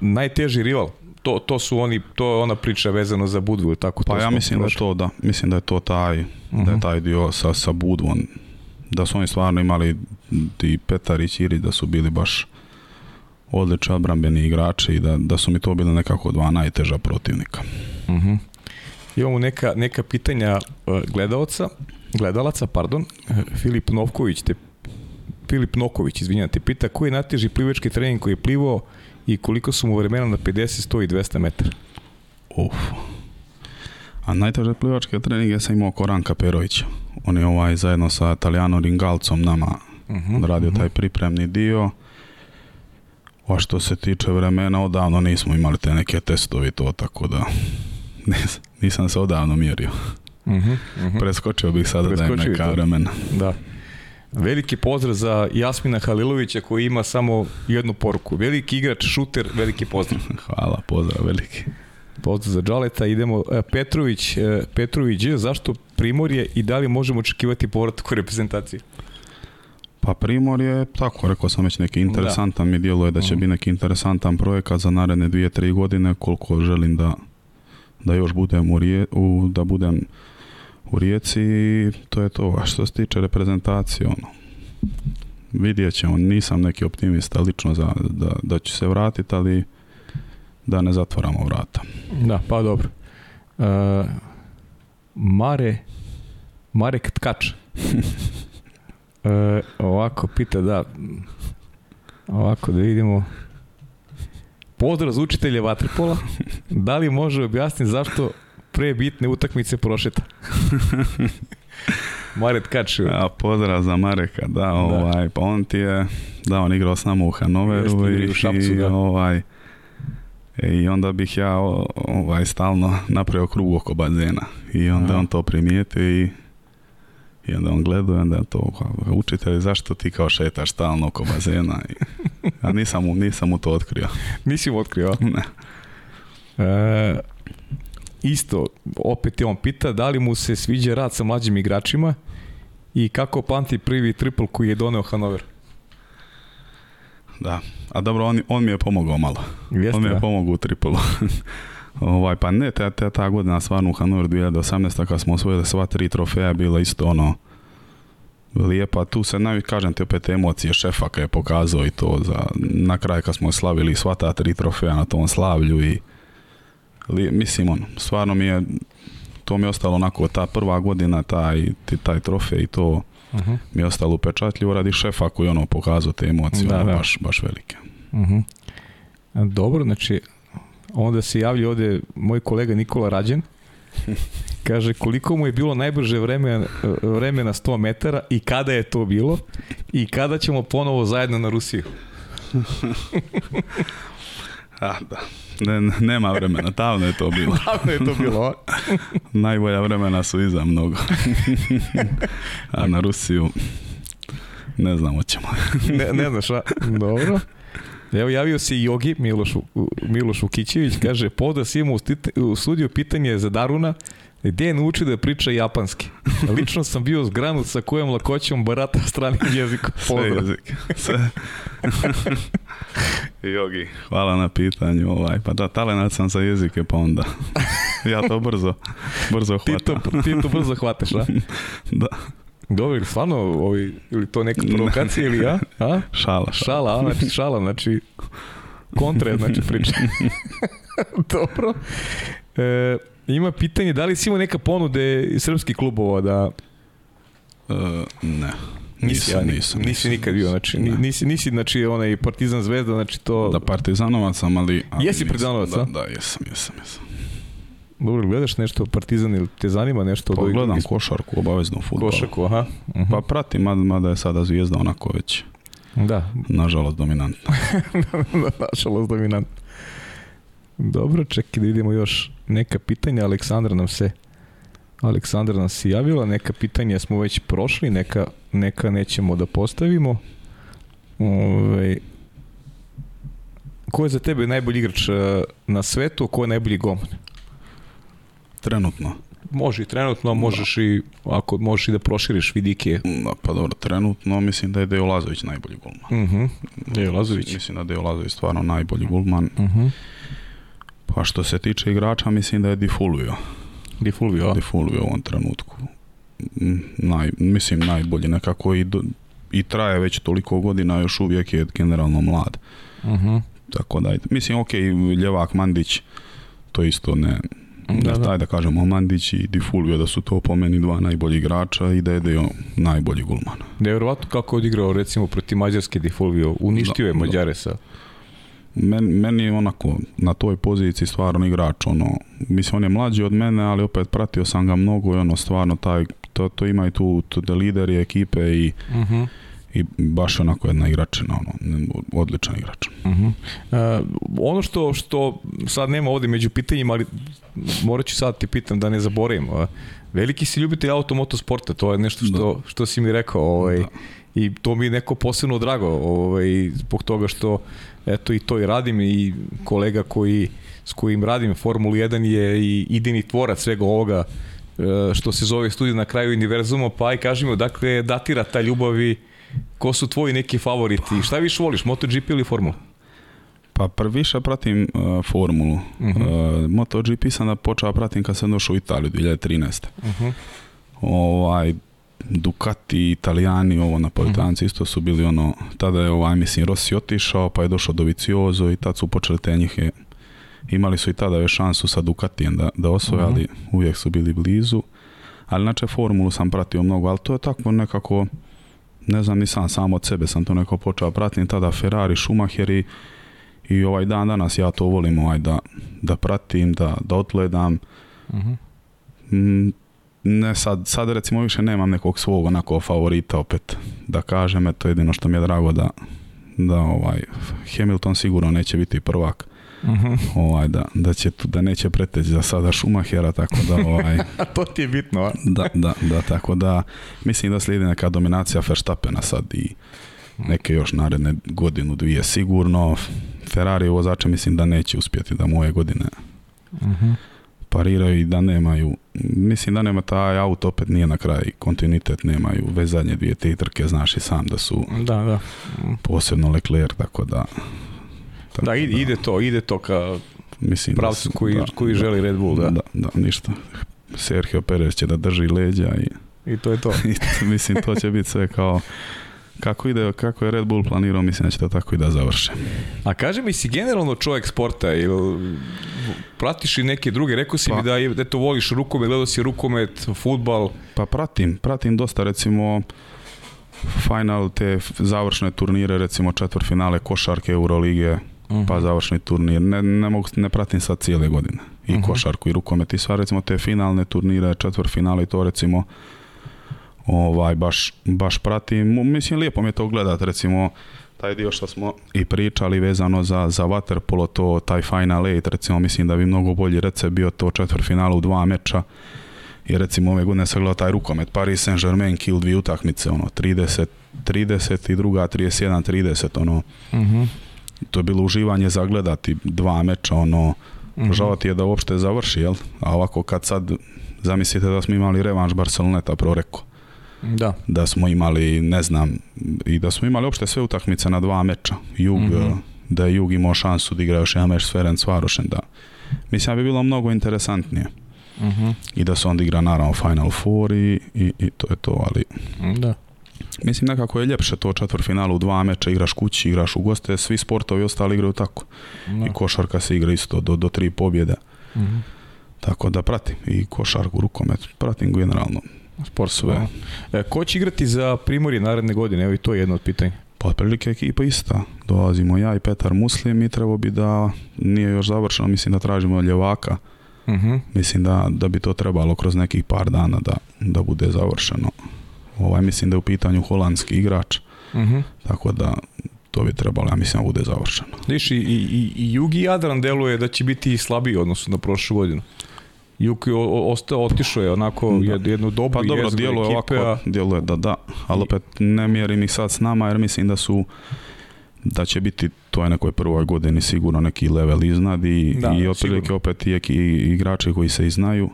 najteži rival? To, to su oni, to je ona priča vezano za Budvu, tako pa to Pa ja mislim da je to, da. Mislim da je to taj, mhm. taj dio sa, sa Budvom. Da su oni stvarno imali i Petarić Ćiri, da su bili baš odlični obrambeni igrači i da, da su mi to bili nekako dva najteža protivnika. uh Imamo neka, neka pitanja uh, gledalaca, gledalaca, pardon. Filip Novković te Filip Noković, izvinjena, te pita koji je najteži plivački trening koji je plivao i koliko su mu vremena na 50, 100 i 200 metara? Uf. A plivački trening treninge sam imao Koranka Perovića. On je ovaj zajedno sa Italijanom Ringalcom nama uh radio mhm. taj pripremni dio. A što se tiče vremena, odavno nismo imali te neke testovi to, tako da ne znam. Nisam se odavno mjerio. Uh Preskočio bih sada da je neka vremena. Da. Veliki pozdrav za Jasmina Halilovića koji ima samo jednu poruku. Veliki igrač, šuter, veliki pozdrav. Hvala, pozdrav veliki. Pozdrav za Đaleta, idemo. E, Petrović, e, Petrović, zašto Primorje i da li možemo očekivati povratak u reprezentaciji? Pa Primor je, tako rekao sam već, neki interesantan da. mi djeluje da će mhm. biti neki interesantan projekat za naredne dvije, tri godine, koliko želim da da još budem u, da budem u Rijeci i to je to. A što se tiče reprezentacije, ono, vidjet ćemo, nisam neki optimista lično za, da, da ću se vratiti, ali da ne zatvaramo vrata. Da, pa dobro. Uh, Mare, Marek Tkač. uh, ovako pita, da, ovako da vidimo. Pozdrav za učitelje Vatrpola. Da li može objasniti zašto pre bitne utakmice prošeta? maret kaču A pozdrav za Mareka, da, ovaj, pa on je, da, on igrao s nama u Hanoveru i, da. ovaj, e, i onda bih ja ovaj, stalno napravio krug oko bazena i onda Aha. on to primijetio i i onda on gleda i onda je to, učitelj, zašto ti kao šetaš stalno oko bazena? I, a nisam mu, nisam to otkrio. Nisi mu otkrio? Ne. E, isto, opet je on pita da li mu se sviđa rad sa mlađim igračima i kako pamti prvi triple koji je doneo Hanover? Da, a dobro, on, on mi je pomogao malo. on mi je pomogao u triple Ovaj, pa ne, ta, ta godina stvarno u Hanover 2018. kad smo osvojili sva tri trofeja bila isto ono lijepa. Tu se najvi, kažem te opet emocije šefa kad je pokazao i to za, na kraj kad smo slavili sva ta tri trofeja na tom slavlju i mislim ono, stvarno mi je to mi je ostalo onako ta prva godina taj, taj trofej i to mhm. mi je ostalo upečatljivo radi šefa koji ono pokazao te emocije ono, Baš, baš velike. Mhm. Dobro, znači Onda se javlja ovdje moj kolega Nikola Rađen, Kaže, koliko mu je bilo najbrže vreme, vreme na 100 metara i kada je to bilo i kada ćemo ponovo zajedno na Rusiju? A ah, da. nema vremena, davno je to bilo. je to bilo, Najbolja vremena su iza mnogo. A na Rusiju ne znamo ćemo. ne, ne znaš, a? Dobro. Evo javio se i Jogi Miloš, Miloš kaže, poda ima u, u studiju pitanje za Daruna, Gde je nauči da priča japanski? Lično sam bio zgranut sa kojom lakoćom barata stranim jezikom. jezik. Sve. Jogi, hvala na pitanju. Ovaj. Pa da, talenat sam za jezike, pa onda. ja to brzo, brzo hvatam. Ti to, brzo hvataš, da? da. Dobro, stvarno, ovi, ili to neka provokacija ili ja? A? Šala. Šala, šala, znači, šala, znači kontra je znači priča. Dobro. E, ima pitanje, da li si imao neka ponude srpskih klubova da... E, ne. Nisi, nisam, nisi nikad bio, znači, nisi, nisi, znači, onaj Partizan zvezda, znači to... Da, Partizanovac sam, ali... jesi Partizanovac, da, da, jesam, jesam, jesam. Dobro, gledaš nešto Partizan ili te zanima nešto? od ovih? Pogledam košarku, obavezno futbol. Košarku, aha. Mhm. Pa pratim, mada je sada zvijezda onako već. Da. Nažalost dominantno. Nažalost dominantno. Dobro, čekaj da vidimo još neka pitanja. Aleksandra nam se Aleksandra nam se javila. Neka pitanja smo već prošli, neka, neka nećemo da postavimo. Ove, ovaj, ko je za tebe najbolji igrač eh, na svetu, ko je najbolji gomor? Trenutno? Može i trenutno, možeš i ako možeš i da proširiš vidike. Mm, da, pa dobro, trenutno mislim da je Dejo Lazović najbolji golman. Uh Lazović? Mislim da je Dejo Lazović stvarno najbolji golman. Uh Pa što se tiče igrača, mislim da je Difulvio. Difulvio? Difulvio u ovom trenutku. Mm, naj, mislim najbolji nekako i, i traje već toliko godina, još uvijek je generalno mlad. Mhm. Tako da, mislim, ok, Ljevak Mandić, to isto ne, da, da. Taj, da kažemo, Mandić i Difulvio da su to po meni dva najbolji igrača i da je on najbolji gulman. Da je kako odigrao recimo proti Mađarske Difulvio, uništio je Mađare sa men, meni je onako na toj poziciji stvarno igrač ono mislim on je mlađi od mene ali opet pratio sam ga mnogo i ono stvarno taj to, ima i tu to, lider ekipe i mhm i baš onako jedna igračina, ono, odličan igrač. Uh ono što, što sad nema ovde među pitanjima, ali morat ću sad ti pitam da ne zaboravim. E, veliki si ljubitelj sporta to je nešto što, što si mi rekao. Ovaj, I to mi je neko posebno drago, ovaj, zbog toga što eto i to i radim i kolega koji, s kojim radim Formulu 1 je i idini tvorac svega ovoga e, što se zove studij na kraju univerzuma, pa aj kažemo dakle datira ta ljubavi Ko su tvoji neki favoriti? Šta više voliš, MotoGP ili Formula? Pa više pratim uh, formulu. Uh mhm. -huh. E, MotoGP sam da počeo pratim kad sam došao u Italiju 2013. -huh. Mhm. Ovaj, Ducati, Italijani, ovo na -huh. Mhm. isto su bili ono, tada je ovaj, mislim, Rossi otišao, pa je došao do Viciozo i tad su počeli te e, imali su i tada još šansu sa Ducatijem da, da osvoje, ali uvijek su bili blizu. Ali znači formulu sam pratio mnogo, ali to je tako nekako ne znam, nisam sam od sebe sam to neko počeo pratim, tada Ferrari, Schumacher i, i ovaj dan danas ja to volim ovaj, da, da pratim, da, da odgledam. Mhm. Mm, ne sad, sad recimo više nemam nekog svog onako favorita opet da kažem, je jedino što mi je drago da, da ovaj Hamilton sigurno neće biti prvak Mhm. Ovaj, da, da, će, da neće preteći za sada Šumahera, tako da... Ovaj, to ti je bitno, da, da, da, tako da mislim da slijedi neka dominacija Verstappena sad i neke još naredne godinu, dvije sigurno. Ferrari vozača mislim da neće uspjeti da moje godine uh pariraju i da nemaju, mislim da nema taj auto opet nije na kraj, kontinuitet nemaju, vezanje zadnje dvije te trke znaš i sam da su da, da. posebno Leclerc, tako da da, ide, ide to, ide to ka mislim, pravcu koji, koji želi Red Bull, da? Da, ništa. Sergio Perez će da drži leđa i... I to je to. mislim, to će biti sve kao kako ide, kako je Red Bull planirao, mislim da će to tako i da završe. A kaže mi si generalno čovjek sporta ili pratiš i neke druge? Rekao si mi pa- da je, eto, voliš rukomet, gledao si rukomet, futbal. Pa pratim, pratim dosta recimo final te završne turnire, recimo četvrfinale košarke Eurolige pa mhm. završni turnir. Ne, ne, mogu, ne pratim sad cijele godine i uh košarku i rukomet i sva recimo te finalne turnire, finale i to recimo ovaj, baš, baš pratim. Mislim, lijepo mi je to gledat recimo taj dio što smo i pričali vezano za, za Waterpolo, to taj Final 8, recimo mislim da bi mnogo bolji rece bio to četvrtfinale u dva meča i recimo ove godine sam gledao taj rukomet Paris Saint Germain kill dvije utakmice ono 30 30 i druga 31 30 ono mhm to je bilo uživanje zagledati dva meča, ono, mm je da uopšte završi, jel? A ovako kad sad zamislite da smo imali revanš Barceloneta proreko. Da. Da smo imali, ne znam, i da smo imali uopšte sve utakmice na dva meča. Jug, mhm. eh, da je Jug imao šansu da igra još jedan meč s Ferenc da. Mislim da bi bilo mnogo interesantnije. Mm I da se onda igra naravno Final Four i, i, i to je to, ali... Da. Mislim nekako je ljepše to finalu u dva meča, igraš kući, igraš u goste, svi sportovi ostali igraju tako. I košarka se igra isto do, do tri pobjede. Mhm. Tako da pratim i košarku, rukomet, pratim generalno sport sve. E, ko će igrati za Primorje naredne godine? Evo i to je jedno od pitanja. Pa otprilike ekipa ista. Dolazimo ja i Petar Muslim i treba bi da nije još završeno, mislim da tražimo ljevaka. Mhm. Mislim da, da bi to trebalo kroz nekih par dana da, da bude završeno. Ovaj, mislim da je u pitanju holandski igrač, mhm. tako da to bi trebalo, ja mislim, da bude završeno. i, i, i Jugi Jadran djeluje da će biti slabiji odnosno na prošlu godinu. Juki je otišao je onako da. jednu dobu Pa dobro, djeluje ovako, djeluje da da, ali opet ne mjerim ih sad s nama jer mislim da su da će biti to je nekoj prvoj godini sigurno neki level iznad i, da, i otprilike opet i, i igrači koji se znaju.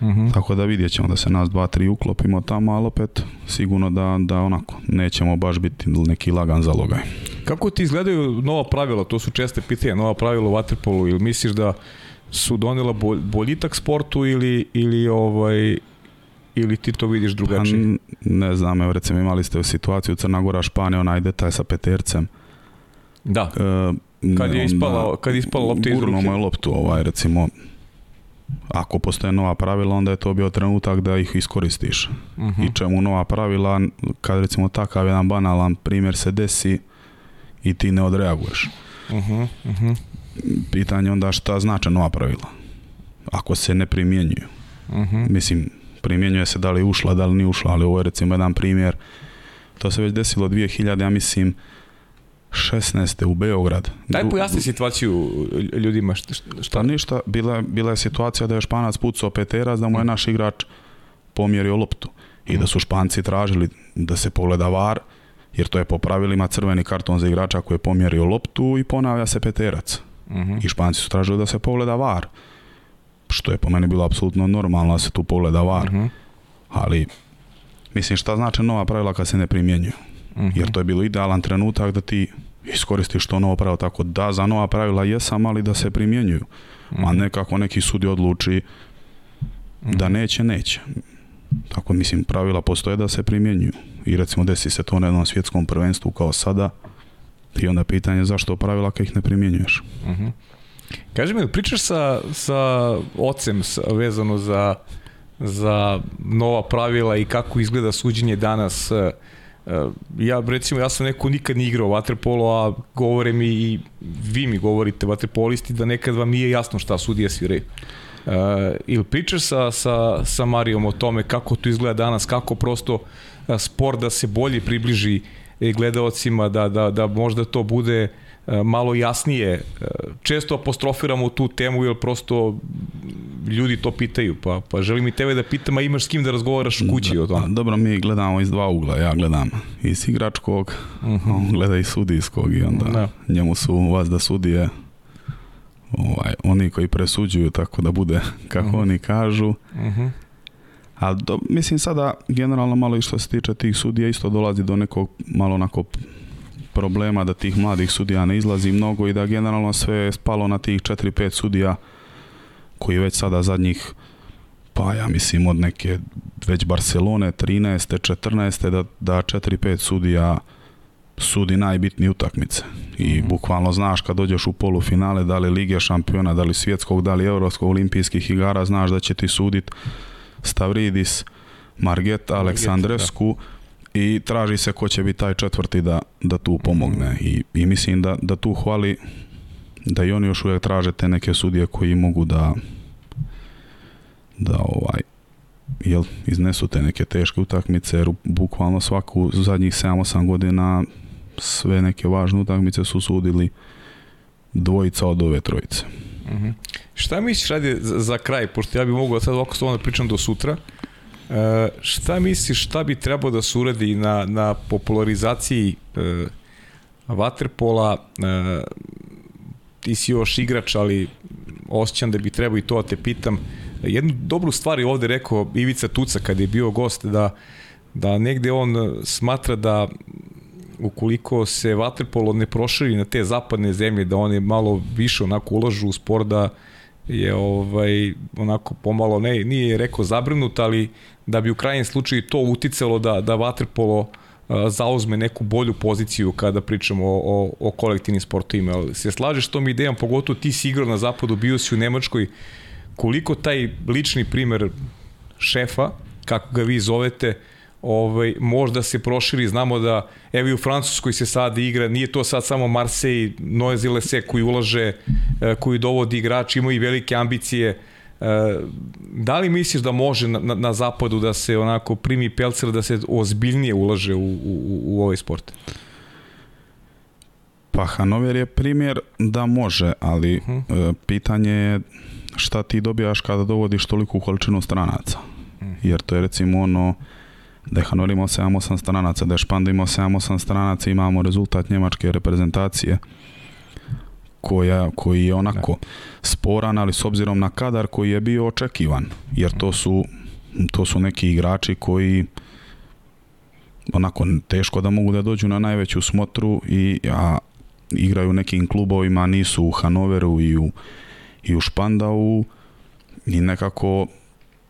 Mhm. Tako da vidjet ćemo da se nas dva, tri uklopimo tamo, ali opet sigurno da, da onako nećemo baš biti neki lagan zalogaj. Kako ti izgledaju nova pravila? To su česte pitanja, nova pravila u Waterpolu. Ili misliš da su donela boljitak sportu ili, ili ovaj, ili ti to vidiš drugačije? Pa ne znam, evo recimo imali ste u situaciju Gora Španija onaj detaj sa petercem. Da. E, kad je ispala, kad je ispala lopta iz ruke. loptu ovaj recimo ako postoje nova pravila, onda je to bio trenutak da ih iskoristiš. Uh I čemu nova pravila, kad recimo takav jedan banalan primjer se desi i ti ne odreaguješ. Uh mhm, -huh. Mhm. Pitanje onda šta znače nova pravila? Ako se ne primjenjuju. Mislim, primjenjuje se da li ušla, da li nije ušla, ali ovo je recimo jedan primjer. To se već desilo 2000, ja mislim, 16. u Beograd. Daj pojasni situaciju ljudima. Šta? Pa ništa, bila, bila je situacija da je Španac pucao peterac, da mu mm. je naš igrač pomjerio loptu i da mm. su Španci tražili da se pogleda var, jer to je po pravilima crveni karton za igrača koji je pomjerio loptu i ponavlja se peterac. Uh I Španci su tražili da se pogleda var, što je po meni bilo apsolutno normalno da se tu pogleda var. Mhm. Ali, mislim, šta znači nova pravila kad se ne primjenjuju? Jer mhm. to je bilo idealan trenutak da ti iskoristiš to novo pravilo. Tako da, za nova pravila jesam, ali da se primjenjuju. A mhm. ne kako neki sudi odluči da mhm. neće, neće. Tako mislim, pravila postoje da se primjenjuju. I recimo desi se to na jednom svjetskom prvenstvu kao sada i onda pitanje zašto pravila kad ih ne primjenjuješ. uh mi, pričaš sa, sa ocem vezano za, za nova pravila i kako izgleda suđenje danas E, ja recimo ja sam neko nikad ni igrao vaterpolo, a govore mi i vi mi govorite vaterpolisti da nekad vam nije jasno šta sudije sviraju. Uh, e, ili pričaš sa, sa, sa Marijom o tome kako to izgleda danas, kako prosto e, sport da se bolje približi gledalcima da, da, da možda to bude malo jasnije. E, često apostrofiramo tu temu jer prosto ljudi to pitaju, pa, pa želim i tebe da pitam, a imaš s kim da razgovaraš u kući o tome? Dobro, mi gledamo iz dva ugla, ja gledam iz igračkog, uh mhm. -huh. gleda iz sudijskog i onda njemu su vas da sudije ovaj, oni koji presuđuju tako da bude kako uh mhm. -huh. oni kažu. Uh mhm. -huh. A do, mislim sada generalno malo i što se tiče tih sudija isto dolazi do nekog malo onako problema da tih mladih sudija ne izlazi mnogo i da generalno sve je spalo na tih 4-5 sudija koji već sada zadnjih pa ja mislim od neke već Barcelone 13. 14. da, da 4-5 sudija sudi najbitnije utakmice i mm. bukvalno znaš kad dođeš u polufinale da li Lige šampiona, da li svjetskog, da li europskog olimpijskih igara, znaš da će ti sudit Stavridis, Margeta, Aleksandresku, i traži se ko će biti taj četvrti da, da tu pomogne i, i mislim da, da tu hvali da i oni još uvijek traže te neke sudije koji mogu da da ovaj jel iznesu te neke teške utakmice jer bukvalno svaku zadnjih 7-8 godina sve neke važne utakmice su sudili dvojica od ove trojice. Uh Šta misliš radi za, kraj, pošto ja bih mogao sad ovako s pričam do sutra, E, šta misliš, šta bi trebao da se uradi na, na popularizaciji e, Vaterpola Waterpola, ti si još igrač, ali osjećam da bi trebao i to da te pitam. Jednu dobru stvar je ovdje rekao Ivica Tuca kad je bio gost, da, da on smatra da ukoliko se Waterpolo ne proširi na te zapadne zemlje, da one malo više onako ulažu u spor da je ovaj, onako pomalo, ne, nije rekao zabrinut, ali da bi u krajnjem slučaju to uticalo da, da Vaterpolo eh, zauzme neku bolju poziciju kada pričamo o, o, o kolektivnim sportovima. Ali se slažeš tom idejom, pogotovo ti si igrao na zapadu, bio si u Nemačkoj, koliko taj lični primer šefa, kako ga vi zovete, ovaj, možda se proširi, znamo da evo i u Francuskoj se sad igra, nije to sad samo Marseille, Noezile se koji ulaže, e, koji dovodi igrač, ima i velike ambicije, e, da li misliš da može na, zapadu da se onako primi pelcer, da se ozbiljnije ulaže u, u, u ovaj sport? Pa Hanover je primjer da može, ali mhm. e, pitanje je šta ti dobijaš kada dovodiš toliku količinu stranaca. Mhm. Jer to je recimo ono, da imao 7-8 stranaca, da špandimo 7-8 stranaca, imamo rezultat njemačke reprezentacije koja, koji je onako sporan, ali s obzirom na kadar koji je bio očekivan, jer to su, to su neki igrači koji onako teško da mogu da dođu na najveću smotru i a, igraju nekim klubovima, nisu u Hanoveru i u, i u Špandau i nekako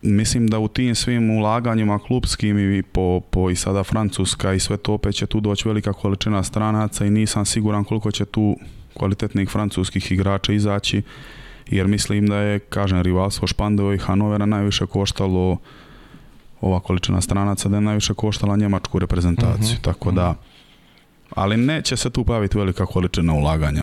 mislim da u tim svim ulaganjima klubskim i po, po i sada Francuska i sve to opet će tu doći velika količina stranaca i nisam siguran koliko će tu kvalitetnih francuskih igrača izaći jer mislim da je, kažem, rivalstvo Špandeo i Hanovera najviše koštalo ova količina stranaca da je najviše koštala njemačku reprezentaciju, mhm. tako da mhm. ali neće se tu paviti velika količina ulaganja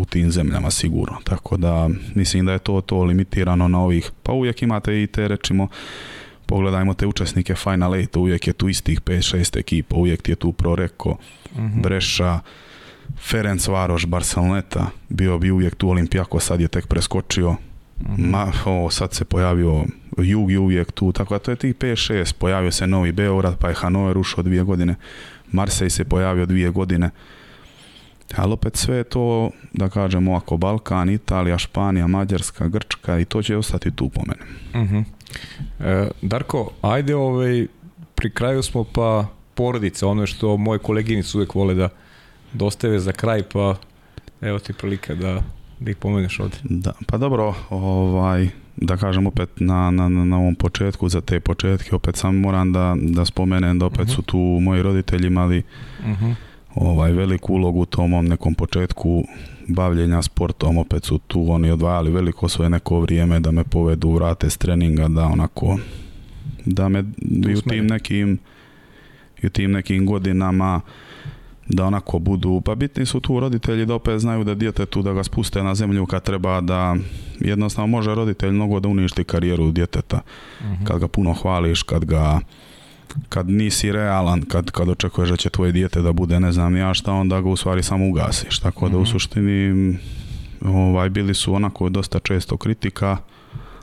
u, tim zemljama sigurno. Tako da mislim da je to to limitirano na ovih. Pa uvijek imate i te rečimo pogledajmo te učesnike Final 8, uvijek je tu istih 5-6 ekipa, uvijek je tu Proreko, mm Breša, Ferenc Varoš, Barceloneta, bio bi uvijek tu Olimpijako, sad je tek preskočio, mhm. Ma, sad se pojavio Jug je uvijek tu, tako da to je tih 5-6, pojavio se Novi Beograd, pa je Hanover ušao dvije godine, Marsej se pojavio dvije godine, ali opet sve to, da kažemo ako Balkan, Italija, Španija, Mađarska, Grčka i to će ostati tu po mene. Mhm. Darko, ajde ovaj, pri kraju smo pa porodice, ono što moje koleginice uvijek vole da dostave za kraj, pa evo ti prilike da, da ih pomeneš ovdje. Da, pa dobro, ovaj, da kažem opet na, na, na ovom početku, za te početke, opet sam moram da, da spomenem da opet mhm. su tu moji roditelji imali mhm ovaj veliku ulogu u tom nekom početku bavljenja sportom, opet su tu oni odvajali veliko svoje neko vrijeme da me povedu, vrate s treninga, da onako, da me i u tim nekim u tim nekim godinama da onako budu, pa bitni su tu roditelji da opet znaju da djetetu da ga spuste na zemlju kad treba da jednostavno može roditelj mnogo da uništi karijeru djeteta mhm. kad ga puno hvališ, kad ga kad nisi realan, kad, kad očekuješ da će tvoje dijete da bude ne znam ja šta, onda ga u stvari samo ugasiš. Tako da u mhm. suštini ovaj, bili su onako dosta često kritika,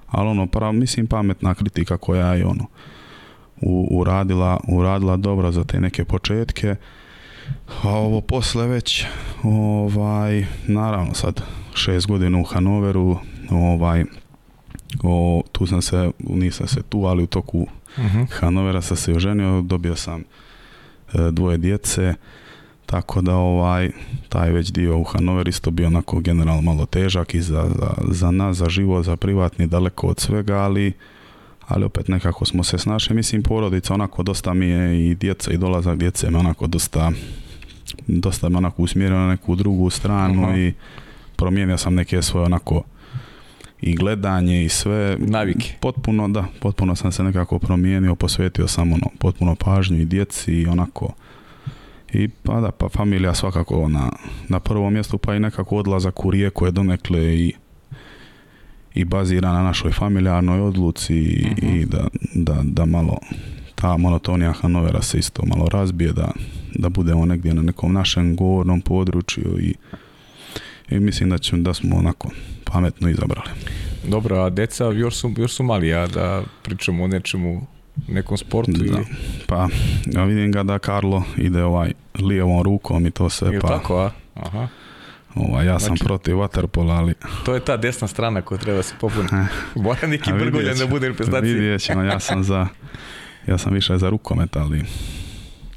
ali ono, mislim pametna kritika koja je ono, uradila, uradila dobro za te neke početke. A ovo posle već, ovaj, naravno sad, šest godina u Hanoveru, ovaj, tu sam se, nisam se tu, ali u toku Mhm. Hanovera sam se oženio, dobio sam e, dvoje djece, tako da ovaj, taj već dio u Hanover isto bio onako generalno malo težak i za, za, za nas, za život, za privatni, daleko od svega, ali ali opet nekako smo se snašli. Mislim, porodica onako dosta mi je i djeca i dolazak djece me onako dosta dosta me onako usmjerio na neku drugu stranu i promijenio sam neke svoje onako i gledanje i sve. Navike. Potpuno, da, potpuno sam se nekako promijenio, posvetio sam ono, potpuno pažnju i djeci i onako. I pa da, pa familija svakako na, na prvom mjestu, pa i nekako odlazak u rijeku je donekle i i bazira na našoj familijarnoj odluci i, mhm. i da, da, da, malo ta monotonija Hanovera se isto malo razbije, da, da budemo negdje na nekom našem govornom području i, i mislim da, ćemo, da smo onako pametno izabrali. Dobro, a deca još su, još mali, a da pričamo o nečemu nekom sportu Pa, ja vidim ga da Karlo ide ovaj lijevom rukom i to sve, pa... tako, a? Aha. Ovaj, ja sam znači- protiv waterpola, ali... To je ta desna strana koja treba se popuniti. Bora eh, neki brguljan da bude Vidjet ćemo, ja sam za... Ja sam više za rukomet, ali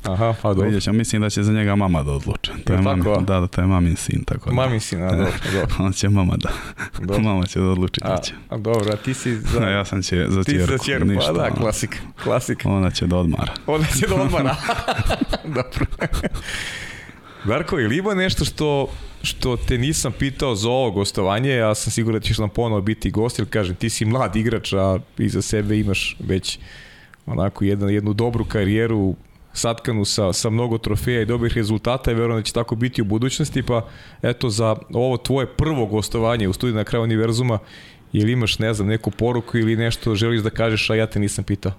Aha, pa dobro. Vidjet ćemo, mislim da će za njega mama da odluče. To je, je mami, tako? Da, da, to je mamin sin, tako da. Mamin sin, a dobro, dobro. On će mama da, dobro. mama će da odluči a, da će. A dobro, a ti si za... ja sam će za ti tjerku, za tjerku, ništa. Pa da, ono. klasik, klasik. Ona će da odmara. Ona će da odmara. dobro. Darko, ili ima nešto što, što te nisam pitao za ovo gostovanje, ja sam siguran da ćeš nam ponovo biti gost, jer kažem, ti si mlad igrač, a iza sebe imaš već onako jedan, jednu dobru karijeru, satkanu sa, sa mnogo trofeja i dobrih rezultata i verujem da će tako biti u budućnosti, pa eto za ovo tvoje prvo gostovanje u studiju na kraju univerzuma, ili imaš, ne znam, neku poruku ili nešto želiš da kažeš, a ja te nisam pitao?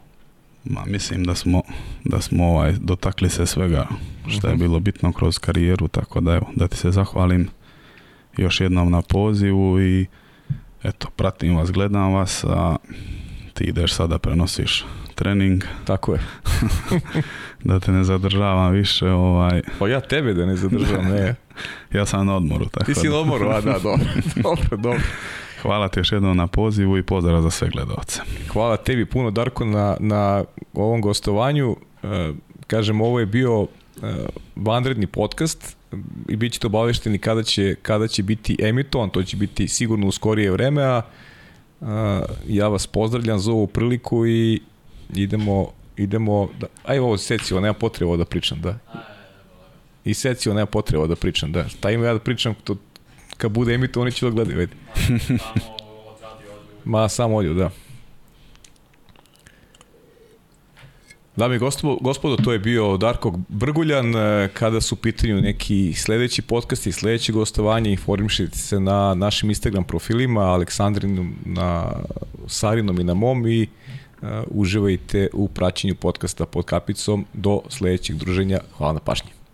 Ma, mislim da smo, da smo ovaj, dotakli se svega što je mhm. bilo bitno kroz karijeru, tako da evo, da ti se zahvalim još jednom na pozivu i eto, pratim vas, gledam vas, a ti ideš sada prenosiš trening. Tako je. da te ne zadržavam više. Ovaj... Pa ja tebe da ne zadržavam, ne. ja sam na odmoru. Tako Ti si na odmoru, a da, dobro, dobro, dobro. Hvala ti još jednom na pozivu i pozdrav za sve gledalce. Hvala tebi puno, Darko, na, na ovom gostovanju. E, kažem, ovo je bio e, vanredni podcast i bit ćete obavešteni kada će, kada će biti emitovan, to će biti sigurno u skorije vreme, a ja vas pozdravljam za ovu priliku i idemo idemo, da, aj ovo secio, nema potreba da pričam, da. I secio, nema potreba da pričam, da. taj ima ja da pričam, to, kad bude emito, oni će da gledaju, vidi. Ma, samo odju, da. Dame i gospodo, gospodo, to je bio Darko Brguljan. E, kada su u pitanju neki sledeći podcast i sledeće gostovanje, informišite se na našim Instagram profilima, Aleksandrinu na Sarinom i na mom i uživajte u praćenju podcasta pod kapicom. Do sledećeg druženja. Hvala na pažnji.